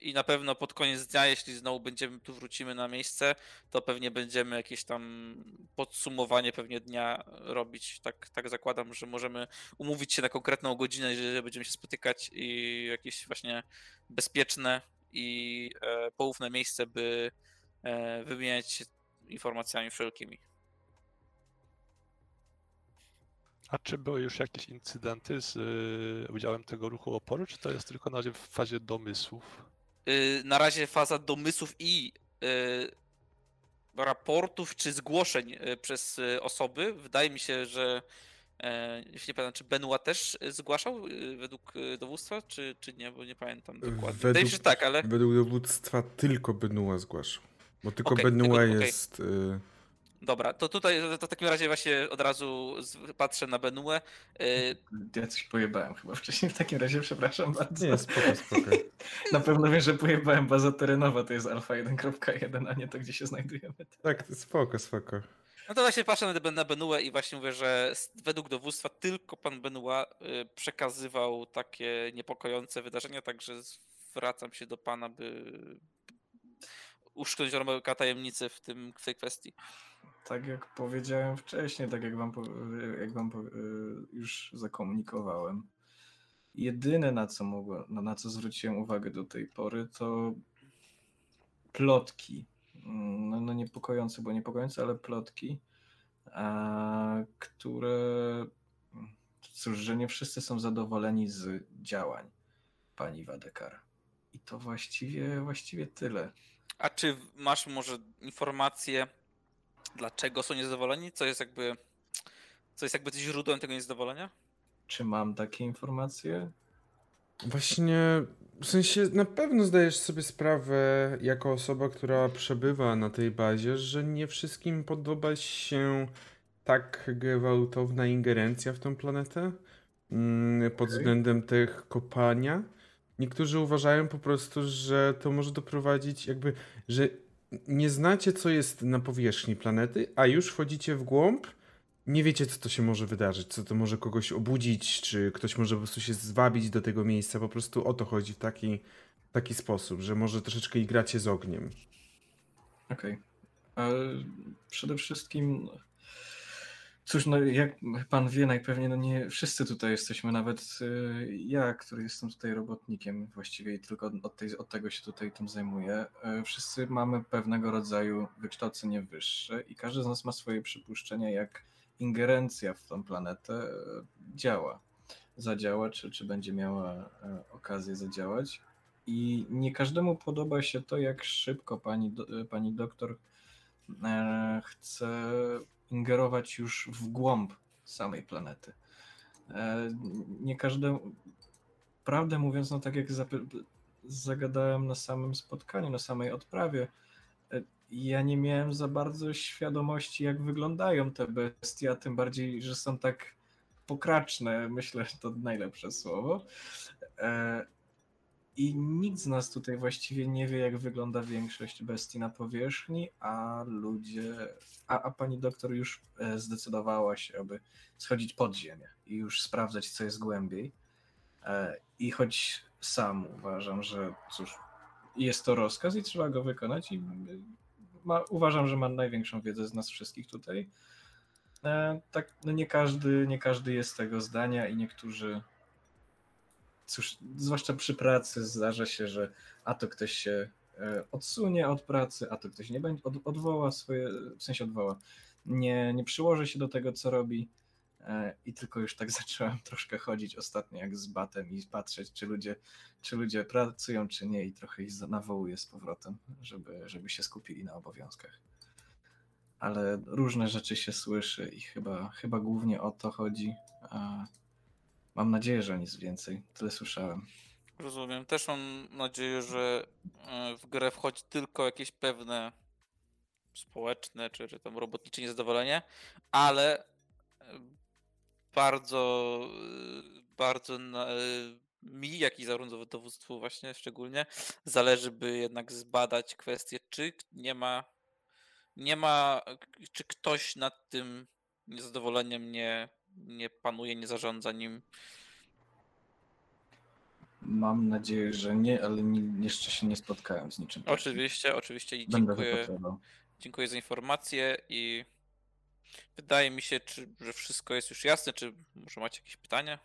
i na pewno pod koniec dnia, jeśli znowu będziemy tu wrócimy na miejsce, to pewnie będziemy jakieś tam podsumowanie pewnie dnia robić. Tak, tak zakładam, że możemy umówić się na konkretną godzinę, że będziemy się spotykać i jakieś właśnie bezpieczne i e, poufne miejsce, by e, wymieniać się informacjami wszelkimi. A czy były już jakieś incydenty z y, udziałem tego ruchu oporu, czy to jest tylko na razie w fazie domysłów? Y, na razie faza domysłów i y, raportów czy zgłoszeń przez osoby. Wydaje mi się, że jeśli nie pamiętam, czy Benua też zgłaszał według dowództwa, czy, czy nie, bo nie pamiętam dokładnie. Według, Wydaje mi się, że tak, ale... Według dowództwa tylko Benua zgłaszał. Bo tylko okay, Benua jest... Okay. Dobra, to tutaj to w takim razie właśnie od razu patrzę na Benue. Y, ja coś pojebałem chyba wcześniej, w takim razie przepraszam bardzo. Nie, spoko, spoko. Na pewno wiem, że pojebałem baza terenowa, to jest alfa 1.1, a nie to, gdzie się znajdujemy. Tak, spoko, spoko. No to właśnie patrzę na Benue i właśnie mówię, że według dowództwa tylko pan Benua y, przekazywał takie niepokojące wydarzenia, także zwracam się do pana, by uszkodzić tajemnicy w, tym, w tej kwestii tak jak powiedziałem wcześniej, tak jak wam, jak wam już zakomunikowałem, jedyne na co mogłem, no, na co zwróciłem uwagę do tej pory, to plotki. No, no niepokojące, bo niepokojące, ale plotki, a, które cóż, że nie wszyscy są zadowoleni z działań pani Wadekar. I to właściwie, właściwie tyle. A czy masz może informacje, dlaczego są niezadowoleni? Co jest jakby, co jest jakby źródłem tego niezadowolenia? Czy mam takie informacje? Właśnie, w sensie na pewno zdajesz sobie sprawę, jako osoba, która przebywa na tej bazie, że nie wszystkim podoba się tak gwałtowna ingerencja w tą planetę mm, pod okay. względem tych kopania. Niektórzy uważają po prostu, że to może doprowadzić jakby, że nie znacie, co jest na powierzchni planety, a już wchodzicie w głąb, nie wiecie, co to się może wydarzyć, co to może kogoś obudzić, czy ktoś może po prostu się zwabić do tego miejsca. Po prostu o to chodzi w taki, taki sposób, że może troszeczkę igracie z ogniem. Okej. Okay. Przede wszystkim Cóż, no jak pan wie, najpewniej no nie wszyscy tutaj jesteśmy, nawet y, ja, który jestem tutaj robotnikiem właściwie i tylko od, tej, od tego się tutaj tym zajmuję. Y, wszyscy mamy pewnego rodzaju wykształcenie wyższe i każdy z nas ma swoje przypuszczenia, jak ingerencja w tą planetę y, działa. Zadziała, czy, czy będzie miała okazję zadziałać. I nie każdemu podoba się to, jak szybko pani, pani doktor chce ingerować już w głąb samej planety. E, nie każdemu, prawdę mówiąc, no tak jak zagadałem na samym spotkaniu, na samej odprawie, e, ja nie miałem za bardzo świadomości, jak wyglądają te bestie, a tym bardziej, że są tak pokraczne, myślę, że to najlepsze słowo. E, i nikt z nas tutaj właściwie nie wie, jak wygląda większość bestii na powierzchni, a ludzie, a, a pani doktor już e, zdecydowała się, aby schodzić pod ziemię i już sprawdzać, co jest głębiej. E, I choć sam uważam, że cóż, jest to rozkaz i trzeba go wykonać, i ma, uważam, że ma największą wiedzę z nas wszystkich tutaj. E, tak, no nie każdy, nie każdy jest tego zdania i niektórzy cóż, zwłaszcza przy pracy zdarza się, że a to ktoś się e, odsunie od pracy, a to ktoś nie będzie, od, odwoła swoje, w sensie odwoła, nie, nie przyłoży się do tego, co robi. E, I tylko już tak zacząłem troszkę chodzić ostatnio jak z batem i patrzeć, czy ludzie, czy ludzie pracują, czy nie, i trochę ich nawołuję z powrotem, żeby, żeby się skupili na obowiązkach. Ale różne rzeczy się słyszy i chyba, chyba głównie o to chodzi. Mam nadzieję, że nic więcej. Tyle słyszałem. Rozumiem. Też mam nadzieję, że e, w grę wchodzi tylko jakieś pewne społeczne czy, czy tam robotnicze niezadowolenie, ale bardzo, bardzo mi, jak i dowództwu właśnie szczególnie, zależy, by jednak zbadać kwestię, czy nie ma, nie ma, czy ktoś nad tym niezadowoleniem nie, nie panuje, nie zarządza nim. Mam nadzieję, że nie, ale nie, jeszcze się nie spotkałem z niczym. Oczywiście, oczywiście i dziękuję, dziękuję za informację i Wydaje mi się, czy, że wszystko jest już jasne, czy może macie jakieś pytania?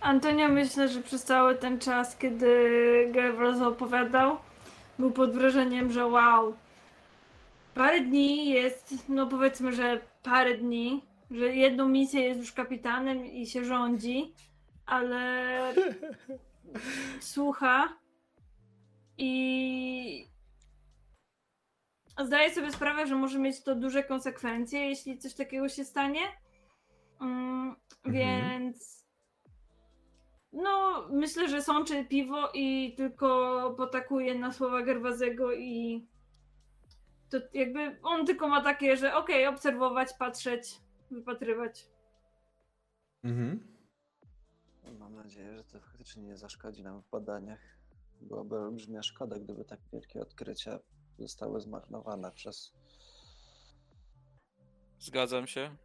Antonio myślę, że przez cały ten czas, kiedy Gervals opowiadał, był pod wrażeniem, że wow, parę dni jest, no powiedzmy, że parę dni, że jedną misję jest już kapitanem i się rządzi, ale słucha i zdaję sobie sprawę, że może mieć to duże konsekwencje, jeśli coś takiego się stanie. Mm, mhm. Więc no, myślę, że sączy piwo i tylko potakuje na słowa Gerwazego i to jakby on tylko ma takie, że okej, okay, obserwować, patrzeć, wypatrywać. Mhm. Mam nadzieję, że to faktycznie nie zaszkodzi nam w badaniach. Byłaby olbrzymia szkoda, gdyby tak wielkie odkrycia zostały zmarnowane przez. Zgadzam się.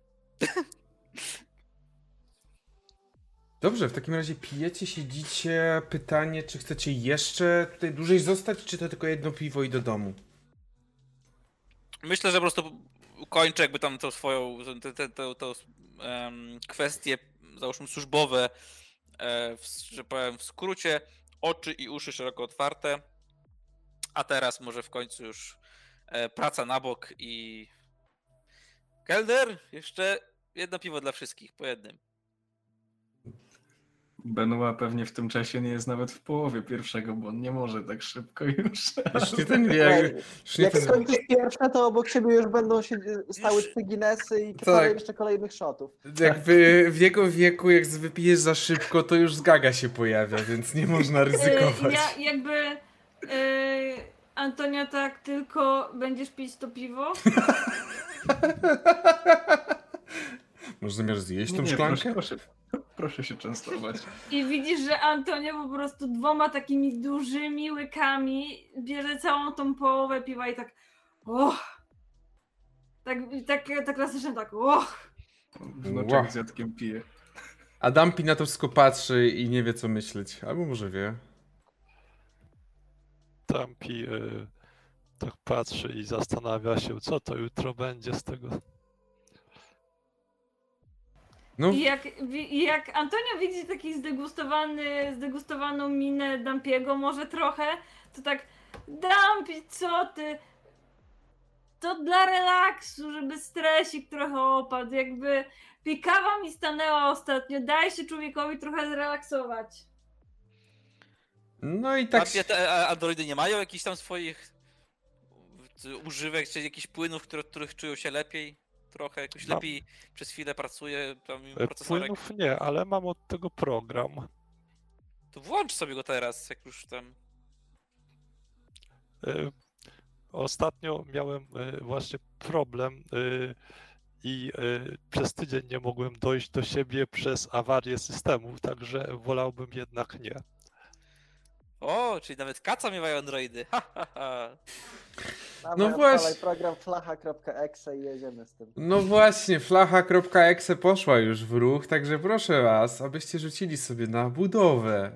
Dobrze, w takim razie pijecie, siedzicie. Pytanie, czy chcecie jeszcze tutaj dłużej zostać, czy to tylko jedno piwo i do domu? Myślę, że po prostu kończę jakby tam tą swoją, tę um, kwestie, załóżmy służbowe, e, w, że powiem w skrócie oczy i uszy szeroko otwarte. A teraz może w końcu już e, praca na bok i. Kelder, jeszcze jedno piwo dla wszystkich, po jednym. Benoit pewnie w tym czasie nie jest nawet w połowie pierwszego, bo on nie może tak szybko już. Już nie ten wie. Jak ten... skończysz pierwsze, to obok siebie już będą się stały trzy Guinnessy i tak. jeszcze kolejnych shotów. Jakby w jego wieku, jak wypijesz za szybko, to już zgaga się pojawia, więc nie można ryzykować. Ja jakby... Yy, Antonia, tak tylko będziesz pić to piwo? Może zamiast zjeść tą nie, szklankę? Proszę, proszę. Proszę się częstować. I widzisz, że Antonia po prostu dwoma takimi dużymi łykami bierze całą tą połowę piwa i tak och. Tak, tak, tak klasycznie tak och. Wnuczek wow. z jadkiem pije. Adampi na to wszystko patrzy i nie wie co myśleć. Albo może wie. Dampi y, tak patrzy i zastanawia się, co to jutro będzie z tego no. I jak, jak Antonio widzi taki zdegustowany, zdegustowaną minę Dampiego, może trochę, to tak Dampi, co ty? To dla relaksu, żeby stresik trochę opadł. Jakby pikawa mi stanęła ostatnio. Daj się człowiekowi trochę zrelaksować. No i tak. A te androidy nie mają jakichś tam swoich używek, czy jakichś płynów, które, których czują się lepiej? Trochę jakoś no. lepiej przez chwilę pracuje tam e, procesorek. Płynów nie, ale mam od tego program. To włącz sobie go teraz, jak już tam... E, ostatnio miałem e, właśnie problem i przez tydzień nie mogłem dojść do siebie przez awarię systemu, także wolałbym jednak nie. O, czyli nawet kaca miewają androidy. Ha, ha, ha. no właśnie. program flacha.exe i jedziemy z tym. No właśnie, flacha.exe poszła już w ruch, także proszę was, abyście rzucili sobie na budowę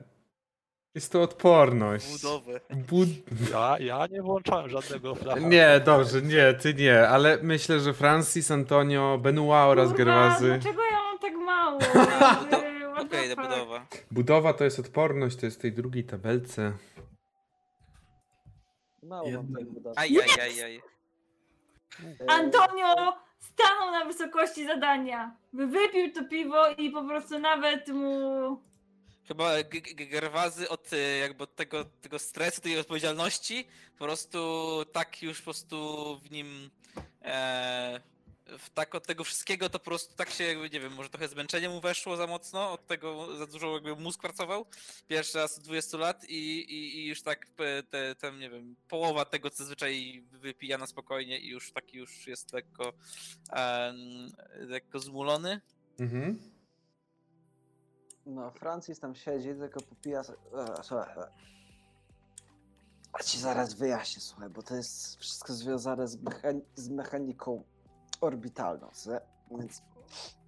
Jest to odporność. Budowę. Bud... Ja, ja nie włączałem żadnego flacha. Nie, dobrze, nie, ty nie, ale myślę, że Francis, Antonio, Benoit oraz Kurwa, Gerwazy. Dlaczego ja mam tak mało? The Okej, fuck? budowa. Budowa to jest odporność, to jest w tej drugiej tabelce. Mało mam Jedna- tej budowy. Antonio stanął na wysokości zadania. Wypił to piwo i po prostu nawet mu. Chyba G- G- Gerwazy od e, jakby od tego, tego stresu, tej odpowiedzialności, po prostu tak już po prostu w nim e, w tak od tego wszystkiego to po prostu tak się jakby, nie wiem, może trochę zmęczenie mu weszło za mocno, od tego za dużo jakby mózg pracował pierwszy raz od 20 lat i, i, i już tak te, te, nie wiem, połowa tego co zazwyczaj wypija na spokojnie i już taki już jest lekko em, lekko zmulony. Mhm. No, Francis tam siedzi, tylko popija. e, Słuchaj. e. A ci zaraz wyjaśnię, słuchaj, bo to jest wszystko związane z, mechani- z mechaniką orbitalną, więc.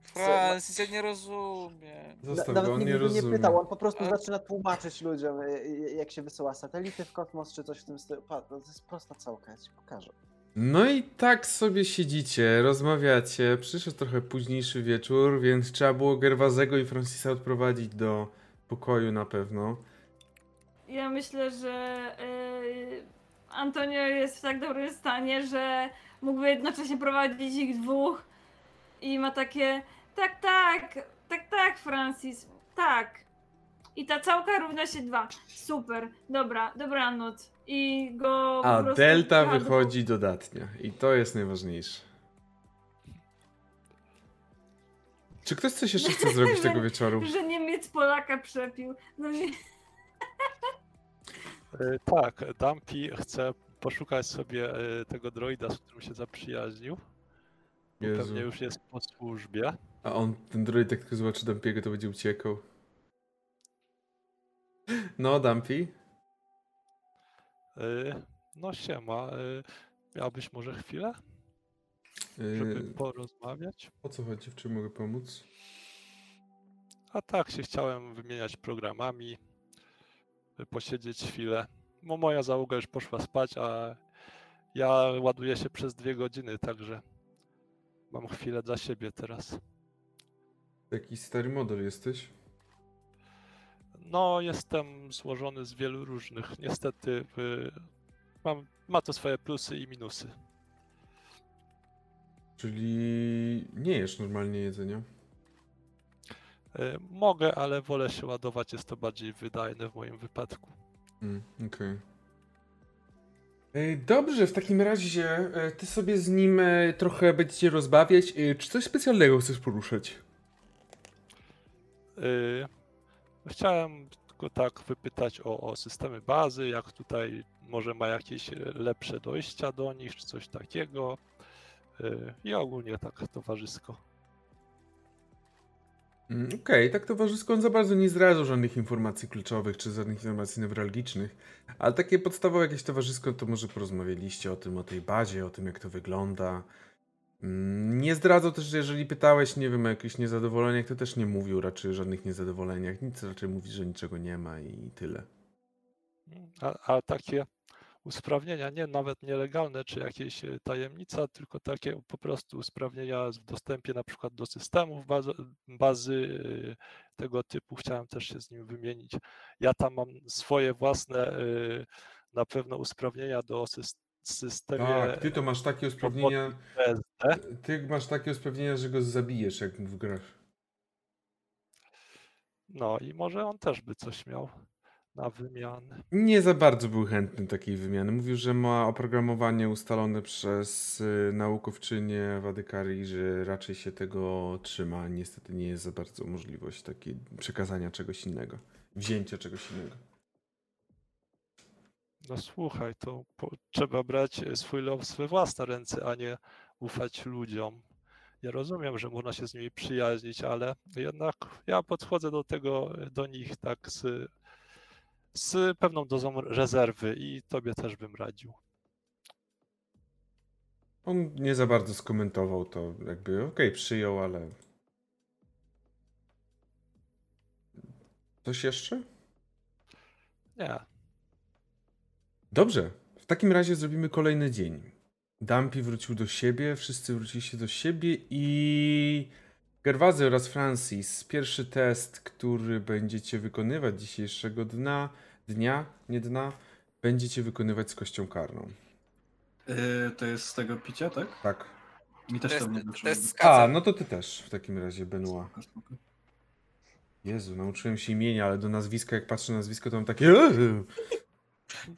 Francis, ja nie rozumiem. Zostaw nawet go, on nikt nie nie rozumie. pytał, on po prostu Ale- zaczyna tłumaczyć ludziom, e, e, jak się wysyła satelity w kosmos, czy coś w tym stylu. Patrz, no to jest prosta całka, ja ci pokażę. No i tak sobie siedzicie, rozmawiacie. Przyszedł trochę późniejszy wieczór, więc trzeba było Gerwazego i Francisa odprowadzić do pokoju na pewno. Ja myślę, że yy, Antonio jest w tak dobrym stanie, że mógłby jednocześnie prowadzić ich dwóch i ma takie tak, tak, tak, tak, Francis, tak. I ta całka równa się dwa. Super, dobra, dobranoc. I go A delta wychodzi dodatnia i to jest najważniejsze. Czy ktoś coś jeszcze chce zrobić tego wieczoru? Że Niemiec Polaka przepił. No nie. E, Tak, Dumpy chce poszukać sobie e, tego droida, z którym się zaprzyjaźnił. Jezu. pewnie już jest po służbie. A on, ten droid, jak tylko zobaczy Dumpiego, to będzie uciekał. No, Dumpy. E, No siema, miałbyś może chwilę, żeby porozmawiać? o co chodzi? W czym mogę pomóc? A tak, się chciałem wymieniać programami, posiedzieć chwilę. Bo moja załoga już poszła spać, a ja ładuję się przez dwie godziny, także mam chwilę dla siebie teraz. Jakiś stary model jesteś? No, jestem złożony z wielu różnych. Niestety y, mam, ma to swoje plusy i minusy. Czyli nie jesz normalnie jedzenia? Y, Mogę, ale wolę się ładować, jest to bardziej wydajne w moim wypadku. Mm, Okej. Ej, Dobrze, w takim razie e, ty sobie z nim e, trochę będziecie rozbawiać. E, Czy coś specjalnego chcesz poruszać? Chciałem tylko tak wypytać o, o systemy bazy, jak tutaj może ma jakieś e, lepsze dojścia do nich, czy coś takiego. I ogólnie tak towarzysko. Mm, Okej, tak towarzysko on za bardzo nie zdradzał żadnych informacji kluczowych czy żadnych informacji newralgicznych, ale takie podstawowe jakieś towarzysko to może porozmawialiście o tym, o tej bazie, o tym jak to wygląda. Mm, Nie zdradzał też, że jeżeli pytałeś, nie wiem, o jakieś niezadowoleniach, to też nie mówił raczej o żadnych niezadowoleniach, nic raczej mówi, że niczego nie ma i tyle. A, a takie usprawnienia, nie nawet nielegalne, czy jakieś e, tajemnica, tylko takie po prostu usprawnienia w dostępie na przykład do systemów bazy, bazy y, tego typu. Chciałem też się z nim wymienić. Ja tam mam swoje własne y, na pewno usprawnienia do sys- systemie Tak, ty to masz takie usprawnienia, ty masz takie usprawnienia, że go zabijesz jak w grasz. No i może on też by coś miał na wymianę. Nie za bardzo był chętny takiej wymiany. Mówił, że ma oprogramowanie ustalone przez y, naukowczynię Wadykarii, że raczej się tego trzyma. Niestety nie jest za bardzo możliwość takiej przekazania czegoś innego, wzięcia czegoś innego. No słuchaj, to po, trzeba brać e, swój los we własne ręce, a nie ufać ludziom. Ja rozumiem, że można się z nimi przyjaźnić, ale jednak ja podchodzę do tego, do nich tak z, z pewną dozą rezerwy i tobie też bym radził. On nie za bardzo skomentował to, jakby okej, przyjął, ale. Coś jeszcze? Nie. Dobrze. W takim razie zrobimy kolejny dzień. Dumpy wrócił do siebie, wszyscy wróciliście do siebie i Gerwazy oraz Francis. Pierwszy test, który będziecie wykonywać dzisiejszego dnia, dnia, nie dna, będziecie wykonywać z kością karną. Yy, to jest z tego picia, tak? Tak. Mi też To tam nie jest, to z A, no to ty też w takim razie, Benoit. Spoko, spoko. Jezu, nauczyłem się imienia, ale do nazwiska, jak patrzę na nazwisko, to mam takie...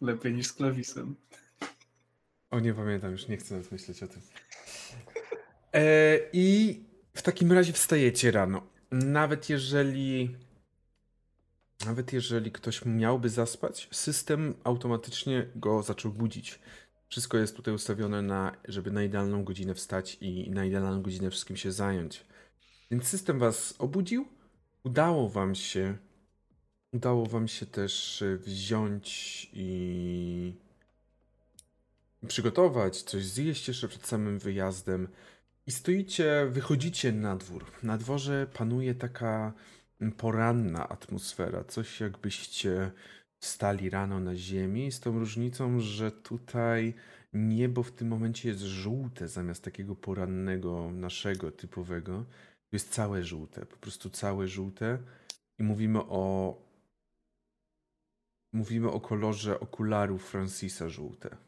Lepiej niż z klawisem. O, nie pamiętam, już nie chcę nawet myśleć o tym. E, I w takim razie wstajecie rano. Nawet jeżeli. Nawet jeżeli ktoś miałby zaspać, system automatycznie go zaczął budzić. Wszystko jest tutaj ustawione na, żeby na idealną godzinę wstać i na idealną godzinę wszystkim się zająć. Więc system was obudził. Udało wam się. Udało wam się też wziąć i przygotować, coś zjeść jeszcze przed samym wyjazdem. I stoicie, wychodzicie na dwór. Na dworze panuje taka poranna atmosfera. Coś jakbyście stali rano na ziemi, z tą różnicą, że tutaj niebo w tym momencie jest żółte zamiast takiego porannego, naszego typowego. Jest całe żółte, po prostu całe żółte. I mówimy o. Mówimy o kolorze okularów Francisa żółte.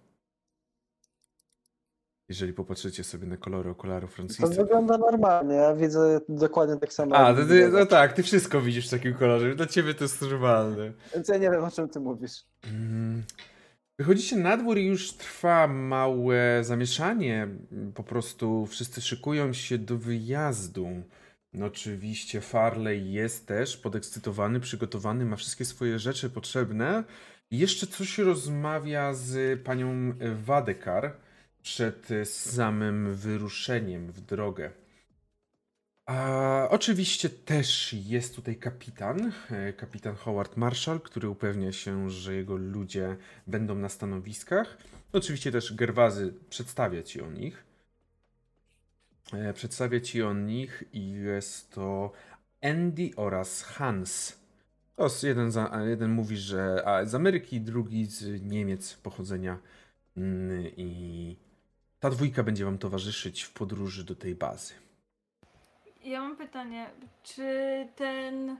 Jeżeli popatrzycie sobie na kolory okularów To Francisa. wygląda normalnie, ja widzę dokładnie tak samo. A, to ty, no tak, ty wszystko widzisz w takim kolorze. Dla ciebie to jest normalne. Więc ja nie wiem, o czym ty mówisz. Mm. Wychodzicie na dwór i już trwa małe zamieszanie. Po prostu wszyscy szykują się do wyjazdu. No oczywiście Farley jest też podekscytowany, przygotowany, ma wszystkie swoje rzeczy potrzebne. Jeszcze coś rozmawia z panią Wadekar przed samym wyruszeniem w drogę. A oczywiście też jest tutaj kapitan, e, kapitan Howard Marshall, który upewnia się, że jego ludzie będą na stanowiskach. Oczywiście też Gerwazy przedstawia ci o nich. E, Przedstawia ci o nich i jest to Andy oraz Hans. To jeden, za, jeden mówi, że z Ameryki, drugi z Niemiec pochodzenia. Mm, I ta dwójka będzie wam towarzyszyć w podróży do tej bazy. Ja mam pytanie, czy ten.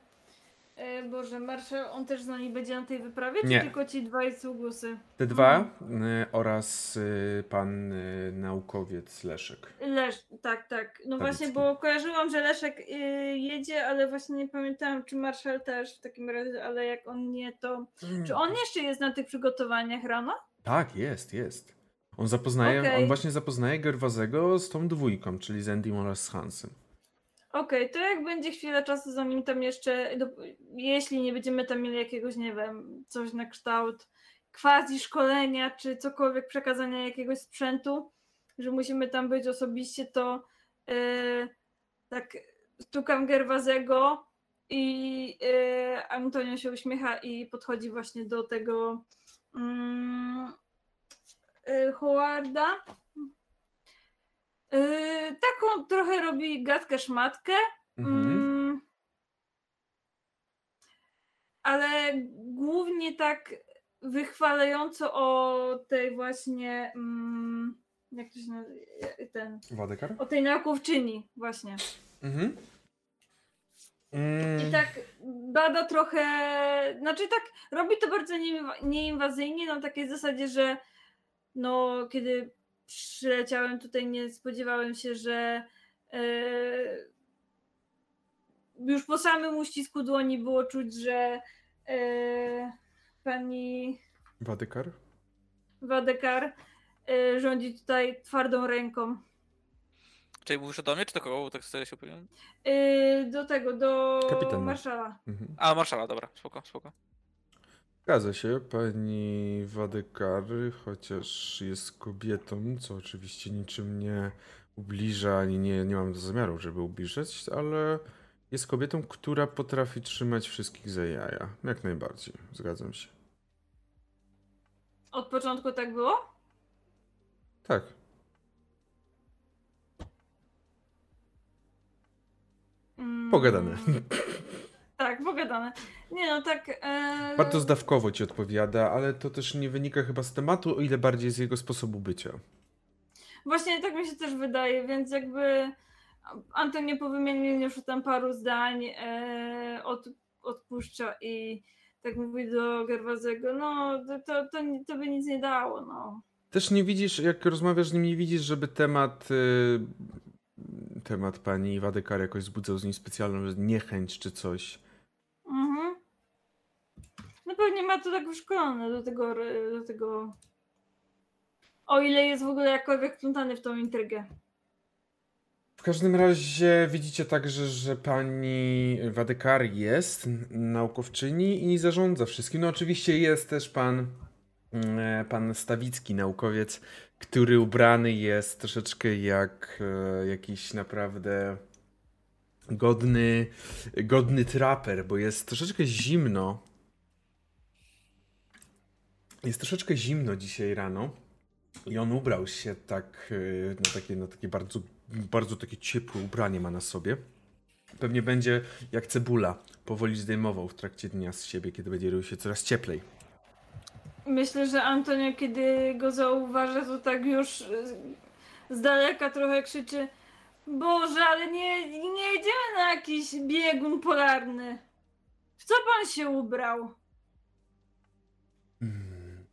E, Boże, Marszał, on też z nami będzie na tej wyprawie, czy Nie. tylko ci dwaj sługusy? Te dwa y, oraz y, pan y, naukowiec Leszek. Lesz, tak, tak. No właśnie, bo kojarzyłam, że Leszek y, jedzie, ale właśnie nie pamiętałam, czy Marszał też w takim razie, ale jak on nie, to. Czy on jeszcze jest na tych przygotowaniach rano? Tak, jest, jest. On zapoznaje, Okej. on właśnie zapoznaje Gerwazego z tą dwójką, czyli z Andym oraz z Hansem. Okej, to jak będzie chwila czasu, zanim tam jeszcze, do, jeśli nie będziemy tam mieli jakiegoś, nie wiem, coś na kształt quasi szkolenia, czy cokolwiek przekazania jakiegoś sprzętu, że musimy tam być osobiście, to yy, tak stukam Gerwazego i yy, Antonio się uśmiecha i podchodzi właśnie do tego mm, yy, Howarda. Yy, taką trochę robi gadkę szmatkę. Mhm. Mm, ale głównie tak wychwalająco o tej właśnie mm, jak to się nazywa, ten, Wadekar? o tej naukowczyni właśnie. Mhm. Mm, I tak bada trochę, znaczy tak robi to bardzo nieinwa- nieinwazyjnie, na takiej zasadzie, że no kiedy przyleciałem tutaj nie spodziewałem się, że e, już po samym uścisku dłoni było czuć, że e, pani Wadekar? Wadekar e, rządzi tutaj twardą ręką. Czyli mówisz do mnie, czy do kogo? Tak sobie się opowiem. E, do tego, do Kapitan. marszała. Mhm. A, marszala, dobra, spoko, spoko. Zgadza się, pani Wadekar, chociaż jest kobietą, co oczywiście niczym nie ubliża, ani nie, nie mam zamiaru, żeby ubliżać, ale jest kobietą, która potrafi trzymać wszystkich za jaja. Jak najbardziej, zgadzam się. Od początku tak było? Tak. Mm, Pogadane. Tak, pogadane. Nie no, tak... E... Bardzo zdawkowo ci odpowiada, ale to też nie wynika chyba z tematu, o ile bardziej z jego sposobu bycia. Właśnie tak mi się też wydaje, więc jakby Anton po wymienieniu już tam paru zdań e, od, odpuszcza i tak mówi do Gerwazego, no to, to, to, to by nic nie dało, no. Też nie widzisz, jak rozmawiasz z nim, nie widzisz, żeby temat y, temat pani Wadekar jakoś wzbudzał z nim specjalną niechęć czy coś. Mhm. No pewnie ma to tak wyszkolone do tego, do tego o ile jest w ogóle jakkolwiek wplątany w tą intrygę. W każdym razie widzicie także, że pani Wadekar jest naukowczyni i zarządza wszystkim. No oczywiście jest też pan, mm, pan Stawicki, naukowiec, który ubrany jest troszeczkę jak e, jakiś naprawdę godny, godny traper, bo jest troszeczkę zimno. Jest troszeczkę zimno dzisiaj rano. I on ubrał się tak, e, na takie, na takie bardzo, bardzo takie ciepłe ubranie ma na sobie. Pewnie będzie jak cebula, powoli zdejmował w trakcie dnia z siebie, kiedy będzie robił się coraz cieplej. Myślę, że Antonio, kiedy go zauważa, to tak już z daleka trochę krzyczy Boże, ale nie, nie jedziemy na jakiś biegun polarny. W co pan się ubrał? Hmm.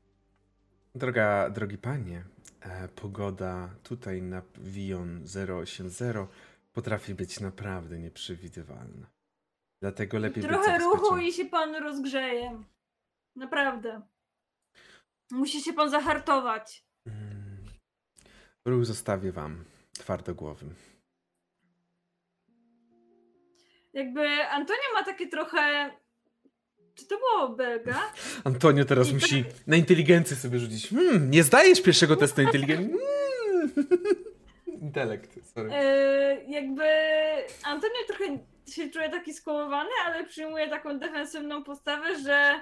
Droga, drogi panie, e, pogoda tutaj na Vion 080 potrafi być naprawdę nieprzewidywalna. Dlatego lepiej Trochę ruchu i się pan rozgrzeje. Naprawdę. Musi się pan zahartować. Hmm. Ruch zostawię wam twardogłowym. Jakby Antonio ma takie trochę. Czy to było Belga? Antonio teraz I musi tak... na inteligencję sobie rzucić. Hmm, nie zdajesz pierwszego testu inteligencji. Hmm. Intelekt, sorry. Yy, jakby Antonio trochę się czuje taki skołowany, ale przyjmuje taką defensywną postawę, że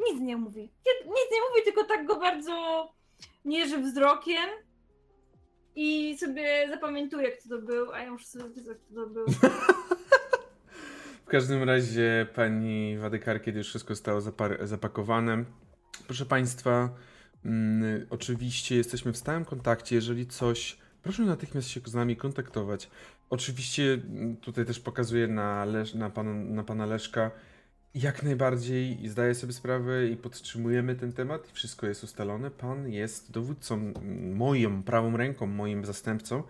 nic nie mówi. Nic nie mówi, tylko tak go bardzo mierzy wzrokiem i sobie zapamiętuje, kto to był, a ja muszę sobie zapisać, kto to był. w każdym razie pani Wadykar, kiedy już wszystko zostało zapakowane, proszę Państwa, mm, oczywiście jesteśmy w stałym kontakcie, jeżeli coś, proszę natychmiast się z nami kontaktować. Oczywiście mm, tutaj też pokazuję na, Leż, na, pan, na pana Leszka, jak najbardziej zdaję sobie sprawę i podtrzymujemy ten temat i wszystko jest ustalone. Pan jest dowódcą, moją prawą ręką, moim zastępcą,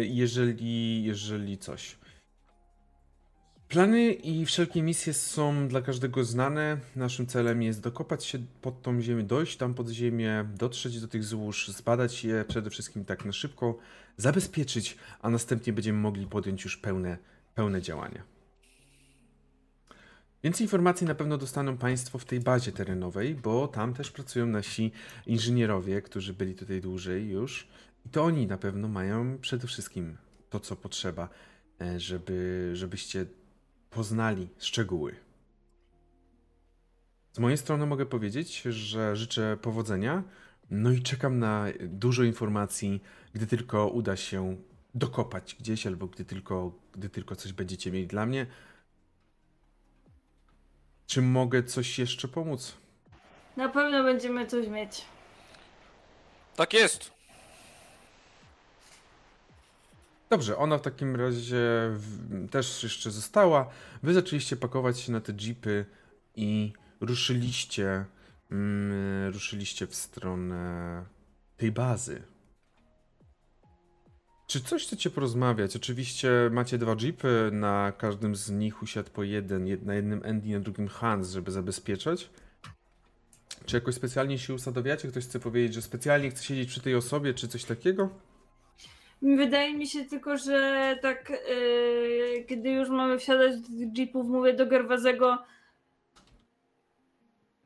jeżeli, jeżeli coś. Plany i wszelkie misje są dla każdego znane. Naszym celem jest dokopać się pod tą ziemię, dojść tam pod ziemię, dotrzeć do tych złóż, zbadać je przede wszystkim tak na szybko, zabezpieczyć, a następnie będziemy mogli podjąć już pełne, pełne działania. Więcej informacji na pewno dostaną Państwo w tej bazie terenowej, bo tam też pracują nasi inżynierowie, którzy byli tutaj dłużej już. I to oni na pewno mają przede wszystkim to, co potrzeba, e, żeby, żebyście poznali szczegóły. Z mojej strony mogę powiedzieć, że życzę powodzenia. No i czekam na dużo informacji, gdy tylko uda się dokopać gdzieś, albo gdy tylko, gdy tylko coś będziecie mieli dla mnie. Czy mogę coś jeszcze pomóc? Na pewno będziemy coś mieć. Tak jest. Dobrze, ona w takim razie w, też jeszcze została. Wy zaczęliście pakować się na te jeepy i ruszyliście, mm, ruszyliście w stronę tej bazy. Czy coś chcecie porozmawiać? Oczywiście macie dwa jeepy, na każdym z nich usiadł po jeden, na jednym Andy, na drugim Hans, żeby zabezpieczać. Czy jakoś specjalnie się usadowiacie? Ktoś chce powiedzieć, że specjalnie chce siedzieć przy tej osobie, czy coś takiego? Wydaje mi się tylko, że tak, yy, kiedy już mamy wsiadać do jeepów, mówię do Gerwazego,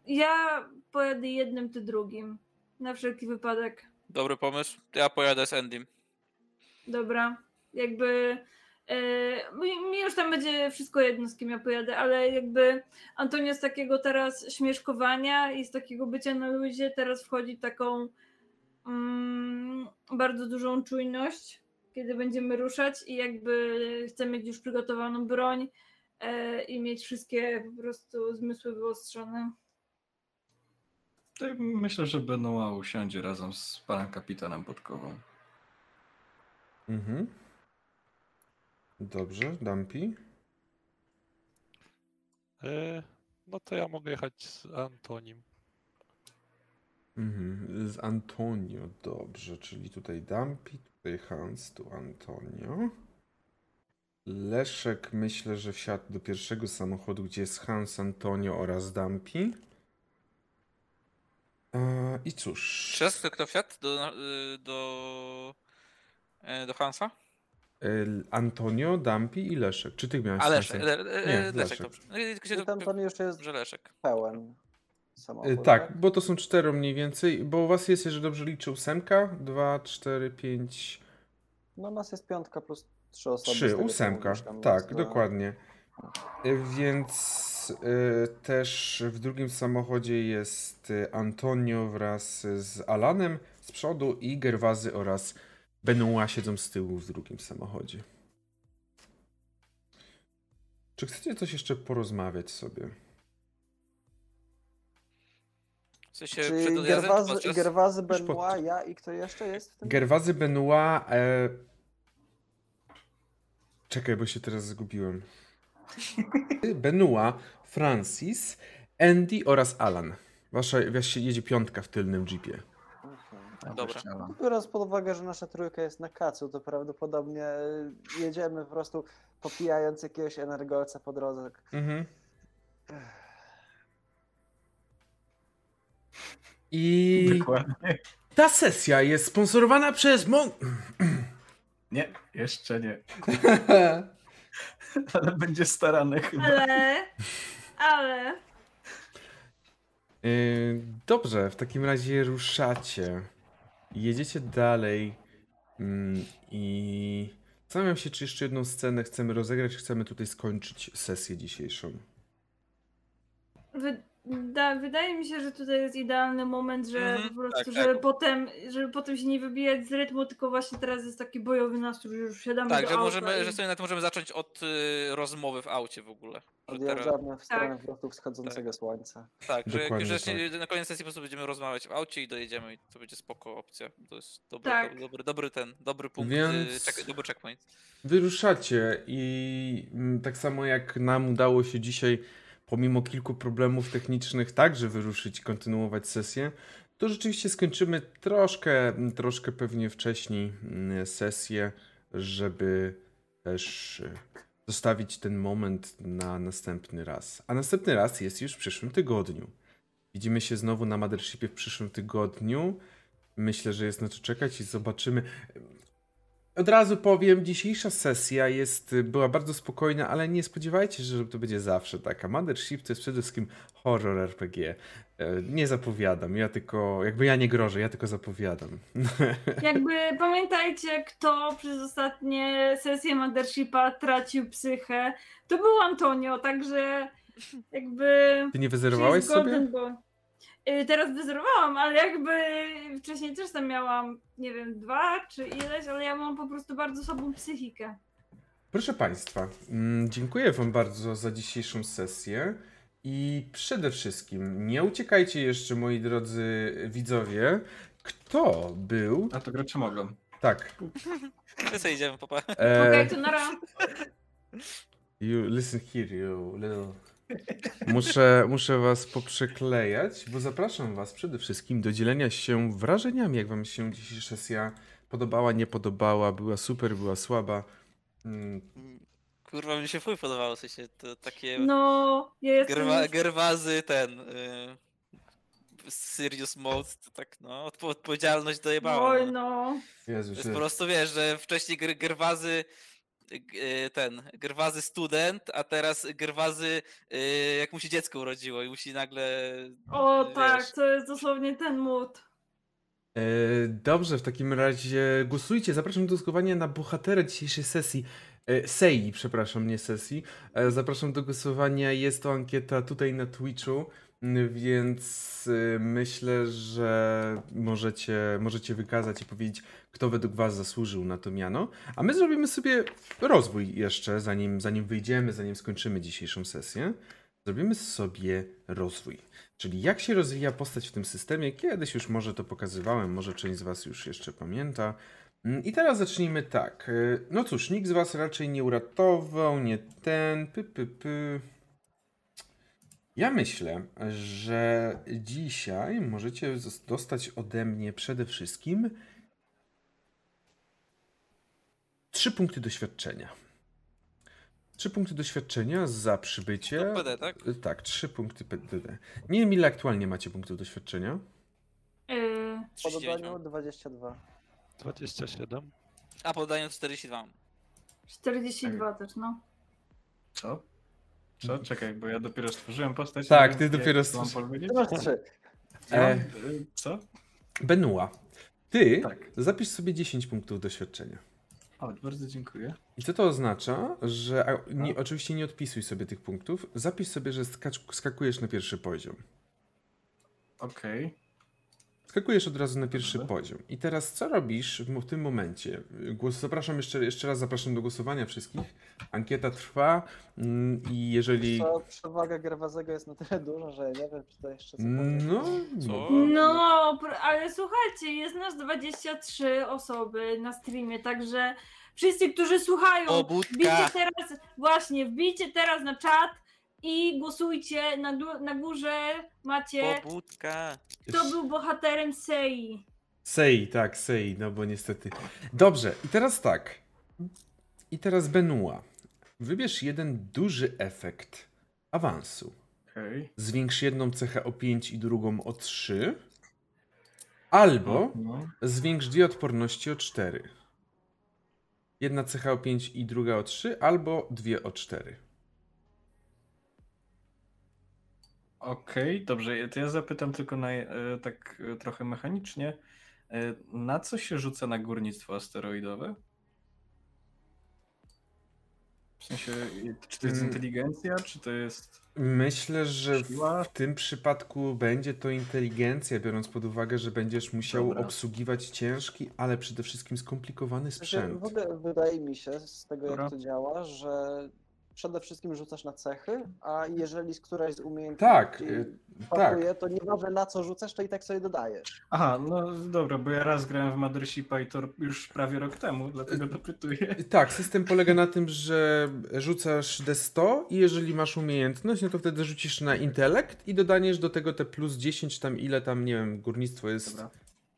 ja pojadę jednym, ty drugim. Na wszelki wypadek. Dobry pomysł. Ja pojadę z Endym. Dobra, jakby e, mi już tam będzie wszystko jedno, z kim ja pojadę, ale jakby Antonio z takiego teraz śmieszkowania i z takiego bycia na luzie teraz wchodzi taką mm, bardzo dużą czujność, kiedy będziemy ruszać i jakby chcemy mieć już przygotowaną broń e, i mieć wszystkie po prostu zmysły wyostrzone. Myślę, że Benoit usiądzie razem z panem kapitanem Podkową. Mhm. Dobrze, Dampi. E, no to ja mogę jechać z Antonim. Mhm. Z Antonio, dobrze, czyli tutaj Dampi, tutaj Hans, tu Antonio. Leszek myślę, że wsiadł do pierwszego samochodu, gdzie jest Hans, Antonio oraz Dampi. E, I cóż. Czy kto wsiadł do, y, do, do Hansa? e, Antonio, Dampi i Leszek. Czy ty miałeś A Leszek, sens? le, le, Nie, Leszek, Leszek. dobrze. No tam to, pan już jest że Leszek. pełen E, samochód. Tak, bo to są cztery mniej więcej, bo u was jest, jeżeli dobrze liczę, ósemka, dwa, cztery, pięć, No nas jest piątka plus trzy osoby. trzy, ósemka, tam tak, jest dwa. dokładnie. E, Więc e, też w drugim samochodzie jest e, Antonio wraz z Alanem z przodu i Gerwazy oraz Benoit siedzą z tyłu w drugim samochodzie. Czy chcecie coś jeszcze porozmawiać sobie? W sensie Gerwazy, podczas... Gerwazy Już pod- Benoit, ja i kto jeszcze jest w tym? Gerwazy Benoit. E... Czekaj, bo się teraz zgubiłem. Benoit, Francis, Andy oraz Alan. Wasza, wasza jedzie piątka w tylnym jeepie. Dobra. Biorąc pod uwagę, że nasza trójka jest na kacu, to prawdopodobnie jedziemy po prostu popijając jakiegoś energolca po drodze. Mhm. I Dokładnie. ta sesja jest sponsorowana przez Mon... Nie, jeszcze nie. Ale będzie starany chyba. Ale, ale, Yy, Dobrze, w takim razie ruszacie. Jedziecie dalej mm, i zastanawiam się, czy jeszcze jedną scenę chcemy rozegrać, chcemy tutaj skończyć sesję dzisiejszą. Da, wydaje mi się, że tutaj jest idealny moment, że Mhm, po prostu, tak, żeby tak. potem, żeby potem się nie wybijać z rytmu, tylko właśnie teraz jest taki bojowy nastrój, że już siadamy Tak, do że auta możemy, i... że sobie nawet możemy zacząć od y, rozmowy w aucie w ogóle. Odjeżdżamy w stronę Tak. wrotu wschodzącego słońca. tak, że, Dokładnie że tak. na koniec sesji po prostu będziemy rozmawiać w aucie i dojedziemy i to będzie spoko opcja. To jest dobry, Tak. do, dobry, dobry ten, dobry punkt, Więc- y, check, dobry checkpoint. Wyruszacie i mm, tak samo jak nam udało się dzisiaj, pomimo kilku problemów technicznych, także wyruszyć i kontynuować sesję, to rzeczywiście skończymy troszkę, troszkę pewnie wcześniej mm, sesję, żeby też e, zostawić ten moment na następny raz. A następny raz jest już w przyszłym tygodniu. Widzimy się znowu na Mothershipie w przyszłym tygodniu. Myślę, że jest na co czekać i zobaczymy. Od razu powiem, dzisiejsza sesja jest, była bardzo spokojna, ale nie spodziewajcie się, że to będzie zawsze taka. Mothership to jest przede wszystkim horror RPG. E, Nie zapowiadam, ja tylko, jakby ja nie grożę, ja tylko zapowiadam. Jakby pamiętajcie, kto przez ostatnie sesje Mothershipa tracił psychę, to był Antonio, także jakby... Ty nie wyzerowałeś She is golden sobie? Y, Teraz wyzerowałam, ale jakby wcześniej też tam miałam, nie wiem, dwa czy ileś, ale ja mam po prostu bardzo słabą psychikę. Proszę Państwa, mm, dziękuję Wam bardzo za dzisiejszą sesję i przede wszystkim nie uciekajcie jeszcze, moi drodzy widzowie, kto był... A to gracze mogą. Tak. My sobie idziemy, popa. e, Okej, to nara. You listen here, you little. Muszę, muszę was poprzeklejać, bo zapraszam was przede wszystkim do dzielenia się wrażeniami, jak wam się dzisiejsza sesja podobała, nie podobała, była super, była słaba. Mm, Kurwa, mi się fuj podobało, w sensie to takie No, ja jestem... gerwa, gerwazy, ten... Y, serious mode, to tak no, odpo- odpowiedzialność dojebała. Oj, no. no. Jezu, To jest że- po prostu, wiesz, że wcześniej Gerwazy ten, Gerwazy student, a teraz Gerwazy y, jak mu się dziecko urodziło i musi nagle O wiesz, tak, to jest dosłownie ten mód. E, dobrze, w takim razie głosujcie. Zapraszam do głosowania na bohatera dzisiejszej sesji. E, Sei, przepraszam, nie sesji. E, zapraszam do głosowania. Jest to ankieta tutaj na Twitchu. Więc y, myślę, że możecie, możecie wykazać i powiedzieć, kto według Was zasłużył na to miano. A my zrobimy sobie rozwój jeszcze, zanim, zanim wyjdziemy, zanim skończymy dzisiejszą sesję. Zrobimy sobie rozwój. Czyli jak się rozwija postać w tym systemie. Kiedyś już może to pokazywałem, może część z Was już jeszcze pamięta. Mm, I teraz zacznijmy tak. Y, no cóż, nikt z Was raczej nie uratował, nie ten, py, py, py. Ja myślę, że dzisiaj możecie dostać ode mnie przede wszystkim trzy punkty doświadczenia. Trzy punkty doświadczenia za przybycie. To PD, tak? Tak, trzy punkty PD. Nie wiem, ile aktualnie macie punktów doświadczenia. Yy, Po 39 dodaniu mam. 22. 27. A po dodaniu 42 mam. 42 też, no. Co? Co? Czekaj, bo ja dopiero stworzyłem postać. Tak, ty dopiero stworzyłeś. E. y, Co? Benua, ty Tak. zapisz sobie 10 punktów doświadczenia. O, bardzo dziękuję. I co to oznacza? Że a, nie, oczywiście nie odpisuj sobie tych punktów. Zapisz sobie, że skacz, skakujesz na pierwszy poziom. Okej. Skakujesz od razu na pierwszy Dobra. poziom. I teraz co robisz w, w tym momencie? Głos, zapraszam jeszcze, jeszcze raz zapraszam do głosowania wszystkich. Ankieta trwa mm, i jeżeli. Co, przewaga Gerwazego jest na tyle duża, że ja nie wiem, czy to jeszcze co No, Co? No, pr- ale słuchajcie, jest nas 23 osoby na streamie, także wszyscy, którzy słuchają, Pobudka. wbijcie teraz, właśnie, wbijcie teraz na czat i głosujcie. Na, na górze macie, Pobudka. kto był bohaterem Sei. Sei, tak, Sei, no bo niestety. Dobrze, i teraz tak. I teraz Benua. Wybierz jeden duży efekt awansu. Okej. Zwiększ jedną cechę o 5 i drugą o 3. Albo No. zwiększ dwie odporności o 4. Jedna cecha o 5 i druga o 3, albo dwie o 4. Okej, dobrze. To ja zapytam tylko na, e, tak e, trochę mechanicznie. E, na co się rzuca na górnictwo asteroidowe? W sensie, czy to jest Mm. inteligencja, czy to jest... Myślę, że Siła? w tym przypadku będzie to inteligencja, biorąc pod uwagę, że będziesz musiał Dobra. obsługiwać ciężki, ale przede wszystkim skomplikowany Znaczy, sprzęt. w ogóle wydaje mi się, z tego Dobra. jak to działa, że przede wszystkim rzucasz na cechy, a jeżeli z którejś z umiejętności Tak, y, tak. pasuje, to nieważne na co rzucasz, to i tak sobie dodajesz. Aha, no dobra, bo ja raz grałem w Mothershipa i to już prawie rok temu, dlatego dopytuję. Tak, system polega na tym, że rzucasz D100 i jeżeli masz umiejętność, no to wtedy rzucisz na intelekt i dodaniesz do tego te plus 10 tam ile tam, nie wiem, górnictwo jest Dobra.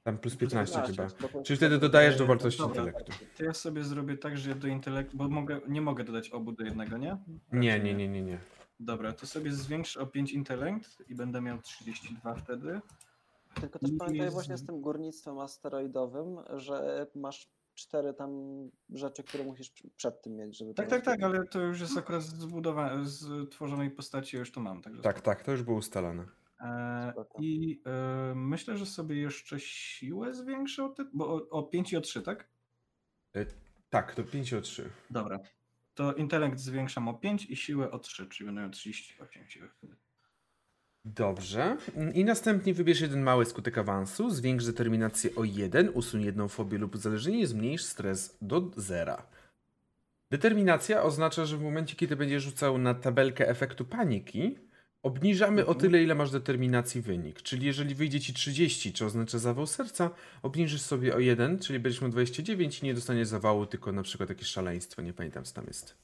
Tam plus 15 chyba. bo to- Czyli wtedy dodajesz do wartości dobra. intelektu. To ja sobie zrobię tak, że ja do intelektu, bo mogę, nie mogę dodać obu do jednego, nie? Nie, nie, nie, nie, nie. Dobra, to sobie zwiększę o 5 intelekt i będę miał 32 wtedy. Tylko też pamiętaj jest- właśnie z tym górnictwem asteroidowym, że masz cztery tam rzeczy, które musisz pr- przed tym mieć, żeby Tak, tak, tak, ale to już jest akurat zbudowane, z tworzonej postaci, ja już to mam. Także Tak, tak, to już było ustalone. E. I e, myślę, że sobie jeszcze siłę zwiększę, o, te, bo o, o 5 i o 3, tak? Tak, to 5 o 3. Dobra. To intelekt zwiększam o 5 i siłę o 3, czyli będę miał 38 siły wtedy. Dobrze. I następnie wybierz jeden mały skutek awansu, zwiększ determinację o 1, usuń jedną fobię lub uzależnienie, zmniejsz stres do zera. Determinacja oznacza, że w momencie, kiedy będziesz rzucał na tabelkę efektu paniki, obniżamy o Mhm. tyle, ile masz determinacji wynik. Czyli jeżeli wyjdzie ci 30, co oznacza zawał serca, obniżysz sobie o 1, czyli będziesz miał 29 i nie dostaniesz zawału, tylko na przykład jakieś szaleństwo, nie pamiętam co tam jest.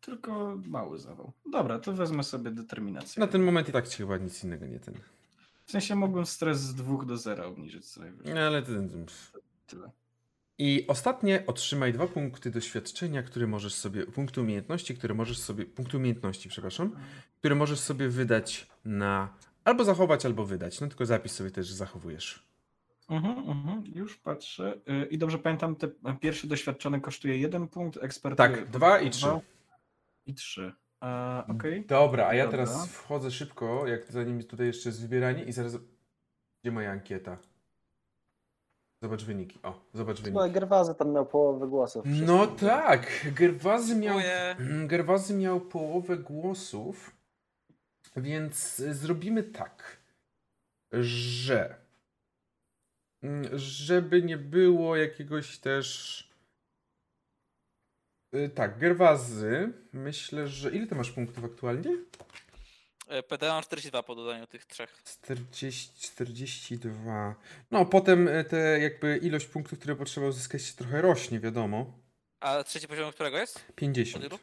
Tylko mały zawał. Dobra, to wezmę sobie determinację. Na ten moment i tak ci chyba nic innego nie ten. W sensie mogłem stres z 2 do 0 obniżyć co najwyżej. Ale ten... Tyle. I ostatnie otrzymaj dwa punkty doświadczenia, które możesz sobie, punkty umiejętności, które możesz sobie, punkty umiejętności, przepraszam, które możesz sobie wydać na, albo zachować, albo wydać. No tylko zapisz sobie też, że zachowujesz. Mhm, mhm, już patrzę. Y, I dobrze pamiętam, te pierwszy doświadczony kosztuje jeden punkt, ekspert. Tak, dwa i trzy. I trzy. E, Okej. Dobra, a ja Dobra. teraz wchodzę szybko, jak zanim tutaj jeszcze jest wybieranie i zaraz... Gdzie moja ankieta? Zobacz wyniki. O, zobacz No, wyniki. Gerwazy tam miał połowę głosów. No tak, Gerwazy miał... Mm, Gerwazy miał połowę głosów. Więc zrobimy tak, że mm, żeby nie było jakiegoś też y, tak, Gerwazy, myślę, że ile ty masz punktów aktualnie? E, PD mam 42 po dodaniu tych trzech. 40, 42. No, potem e, te jakby ilość punktów, które potrzeba uzyskać się trochę rośnie, wiadomo. A trzeci poziom którego jest? 50. Od ilu?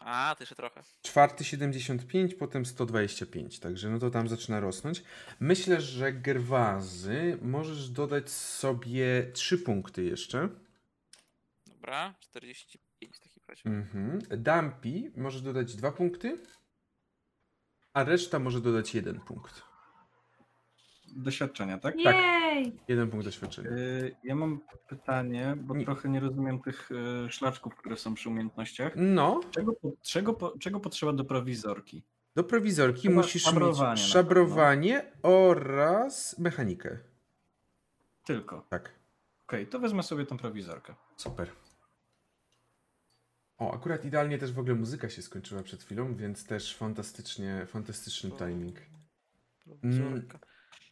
A, to jeszcze trochę. Czwarty 75, potem 125, także no to tam zaczyna rosnąć. Myślę, że Gerwazy możesz dodać sobie 3 punkty jeszcze. Dobra, 45 w takim razie. Mhm. Dampi możesz dodać 2 punkty, a reszta może dodać 1 punkt. Doświadczenia, tak? Jej! Jeden punkt doświadczenia. Y, Ja mam pytanie, bo Nie. trochę nie rozumiem tych y, szlaczków, które są przy umiejętnościach. No, Czego, po- czego, po- czego potrzeba do prowizorki? do prowizorki Chyba musisz szabrowanie na mieć pewno. szabrowanie oraz mechanikę. Tylko. Tak. Okej, to wezmę sobie tą prowizorkę. Super. O, akurat idealnie też w ogóle muzyka się skończyła przed chwilą, więc też fantastycznie, fantastyczny timing. Prowizorka.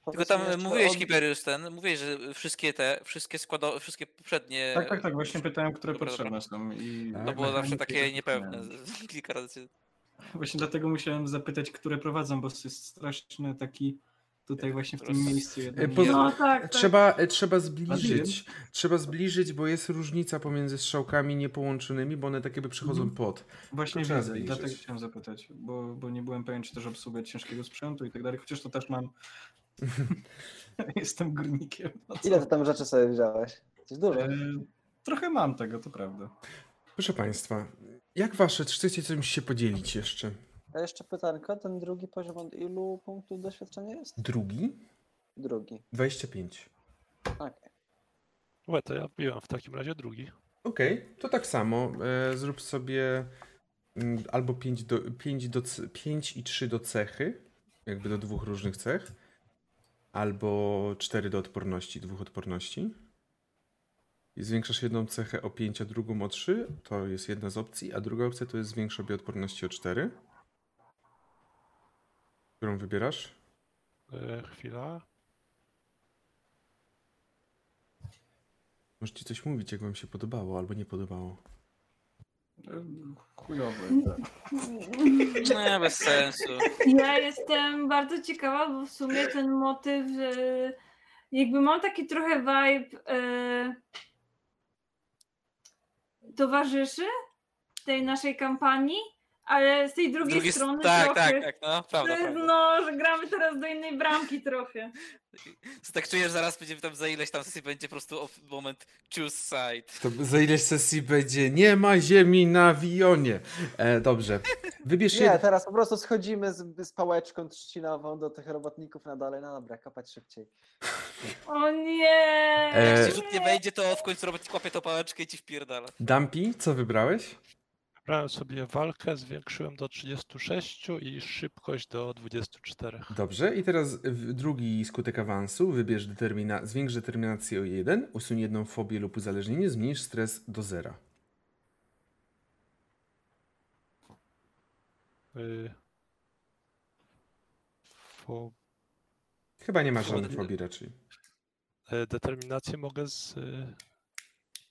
Tylko tam mówiłeś, o- Kiberius, ten, mówiłeś, że wszystkie te, wszystkie składo, wszystkie poprzednie... Tak, tak, tak, właśnie pytałem, które Dobra, potrzebne są. I Tak. To było zawsze mechaniki takie niepewne. Kilka razy. Właśnie dlatego musiałem zapytać, które prowadzą, bo jest straszny taki tutaj właśnie w tym miejscu. Jeden poza- No tak, tak. Trzeba, e, trzeba zbliżyć. Trzeba zbliżyć, bo jest różnica pomiędzy strzałkami niepołączonymi, bo one tak jakby przechodzą Mhm. pod. Właśnie To trzeba widzę dlatego chciałem zapytać, bo, bo nie byłem pewien, czy też obsługę ciężkiego sprzętu i tak dalej, chociaż to też mam. Jestem górnikiem. No? Ile ty tam rzeczy sobie wziąłeś? Coś dużo. E, Trochę mam tego, to prawda. Proszę Państwa, jak Wasze? Czy chcecie czymś się podzielić jeszcze? A jeszcze pytanko, ten drugi poziom od ilu punktów doświadczenia jest? Drugi? Drugi. 25. Okej. Łe, to ja wbiłem w takim razie drugi. Okej, to tak samo. E, zrób sobie mm, albo 5, do, 5, do, c- 5 i 3 do cechy, jakby do dwóch różnych cech, albo 4 do odporności, dwóch odporności. I zwiększasz jedną cechę o 5, a drugą o 3. To jest jedna z opcji, a druga opcja to jest zwiększ obie odporności o 4. Którą wybierasz? E, chwila. Możecie coś mówić, jak wam się podobało albo nie podobało. E, Chujowe. Nie, bez sensu. Ja jestem bardzo ciekawa, bo w sumie ten motyw, jakby mam taki trochę vibe e, towarzyszy tej naszej kampanii, ale z tej drugiej Drugi, strony tak, trochę. tak, tak, no, prawda, jest, prawda. no, że gramy teraz do innej bramki trochę. To tak czujesz, zaraz będziemy tam za ileś tam sesji będzie po prostu off- moment choose side. To za ileś sesji będzie nie ma ziemi na Wionie. E, dobrze. Wybierz Nie, teraz po prostu schodzimy z, z pałeczką trzcinową do tych robotników na dole. No dobra, kopać szybciej. O nie! E, Jak ci rzut nie wejdzie, to w końcu robot łapie tą pałeczkę i ci wpierdala. Dampi, co wybrałeś? Brałem sobie walkę, zwiększyłem do 36 i szybkość do 24. Dobrze, i teraz drugi skutek awansu. Wybierz determina... zwiększ determinację o 1, usuń jedną fobię lub uzależnienie, zmniejsz stres do zera. Y, Fo... Chyba nie ma żadnych fobii raczej. e, Determinację mogę z, y,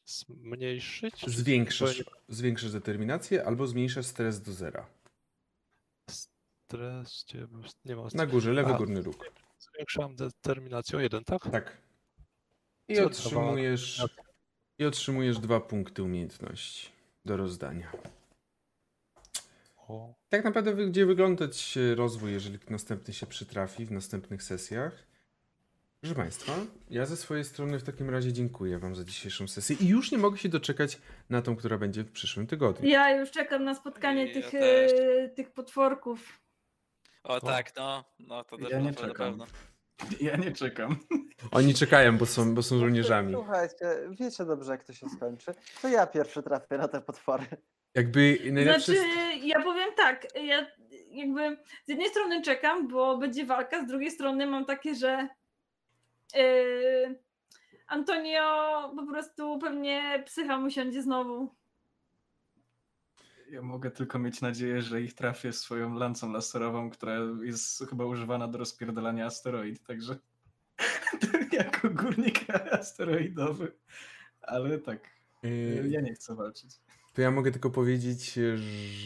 zmniejszyć? zupełnie zwiększasz determinację albo zmniejszasz stres do zera. Stres, gdzie nie mam Na górze, lewy Aha. górny róg. Zwiększam determinację o jeden, tak? Tak. I Co otrzymujesz, I otrzymujesz dwa punkty umiejętności do rozdania. O, Tak naprawdę będzie wyglądać rozwój, jeżeli następny się przytrafi w następnych sesjach. Proszę Państwa, ja ze swojej strony w takim razie dziękuję Wam za dzisiejszą sesję i już nie mogę się doczekać na tą, która będzie w przyszłym tygodniu. Ja już czekam na spotkanie Ja tych, też. e, tych potworków. O tak, no, no to Ja na nie czekam. pewno. Ja nie czekam. Oni czekają, bo są, bo są żołnierzami. Słuchajcie, wiecie dobrze, jak to się skończy. To ja pierwszy trafię na te potwory. Jakby najlepsze... Znaczy, ja powiem tak, ja jakby z jednej strony czekam, bo będzie walka, z drugiej strony mam takie, że Antonio po prostu pewnie psycha mu siądzie znowu. Ja mogę tylko mieć nadzieję, że ich trafię swoją lancą laserową, która jest chyba używana do rozpierdalania asteroid, także jako górnik asteroidowy. Ale tak, Yy, ja nie chcę walczyć. To ja mogę tylko powiedzieć,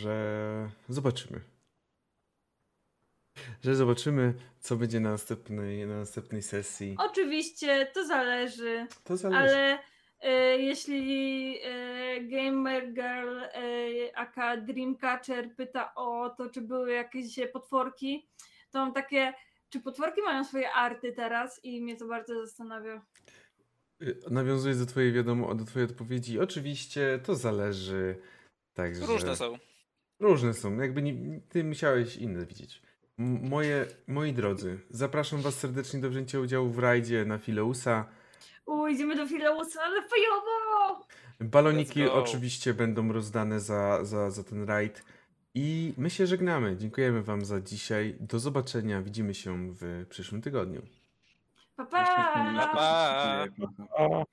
że zobaczymy. Że zobaczymy, co będzie na następnej, na następnej sesji. Oczywiście, to zależy, To zależy. ale e, jeśli e, Gamer Girl e, aka Dreamcatcher pyta o to, czy były jakieś potworki, to mam takie, czy potworki mają swoje arty teraz i mnie to bardzo zastanawia. Y, Nawiązując do twojej wiadomo, do twojej odpowiedzi, oczywiście to zależy. Także Różne są. Różne są. Jakby nie, ty musiałeś inne widzieć. Moje, moi drodzy, zapraszam was serdecznie do wzięcia udziału w rajdzie na Fileusa. U, idziemy do Fileusa, ale fajowo! Baloniki oczywiście będą rozdane za, za, za ten rajd. I my się żegnamy. Dziękujemy wam za dzisiaj. Do zobaczenia. Widzimy się w przyszłym tygodniu. Pa, pa! Pa, pa.